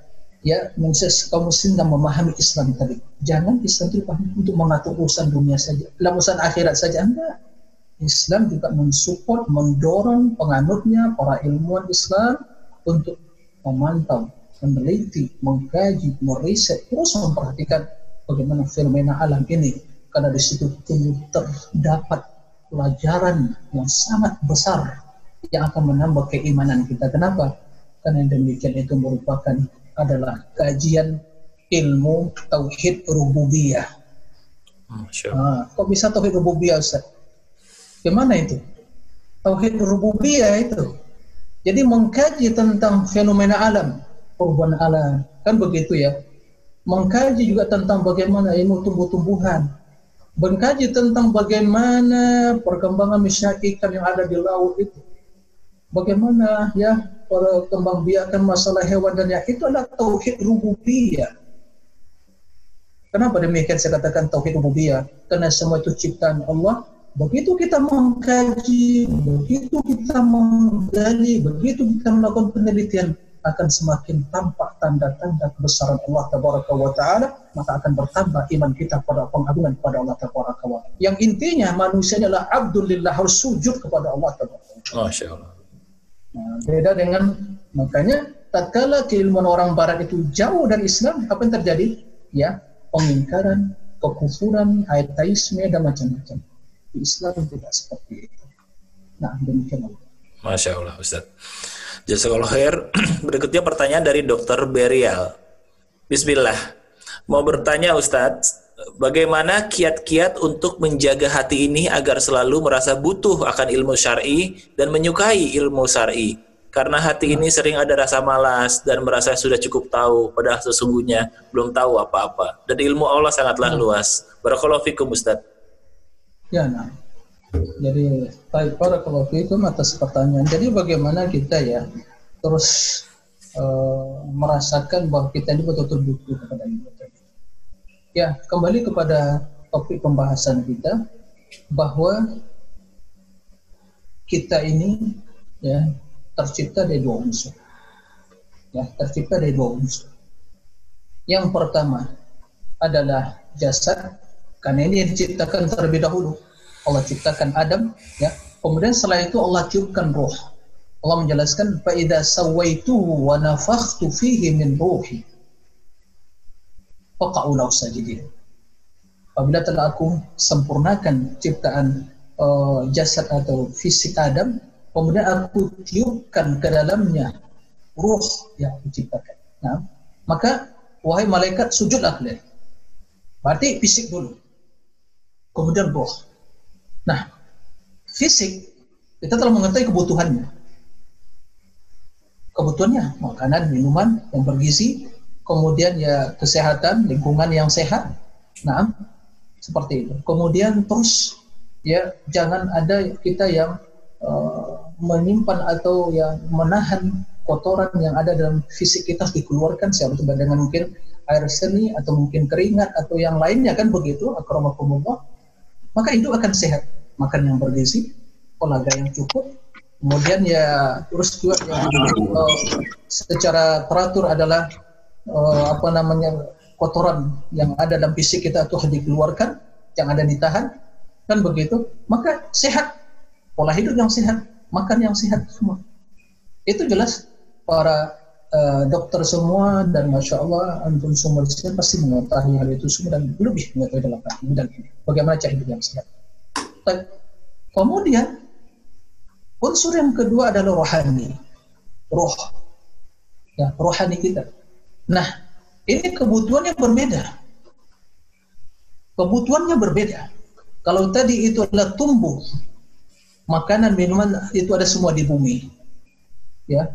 ya mindset kaum muslim dan memahami Islam tadi. Jangan Islam itu dipahami untuk mengatur urusan dunia saja, dalam urusan akhirat saja enggak. Islam juga mensupport, mendorong penganutnya, para ilmuwan Islam untuk memantau, meneliti, mengkaji, meriset, terus memperhatikan bagaimana fenomena alam ini. Karena di situ terdapat pelajaran yang sangat besar yang akan menambah keimanan kita. Kenapa? Karena demikian itu merupakan adalah kajian ilmu tauhid rububiyah. Nah, kok bisa tauhid rububiyah Ustaz? Gimana itu? Tauhid rububiyah itu. Jadi mengkaji tentang fenomena alam, perubahan alam, kan begitu ya. Mengkaji juga tentang bagaimana ilmu tumbuh-tumbuhan, mengkaji tentang bagaimana perkembangan misalnya ikan yang ada di laut itu bagaimana ya para kembang biakan masalah hewan dan ya itu adalah tauhid rububiyah. Kenapa demikian saya katakan tauhid rububiyah? Karena semua itu ciptaan Allah. Begitu kita mengkaji, begitu kita menggali, begitu kita melakukan penelitian, akan semakin tampak tanda-tanda kebesaran Allah Tabaraka wa Ta'ala, maka akan bertambah iman kita pada pengagungan kepada Allah Tabaraka wa Ta'ala. Yang intinya manusia adalah abdulillah harus sujud kepada Allah Tabaraka wa Ta'ala. Masya Allah. Nah, beda dengan makanya tatkala keilmuan orang barat itu jauh dari Islam, apa yang terjadi? Ya, pengingkaran, kekufuran, ateisme dan macam-macam. Di Islam tidak seperti itu. Nah, demikian. Masya Allah, Ustaz. Jazakallah khair. <clears throat> Berikutnya pertanyaan dari Dr. Berial. Bismillah. Mau bertanya Ustadz, bagaimana kiat-kiat untuk menjaga hati ini agar selalu merasa butuh akan ilmu syar'i dan menyukai ilmu syar'i. Karena hati ini sering ada rasa malas dan merasa sudah cukup tahu, padahal sesungguhnya belum tahu apa-apa. Dan ilmu Allah sangatlah hmm. luas. Barakallahu fikum Ustaz. Ya, nah. Jadi, baik barakallahu fikum atas pertanyaan. Jadi bagaimana kita ya terus uh, merasakan bahwa kita ini betul-betul butuh kepada ilmu Ya, kembali kepada topik pembahasan kita bahwa kita ini ya tercipta dari dua unsur. Ya, tercipta dari dua unsur. Yang pertama adalah jasad karena ini diciptakan terlebih dahulu. Allah ciptakan Adam, ya. Kemudian setelah itu Allah tiupkan roh. Allah menjelaskan fa idza sawaituhu wa nafakhtu fihi min ruhi faqa'ulau sajidin. Apabila telah aku sempurnakan ciptaan uh, jasad atau fisik Adam, kemudian aku tiupkan ke dalamnya ruh yang diciptakan. Nah, maka wahai malaikat sujudlah kalian. Berarti fisik dulu. Kemudian roh. Nah, fisik kita telah mengetahui kebutuhannya. Kebutuhannya makanan, minuman yang bergizi, kemudian ya kesehatan, lingkungan yang sehat. Nah, seperti itu. Kemudian terus ya jangan ada kita yang uh, menyimpan atau yang menahan kotoran yang ada dalam fisik kita dikeluarkan siapa itu dengan mungkin air seni atau mungkin keringat atau yang lainnya kan begitu akramakumullah maka itu akan sehat makan yang bergizi olahraga yang cukup kemudian ya terus juga ya, uh, secara teratur adalah uh, apa namanya kotoran yang ada dalam fisik kita itu dikeluarkan, yang ada ditahan, kan begitu, maka sehat, pola hidup yang sehat, makan yang sehat semua. Itu jelas para uh, dokter semua dan masya Allah antum semua di sini pasti mengetahui hal itu semua dan lebih mengetahui dalam bidang ini. Bagaimana cara hidup yang sehat. Kemudian unsur yang kedua adalah rohani, roh, ya rohani kita Nah, ini kebutuhannya berbeda. Kebutuhannya berbeda. Kalau tadi itu adalah tumbuh, makanan, minuman itu ada semua di bumi. Ya,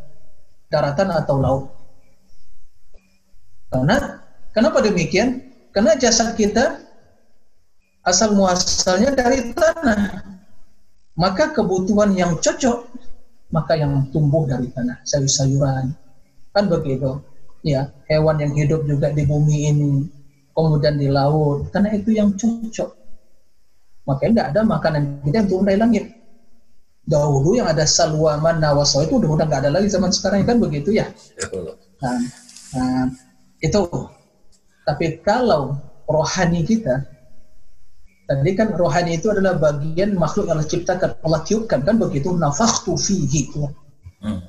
daratan atau laut. Karena kenapa demikian? Karena jasad kita asal muasalnya dari tanah. Maka kebutuhan yang cocok, maka yang tumbuh dari tanah, sayur-sayuran. Kan begitu. Ya, hewan yang hidup juga di bumi ini, kemudian di laut, karena itu yang cocok. Makanya tidak ada makanan kita yang turun dari langit. Dahulu yang ada salwa, manna, wasaw itu udah udah nggak ada lagi zaman sekarang kan begitu ya. Nah, nah, itu. Tapi kalau rohani kita, tadi kan rohani itu adalah bagian makhluk yang Allah ciptakan, Allah tiupkan kan begitu nafakhtu fihi. Hmm.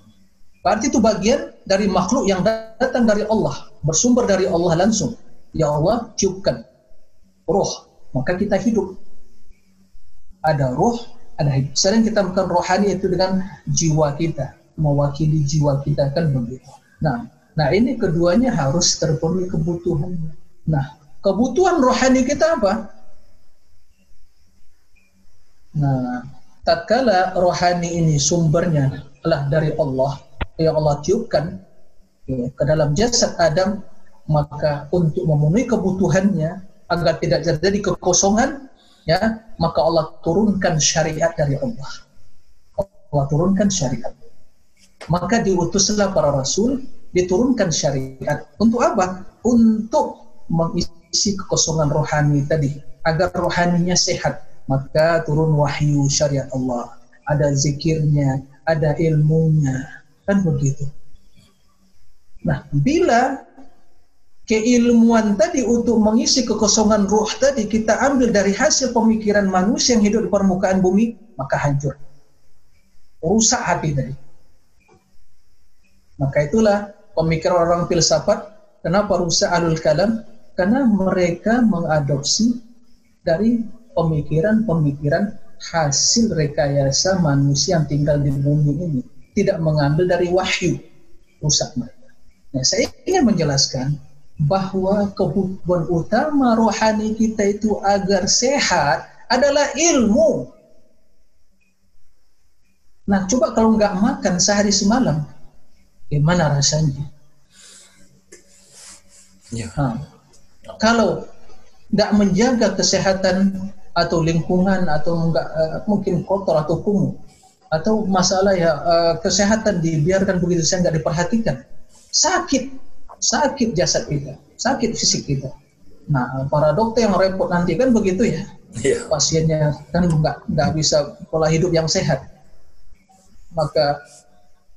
Berarti itu bagian dari makhluk yang datang dari Allah, bersumber dari Allah langsung. Ya Allah tiupkan roh, maka kita hidup. Ada roh, ada hidup. Sering kita bukan rohani itu dengan jiwa kita, mewakili jiwa kita kan begitu. Nah, nah ini keduanya harus terpenuhi kebutuhannya. Nah, kebutuhan rohani kita apa? Nah, tatkala rohani ini sumbernya adalah dari Allah, yang Allah tiupkan ya, ke dalam jasad Adam, maka untuk memenuhi kebutuhannya agar tidak terjadi kekosongan, ya, maka Allah turunkan syariat dari Allah. Allah turunkan syariat. Maka diutuslah para rasul, diturunkan syariat. Untuk apa? Untuk mengisi kekosongan rohani tadi, agar rohaninya sehat maka turun wahyu syariat Allah. Ada zikirnya, ada ilmunya, kan begitu. Nah, bila keilmuan tadi untuk mengisi kekosongan ruh tadi kita ambil dari hasil pemikiran manusia yang hidup di permukaan bumi, maka hancur. Rusak hati tadi. Maka itulah pemikiran orang filsafat, kenapa rusak alul kalam? Karena mereka mengadopsi dari pemikiran-pemikiran hasil rekayasa manusia yang tinggal di bumi ini tidak mengambil dari wahyu rusak mereka. Nah, saya ingin menjelaskan bahwa kebutuhan utama rohani kita itu agar sehat adalah ilmu. Nah, coba kalau nggak makan sehari semalam, gimana rasanya? Ya. Nah, kalau nggak menjaga kesehatan atau lingkungan atau enggak uh, mungkin kotor atau kumuh. Atau masalah ya uh, kesehatan dibiarkan begitu saja nggak diperhatikan. Sakit sakit jasad kita sakit fisik kita. Nah para dokter yang repot nanti kan begitu ya. Yeah. pasiennya kan nggak nggak bisa pola hidup yang sehat. Maka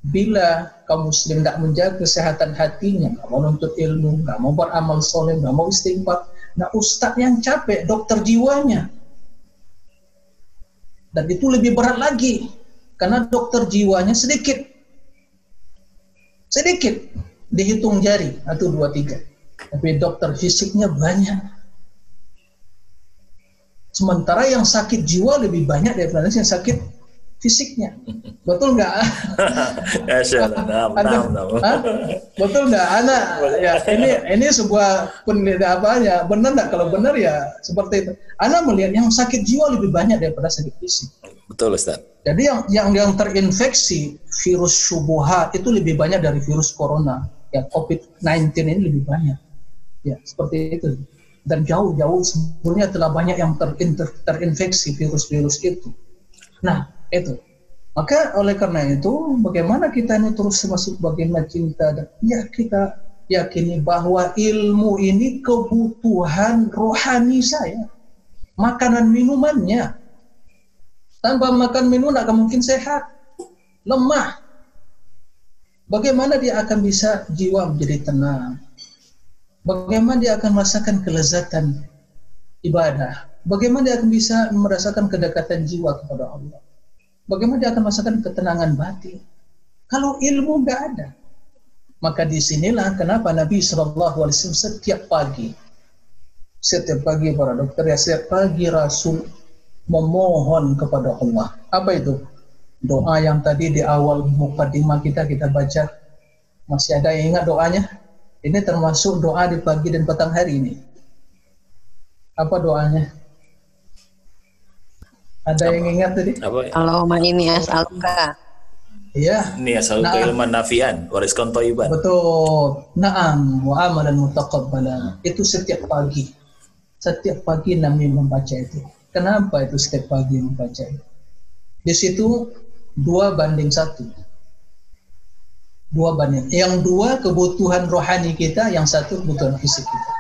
bila kaum muslim tidak menjaga kesehatan hatinya, nggak mau nuntut ilmu, nggak mau beramal soleh, nggak mau istighfar, nah ustadz yang capek, dokter jiwanya, dan itu lebih berat lagi karena dokter jiwanya sedikit. Sedikit dihitung jari atau dua tiga. Tapi dokter fisiknya banyak. Sementara yang sakit jiwa lebih banyak daripada yang sakit fisiknya. Betul nggak? <laughs> ya, Betul nggak, anak? Ya ini ini sebuah penelitian apa ya? Benar nggak? Kalau benar ya seperti itu. Anak melihat yang sakit jiwa lebih banyak daripada sakit fisik. Betul Ustaz. Jadi yang yang yang terinfeksi virus syubuhat itu lebih banyak dari virus corona. Ya COVID-19 ini lebih banyak. Ya seperti itu. Dan jauh-jauh sebelumnya telah banyak yang terinfeksi virus-virus itu. Nah, itu. Maka oleh karena itu, bagaimana kita ini terus masuk bagaimana cinta dan ya kita yakini bahwa ilmu ini kebutuhan rohani saya, makanan minumannya. Tanpa makan minum tidak mungkin sehat, lemah. Bagaimana dia akan bisa jiwa menjadi tenang? Bagaimana dia akan merasakan kelezatan ibadah? Bagaimana dia akan bisa merasakan kedekatan jiwa kepada Allah? Bagaimana dia akan merasakan ketenangan batin? Kalau ilmu nggak ada, maka di sinilah kenapa Nabi Wasallam setiap pagi, setiap pagi para dokter ya setiap pagi Rasul memohon kepada Allah. Apa itu? Doa yang tadi di awal mukadimah kita kita baca. Masih ada yang ingat doanya? Ini termasuk doa di pagi dan petang hari ini. Apa doanya? Ada apa? yang ingat tadi? Apa? Allahumma ini as'aluka. Iya. Ini as'aluka ilman nafian, warizkan thayyiban. Betul. Naam wa amalan mutaqabbalan. Itu setiap pagi. setiap pagi Nabi membaca itu. Kenapa itu setiap pagi membaca itu? Di situ dua banding satu. Dua banding. Yang dua kebutuhan rohani kita, yang satu kebutuhan fisik kita.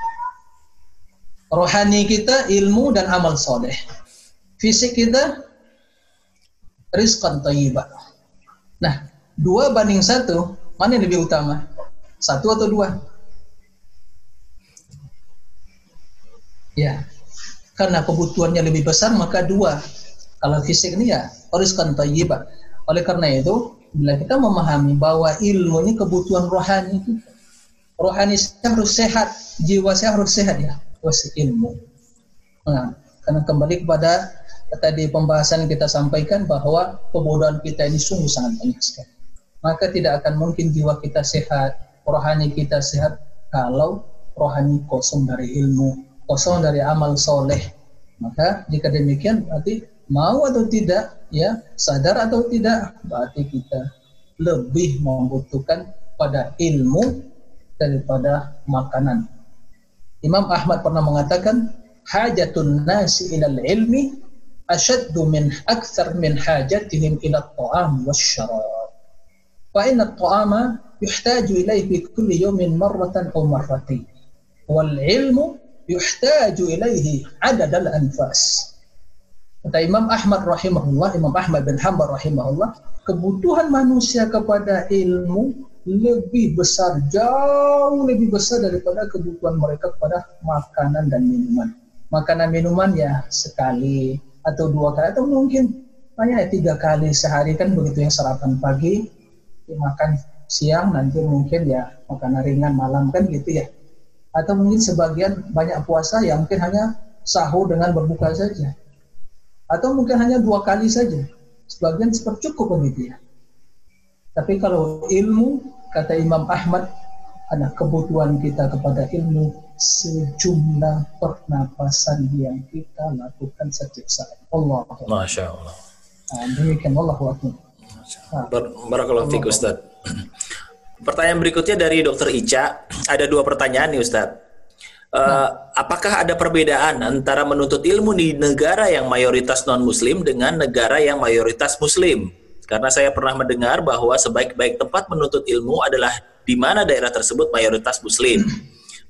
Rohani kita ilmu dan amal soleh. Fisik kita rizqan tayyibah. Nah, dua banding satu, mana yang lebih utama? Satu atau dua? Ya, karena kebutuhannya lebih besar maka dua. Kalau fisik ini ya rizqan tayyibah. Oleh karena itu, bila kita memahami bahwa ilmu ini kebutuhan rohani. Rohani saya harus sehat, jiwa saya harus sehat ya, wasik ilmu. Nah, karena kembali kepada tadi pembahasan kita sampaikan bahwa kebodohan kita ini sungguh sangat banyak sekali. Maka tidak akan mungkin jiwa kita sehat, rohani kita sehat kalau rohani kosong dari ilmu, kosong dari amal soleh. Maka jika demikian berarti mau atau tidak, ya sadar atau tidak, berarti kita lebih membutuhkan pada ilmu daripada makanan. Imam Ahmad pernah mengatakan, hajatun nasi ilal ilmi akthar min hajatihim ila at-ta'am wasyarab. Fa inna at-ta'ama yuhtaju ilayhi fi kulli yawmin marratan aw marratain. Wal ilmu yuhtaju ilaihi adad al-anfas. Kata Imam Ahmad rahimahullah, Imam Ahmad bin Hanbal rahimahullah, kebutuhan manusia kepada ilmu lebih besar, jauh lebih besar daripada kebutuhan mereka kepada makanan dan minuman. Makanan minuman ya sekali atau dua kali atau mungkin hanya tiga kali sehari kan begitu yang sarapan pagi, makan siang, nanti mungkin ya makanan ringan malam kan gitu ya. Atau mungkin sebagian banyak puasa yang mungkin hanya sahur dengan berbuka saja. Atau mungkin hanya dua kali saja. Sebagian seperti cukup begitu ya. Tapi kalau ilmu kata Imam Ahmad ada kebutuhan kita kepada ilmu sejumlah pernapasan yang kita lakukan setiap saat Allah Masya Allah nah, demikian Allah Bar Barakallahu fiik Ustaz Pertanyaan berikutnya dari Dokter Ica. Ada dua pertanyaan nih Ustadz. Uh, apakah ada perbedaan antara menuntut ilmu di negara yang mayoritas non-Muslim dengan negara yang mayoritas Muslim? Karena saya pernah mendengar bahwa sebaik-baik tempat menuntut ilmu adalah di mana daerah tersebut mayoritas Muslim.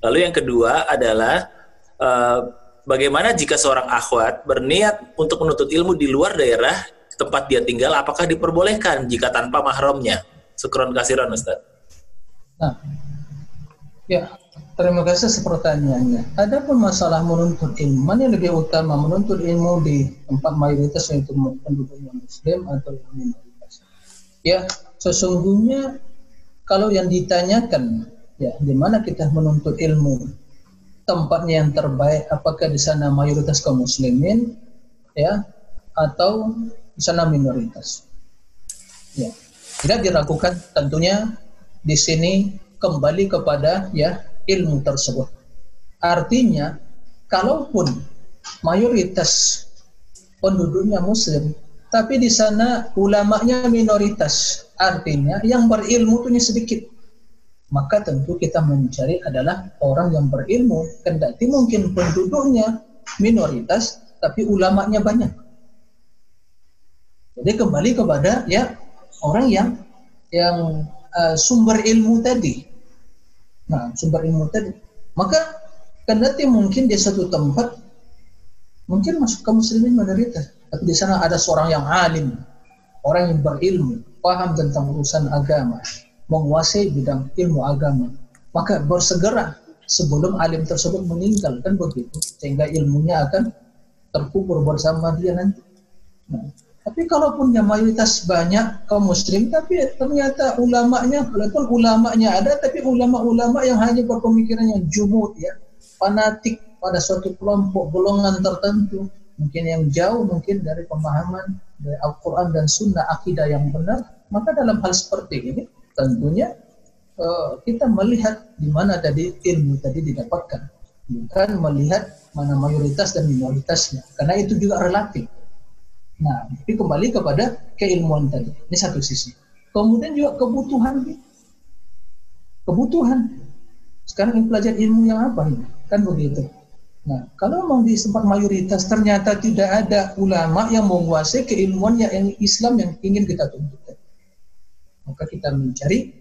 Lalu yang kedua adalah uh, bagaimana jika seorang akhwat berniat untuk menuntut ilmu di luar daerah tempat dia tinggal, apakah diperbolehkan jika tanpa mahramnya? Syukron kasiran Ustaz. Nah, ya terima kasih pertanyaannya. Adapun masalah menuntut ilmu, mana yang lebih utama menuntut ilmu di tempat mayoritas yaitu penduduk muslim atau minoritas? Ya, sesungguhnya kalau yang ditanyakan ya di mana kita menuntut ilmu tempatnya yang terbaik apakah di sana mayoritas kaum muslimin ya atau di sana minoritas ya tidak diragukan tentunya di sini kembali kepada ya ilmu tersebut. Artinya, kalaupun mayoritas penduduknya muslim, tapi di sana ulamanya minoritas, artinya yang berilmu itu sedikit. Maka tentu kita mencari adalah orang yang berilmu, kendati mungkin penduduknya minoritas, tapi ulamanya banyak. Jadi kembali kepada ya orang yang yang uh, sumber ilmu tadi. Nah, sumber ilmu tadi. Maka kendati mungkin di satu tempat mungkin masuk ke muslimin mayoritas, tapi di sana ada seorang yang alim, orang yang berilmu, paham tentang urusan agama, menguasai bidang ilmu agama, maka bersegera sebelum alim tersebut meninggal kan begitu, sehingga ilmunya akan terkubur bersama dia nanti. Nah, tapi kalaupun yang mayoritas banyak kaum muslim, tapi ternyata ulamanya, walaupun ulamanya ada, tapi ulama-ulama yang hanya berpemikiran yang jumud ya, fanatik pada suatu kelompok golongan tertentu, mungkin yang jauh mungkin dari pemahaman dari Al-Quran dan Sunnah akidah yang benar, maka dalam hal seperti ini tentunya uh, kita melihat di mana tadi ilmu tadi didapatkan, bukan melihat mana mayoritas dan minoritasnya, karena itu juga relatif Nah, tapi kembali kepada keilmuan tadi. Ini satu sisi. Kemudian juga kebutuhan. Kebutuhan. Sekarang pelajar ilmu yang apa ini? Kan begitu. Nah, kalau memang di tempat mayoritas ternyata tidak ada ulama yang menguasai keilmuan yang Islam yang ingin kita tuntut, maka kita mencari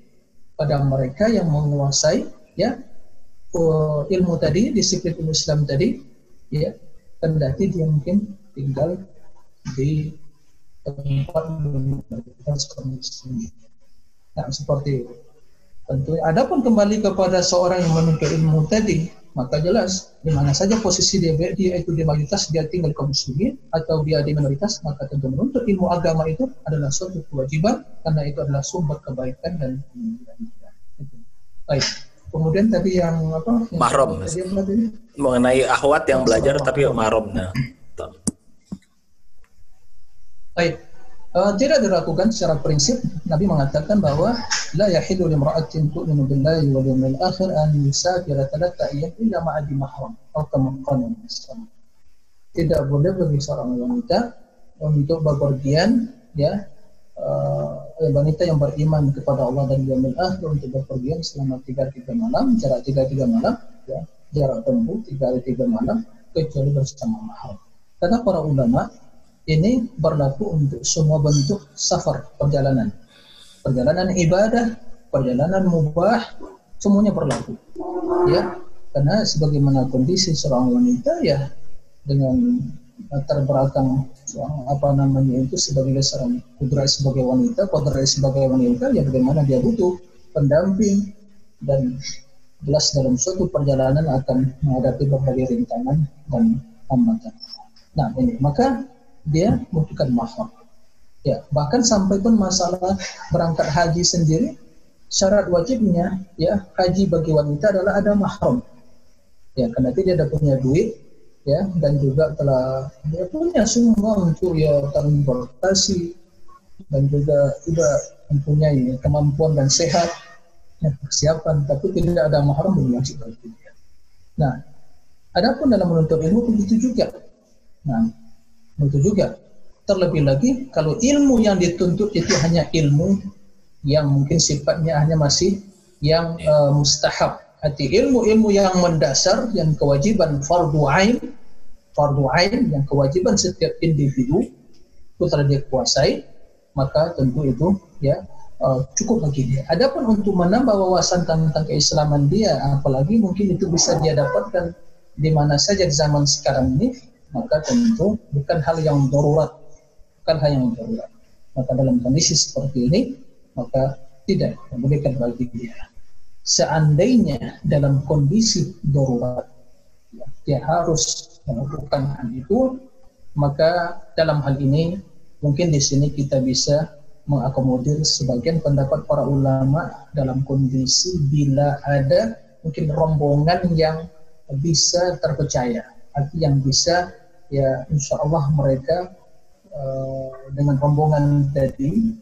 pada mereka yang menguasai ya uh, ilmu tadi, disiplin ilmu Islam tadi, ya, kendati dia mungkin tinggal di tempat. Nah, seperti itu. Tentu, adapun kembali kepada seorang yang menuntut ilmu tadi, maka jelas di mana saja posisi dia, dia itu di mayoritas dia tinggal kaum muslimin atau dia di minoritas maka tentu menuntut ilmu agama itu adalah suatu kewajiban karena itu adalah sumber kebaikan dan baik. Kemudian tadi yang apa? Mahram mengenai akhwat yang belajar tapi mahram nah. Baik Uh, tidak dilakukan secara prinsip Nabi mengatakan bahwa la yahilu limra'atin tu'minu billahi wal yawmil akhir an yusafira thalatha ayyam illa ma'adi mahram atau kama qala Tidak boleh bagi seorang wanita untuk bepergian ya uh, wanita yang beriman kepada Allah dan yaumil akhir untuk bepergian selama tiga tiga malam jarak tiga tiga malam ya jarak tempuh tiga tiga malam kecuali bersama mahram. Kata para ulama ini berlaku untuk semua bentuk safar perjalanan. Perjalanan ibadah, perjalanan mubah, semuanya berlaku. Ya, karena sebagaimana kondisi seorang wanita ya dengan latar belakang apa namanya itu sebagai seorang kudrat sebagai wanita, kudrat sebagai wanita ya bagaimana dia butuh pendamping dan jelas dalam suatu perjalanan akan menghadapi berbagai rintangan dan hambatan. Nah ini maka dia membutuhkan mahram. Ya, bahkan sampai pun masalah berangkat haji sendiri, syarat wajibnya ya haji bagi wanita adalah ada mahram. Ya, karena dia ada punya duit, ya, dan juga telah dia punya semua untuk ya transportasi dan juga tidak mempunyai kemampuan dan sehat ya, persiapan, tapi tidak ada mahram belum wajib bagi dia. Nah, adapun dalam menuntut ilmu begitu juga. Nah, itu juga. Terlebih lagi kalau ilmu yang dituntut itu hanya ilmu yang mungkin sifatnya hanya masih yang uh, mustahab. Arti ilmu-ilmu yang mendasar yang kewajiban fardu ain, fardu ain yang kewajiban setiap individu telah dia kuasai, maka tentu itu ya uh, cukup bagi dia. Adapun untuk menambah wawasan tentang keislaman dia, apalagi mungkin itu bisa dia dapatkan di mana saja di zaman sekarang ini, maka tentu bukan hal yang darurat, bukan hal yang darurat. Maka dalam kondisi seperti ini, maka tidak memberikan bagi dia. Seandainya dalam kondisi darurat, ya, dia harus melakukan hal itu, maka dalam hal ini mungkin di sini kita bisa mengakomodir sebagian pendapat para ulama dalam kondisi bila ada mungkin rombongan yang bisa terpercaya, arti yang bisa ya insya Allah mereka uh, dengan rombongan tadi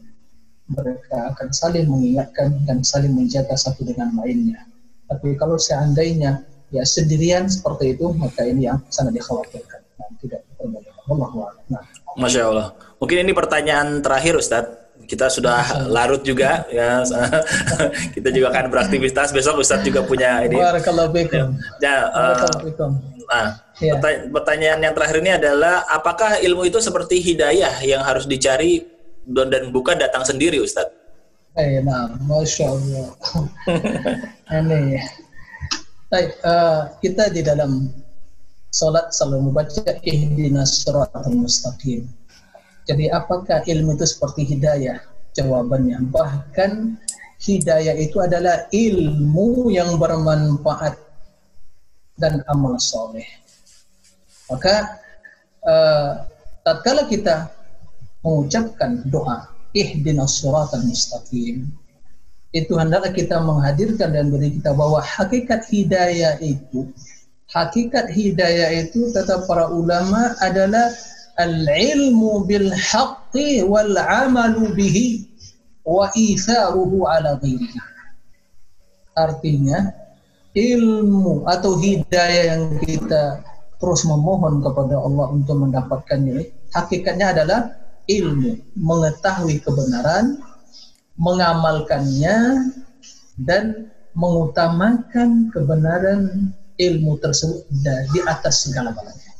mereka akan saling mengingatkan dan saling menjaga satu dengan lainnya. Tapi kalau seandainya ya sendirian seperti itu, maka ini yang sangat dikhawatirkan. Nah, tidak Allah nah. Masya Allah. Mungkin ini pertanyaan terakhir Ustadz. Kita sudah larut juga ya. <laughs> kita juga akan beraktivitas besok Ustadz juga punya ini. Barakallahu Ya, uh, Nah, ya. pertanyaan yang terakhir ini adalah apakah ilmu itu seperti hidayah yang harus dicari dan bukan datang sendiri, Ustadz? Eh, nah, masya Allah. <laughs> ini, Baik, uh, kita di dalam sholat selalu membaca ihdinas siratal mustaqim. Jadi apakah ilmu itu seperti hidayah? Jawabannya bahkan hidayah itu adalah ilmu yang bermanfaat dan amal soleh. Maka uh, tatkala kita mengucapkan doa ihdinas siratal mustaqim itu hendaklah kita menghadirkan dan beri kita bahwa hakikat hidayah itu. Hakikat hidayah itu kata para ulama adalah al-ilmu bil haqqi wal amalu bihi wa itharuhu ala ghairihi. Artinya ilmu atau hidayah yang kita terus memohon kepada Allah untuk mendapatkannya hakikatnya adalah ilmu mengetahui kebenaran mengamalkannya dan mengutamakan kebenaran ilmu tersebut di atas segala-galanya.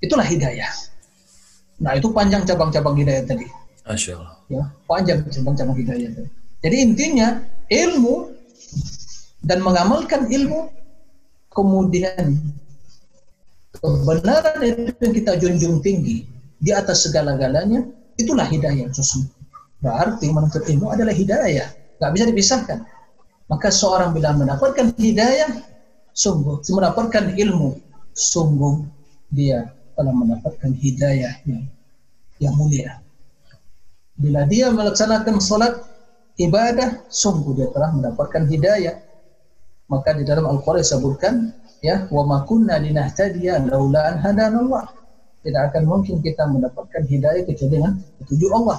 Itulah hidayah. Nah itu panjang cabang-cabang hidayah tadi. Allah. Ya, panjang cabang-cabang hidayah tadi. Jadi intinya ilmu dan mengamalkan ilmu kemudian kebenaran itu yang kita junjung tinggi di atas segala-galanya itulah hidayah sesungguhnya. Berarti menuntut ilmu adalah hidayah, nggak bisa dipisahkan. Maka seorang bila mendapatkan hidayah, sungguh mendapatkan ilmu, sungguh dia telah mendapatkan hidayah yang, yang mulia. Bila dia melaksanakan sholat ibadah, sungguh dia telah mendapatkan hidayah. Maka di dalam Al-Quran disebutkan, ya, wa ma kunna linahtadiya laula an hadanallah. Tidak akan mungkin kita mendapatkan hidayah kecuali dengan petunjuk Allah.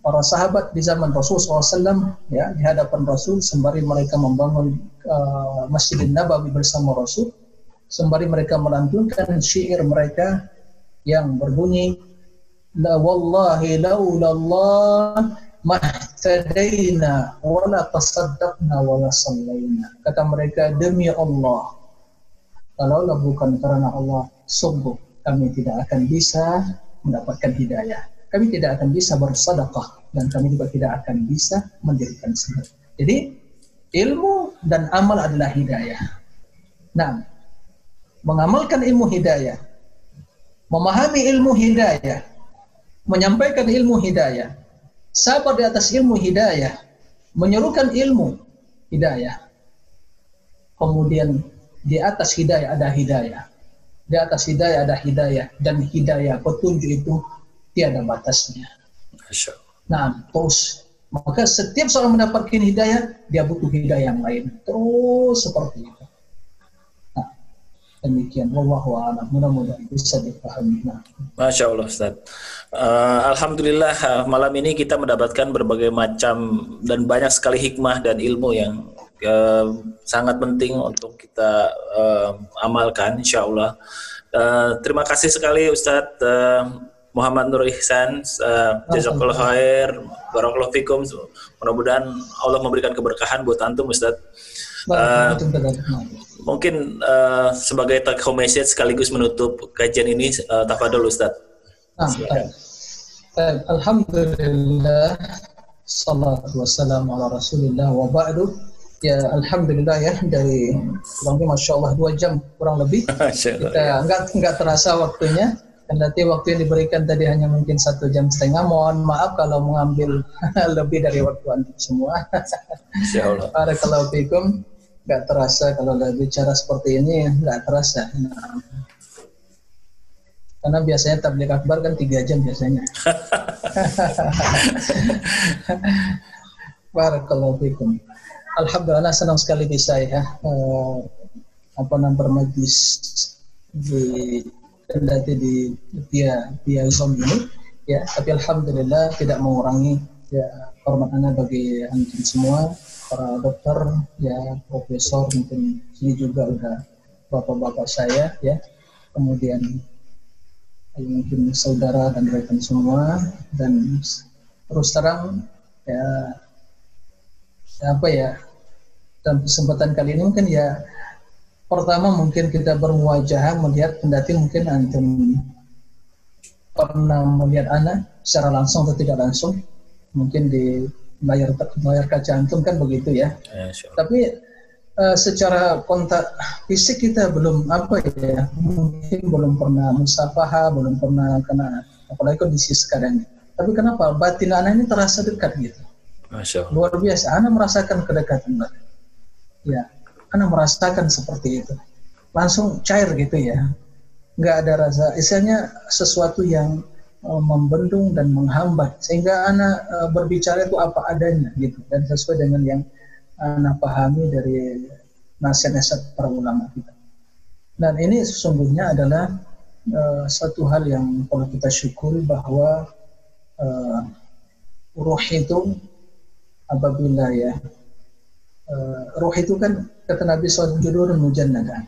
Para sahabat di zaman Rasul SAW ya di hadapan Rasul sembari mereka membangun uh, Masjidin Nabawi bersama Rasul, sembari mereka melantunkan syair mereka yang berbunyi la wallahi laulallah mahtadaina wala tasaddaqna wala sallaina kata mereka demi Allah kalaulah bukan karena Allah sungguh kami tidak akan bisa mendapatkan hidayah. Kami tidak akan bisa bersedekah dan kami juga tidak akan bisa mendirikan salat jadi ilmu dan amal adalah hidayah. Nah mengamalkan ilmu hidayah memahami ilmu hidayah menyampaikan ilmu hidayah sabar di atas ilmu hidayah, menyerukan ilmu hidayah. Kemudian di atas hidayah ada hidayah. Di atas hidayah ada hidayah dan hidayah petunjuk itu tiada batasnya. Nah, terus maka setiap seorang mendapatkan hidayah, dia butuh hidayah yang lain. Terus seperti itu. Nah, demikian. Wallahu a'lam. Mudah-mudahan bisa dipahami. Nah. Masya Allah Ustaz. Uh, Alhamdulillah uh, malam ini kita mendapatkan berbagai macam dan banyak sekali hikmah dan ilmu yang uh, sangat penting untuk kita uh, amalkan insya Allah. Uh, terima kasih sekali Ustadz uh, Muhammad Nur Ihsan, uh, jazakallah khair, barakallahu fikum. Mudah-mudahan Allah memberikan keberkahan buat antum Ustadz. Uh, mungkin uh, sebagai take home message sekaligus menutup kajian ini, uh, tafadol Ustadz. Ah, Alhamdulillah Salatu wassalamu ala rasulillah wa ba'du Ya Alhamdulillah ya dari kurang lebih Masya Allah dua jam kurang lebih. <laughs> Kita nggak nggak terasa waktunya. Dan nanti waktu yang diberikan tadi hanya mungkin satu jam setengah. Mohon maaf kalau mengambil <laughs> lebih dari waktu antum semua. <laughs> Barakallahu fikum. Nggak terasa kalau bicara seperti ini nggak terasa. Nah, karena biasanya tablik akbar kan tiga jam biasanya. Barakallahu fikum. Alhamdulillah senang sekali bisa ya. Uh, apa namanya bermajlis di kendati di via via Zoom ini ya. Tapi alhamdulillah tidak mengurangi ya hormat anda bagi antum semua para dokter ya profesor mungkin sini juga udah bapak-bapak saya ya. Kemudian mungkin saudara dan rekan semua dan terus terang ya, ya apa ya dalam kesempatan kali ini mungkin ya pertama mungkin kita bermuajah melihat kendati mungkin antum pernah melihat anak secara langsung atau tidak langsung mungkin di layar layar kaca antum kan begitu ya, ya tapi uh, secara kontak fisik kita belum apa ya mungkin belum pernah musafaha belum pernah kena apalagi kondisi sekarang. Tapi kenapa? Batin anak ini terasa dekat gitu. Masya Allah. luar biasa. Anak merasakan kedekatan batin ya anak merasakan seperti itu. Langsung cair gitu ya. Nggak ada rasa istilahnya sesuatu yang uh, membendung dan menghambat. Sehingga anak uh, berbicara itu apa adanya gitu. Dan sesuai dengan yang anak pahami dari nasihat-nasihat para ulama kita. Dan ini sesungguhnya adalah uh, satu hal yang perlu kita syukuri bahwa uh, ruh itu apabila ya uh, ruh itu kan kata Nabi SAW mujannada.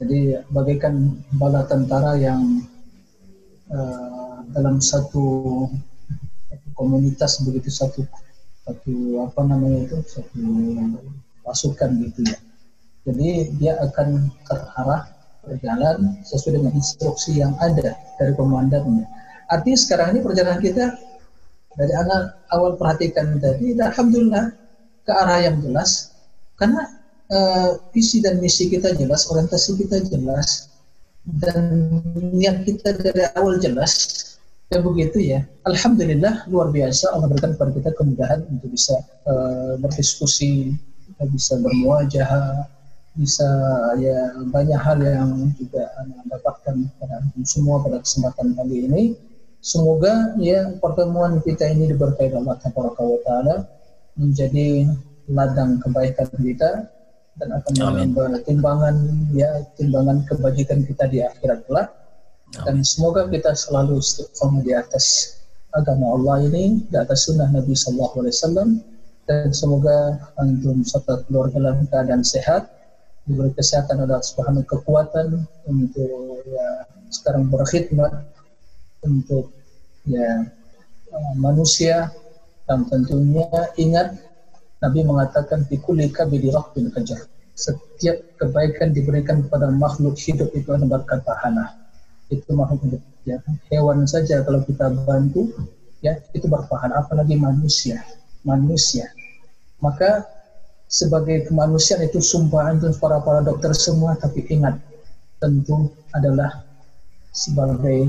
Jadi bagaikan bala tentara yang uh, dalam satu komunitas begitu satu satu apa namanya itu satu pasukan gitu ya Jadi dia akan terarah berjalan sesuai dengan instruksi yang ada dari komandannya. Artinya sekarang ini perjalanan kita dari anak awal perhatikan tadi, alhamdulillah ke arah yang jelas karena uh, visi dan misi kita jelas, orientasi kita jelas dan niat kita dari awal jelas. Ya begitu ya. Alhamdulillah luar biasa Allah berikan kepada kita kemudahan untuk bisa uh, berdiskusi, bisa bermuajah, bisa ya banyak hal yang juga anda dapatkan pada semua pada kesempatan kali ini. Semoga ya pertemuan kita ini diberkahi Allah Taala menjadi ladang kebaikan kita dan akan menambah timbangan ya timbangan kebajikan kita di akhirat kelak. Dan semoga kita selalu istiqomah di atas agama Allah ini di atas sunnah Nabi Sallallahu Alaihi Wasallam. Dan semoga antum serta keluarga dalam keadaan sehat. Diberi kesehatan ada subhanahu kekuatan untuk ya sekarang berkhidmat untuk ya manusia dan tentunya ingat Nabi mengatakan fikuli kabidi rahbin kajar. Setiap kebaikan diberikan kepada makhluk hidup itu adalah pahala. Itu makhluk hidup. Ya. Hewan saja kalau kita bantu, ya itu berpahala. Apalagi manusia, manusia. Maka sebagai kemanusiaan itu sumpahan untuk para para dokter semua. Tapi ingat, tentu adalah sebagai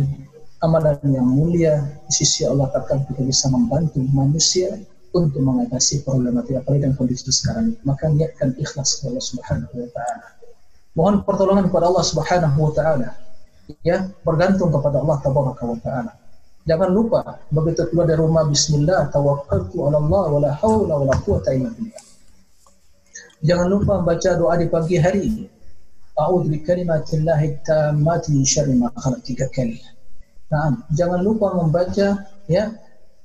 amalan yang mulia di sisi Allah akan kita bisa membantu manusia untuk mengatasi problematika apalagi dan kondisi sekarang maka niatkan ikhlas kepada Allah Subhanahu wa taala. Mohon pertolongan kepada Allah Subhanahu wa taala. Ya bergantung kepada Allah tabaraka wa taala. Jangan lupa begitu keluar dari rumah bismillah tawakkaltu ala Allah wala haula wala quwata illa billah. Jangan lupa baca doa di pagi hari. A'udzu bi kalimatillahi tammati syarri ma khalaq tiga kali. Nah, jangan lupa membaca ya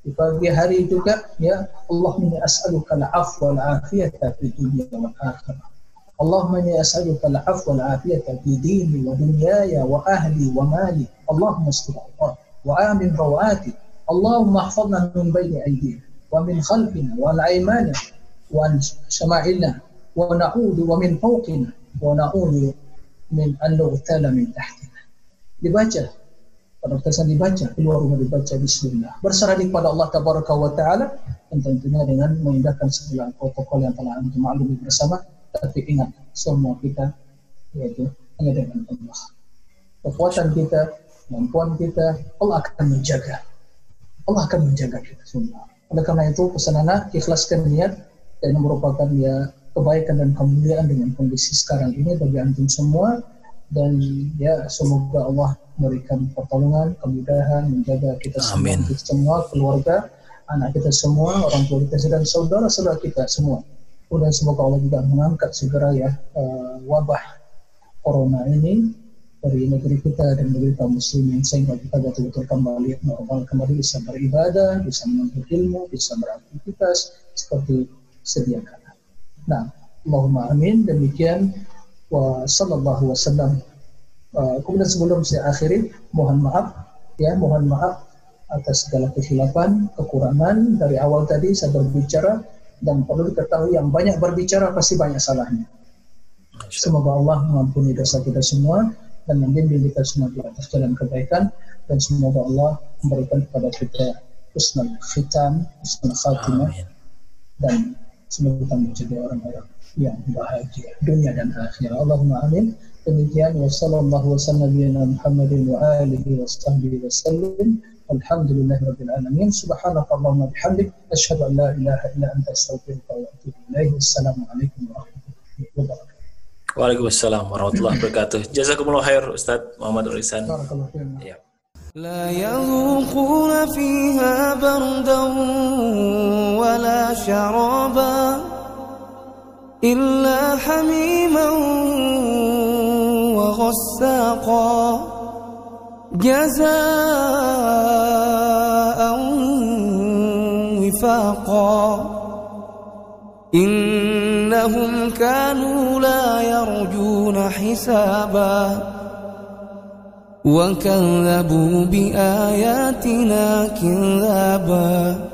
di pagi hari juga ya Allahumma as'aluka al-afwa wal afiyata fi dunya wal akhirah Allahumma inni as'aluka al-afwa wal afiyata fi dini wa dunyaya wa ahli wa mali. Allahumma astur Allah wa amin rawati. Allahumma ihfadna min bayni aydina wa min khalfina wa an aymana wa an shama'ilna wa na'udhu wa min fawqina wa na'udhu min an nughtala min tahtina. Dibaca kesan dibaca, keluar rumah dibaca bismillah. Berserah kepada Allah tabaraka wa taala tentunya dengan mengindahkan segala protokol yang telah antum maklumi bersama. Tapi ingat semua kita yaitu hanya dengan Allah. Kekuatan kita, kemampuan kita, Allah akan menjaga. Allah akan menjaga kita semua. Oleh karena itu pesan anak ikhlaskan niat dan merupakan ya kebaikan dan kemuliaan dengan kondisi sekarang ini bagi antum semua dan ya semoga Allah memberikan pertolongan, kemudahan, menjaga kita semua, kita semua, keluarga, anak kita semua, orang tua kita dan saudara-saudara kita semua. Dan semoga Allah juga mengangkat segera ya uh, wabah corona ini dari negeri kita dan negeri kaum muslimin sehingga kita betul-betul kembali normal kembali bisa beribadah, bisa menuntut ilmu, bisa beraktivitas seperti sedia kala. Nah, Allahumma amin. Demikian wa sallallahu wasallam uh, kemudian sebelum saya akhiri mohon maaf ya mohon maaf atas segala kesilapan kekurangan dari awal tadi saya berbicara dan perlu diketahui yang banyak berbicara pasti banyak salahnya semoga Allah mengampuni dosa kita semua dan membimbing kita semua di atas jalan kebaikan dan semoga Allah memberikan kepada kita husnul khitam husnul khatimah dan semoga kita menjadi orang-orang yang bahagia dunia dan akhirat. Allahumma amin. Demikian wa sallallahu wa sallam Muhammadin wa alihi wa sahbihi wa sallim. Alhamdulillah rabbil alamin. Subhanaka Allahumma bihamdik asyhadu an la ilaha illa anta astaghfiruka wa atubu ilaik. Wassalamualaikum warahmatullahi wabarakatuh. Waalaikumsalam warahmatullahi wabarakatuh. Jazakumullah khair Ustaz Muhammad Risan. Ya. لا يذوقون فيها بردا ولا شرابا إلا حميما وغساقا جزاء وفاقا إنهم كانوا لا يرجون حسابا وكذبوا بآياتنا كذابا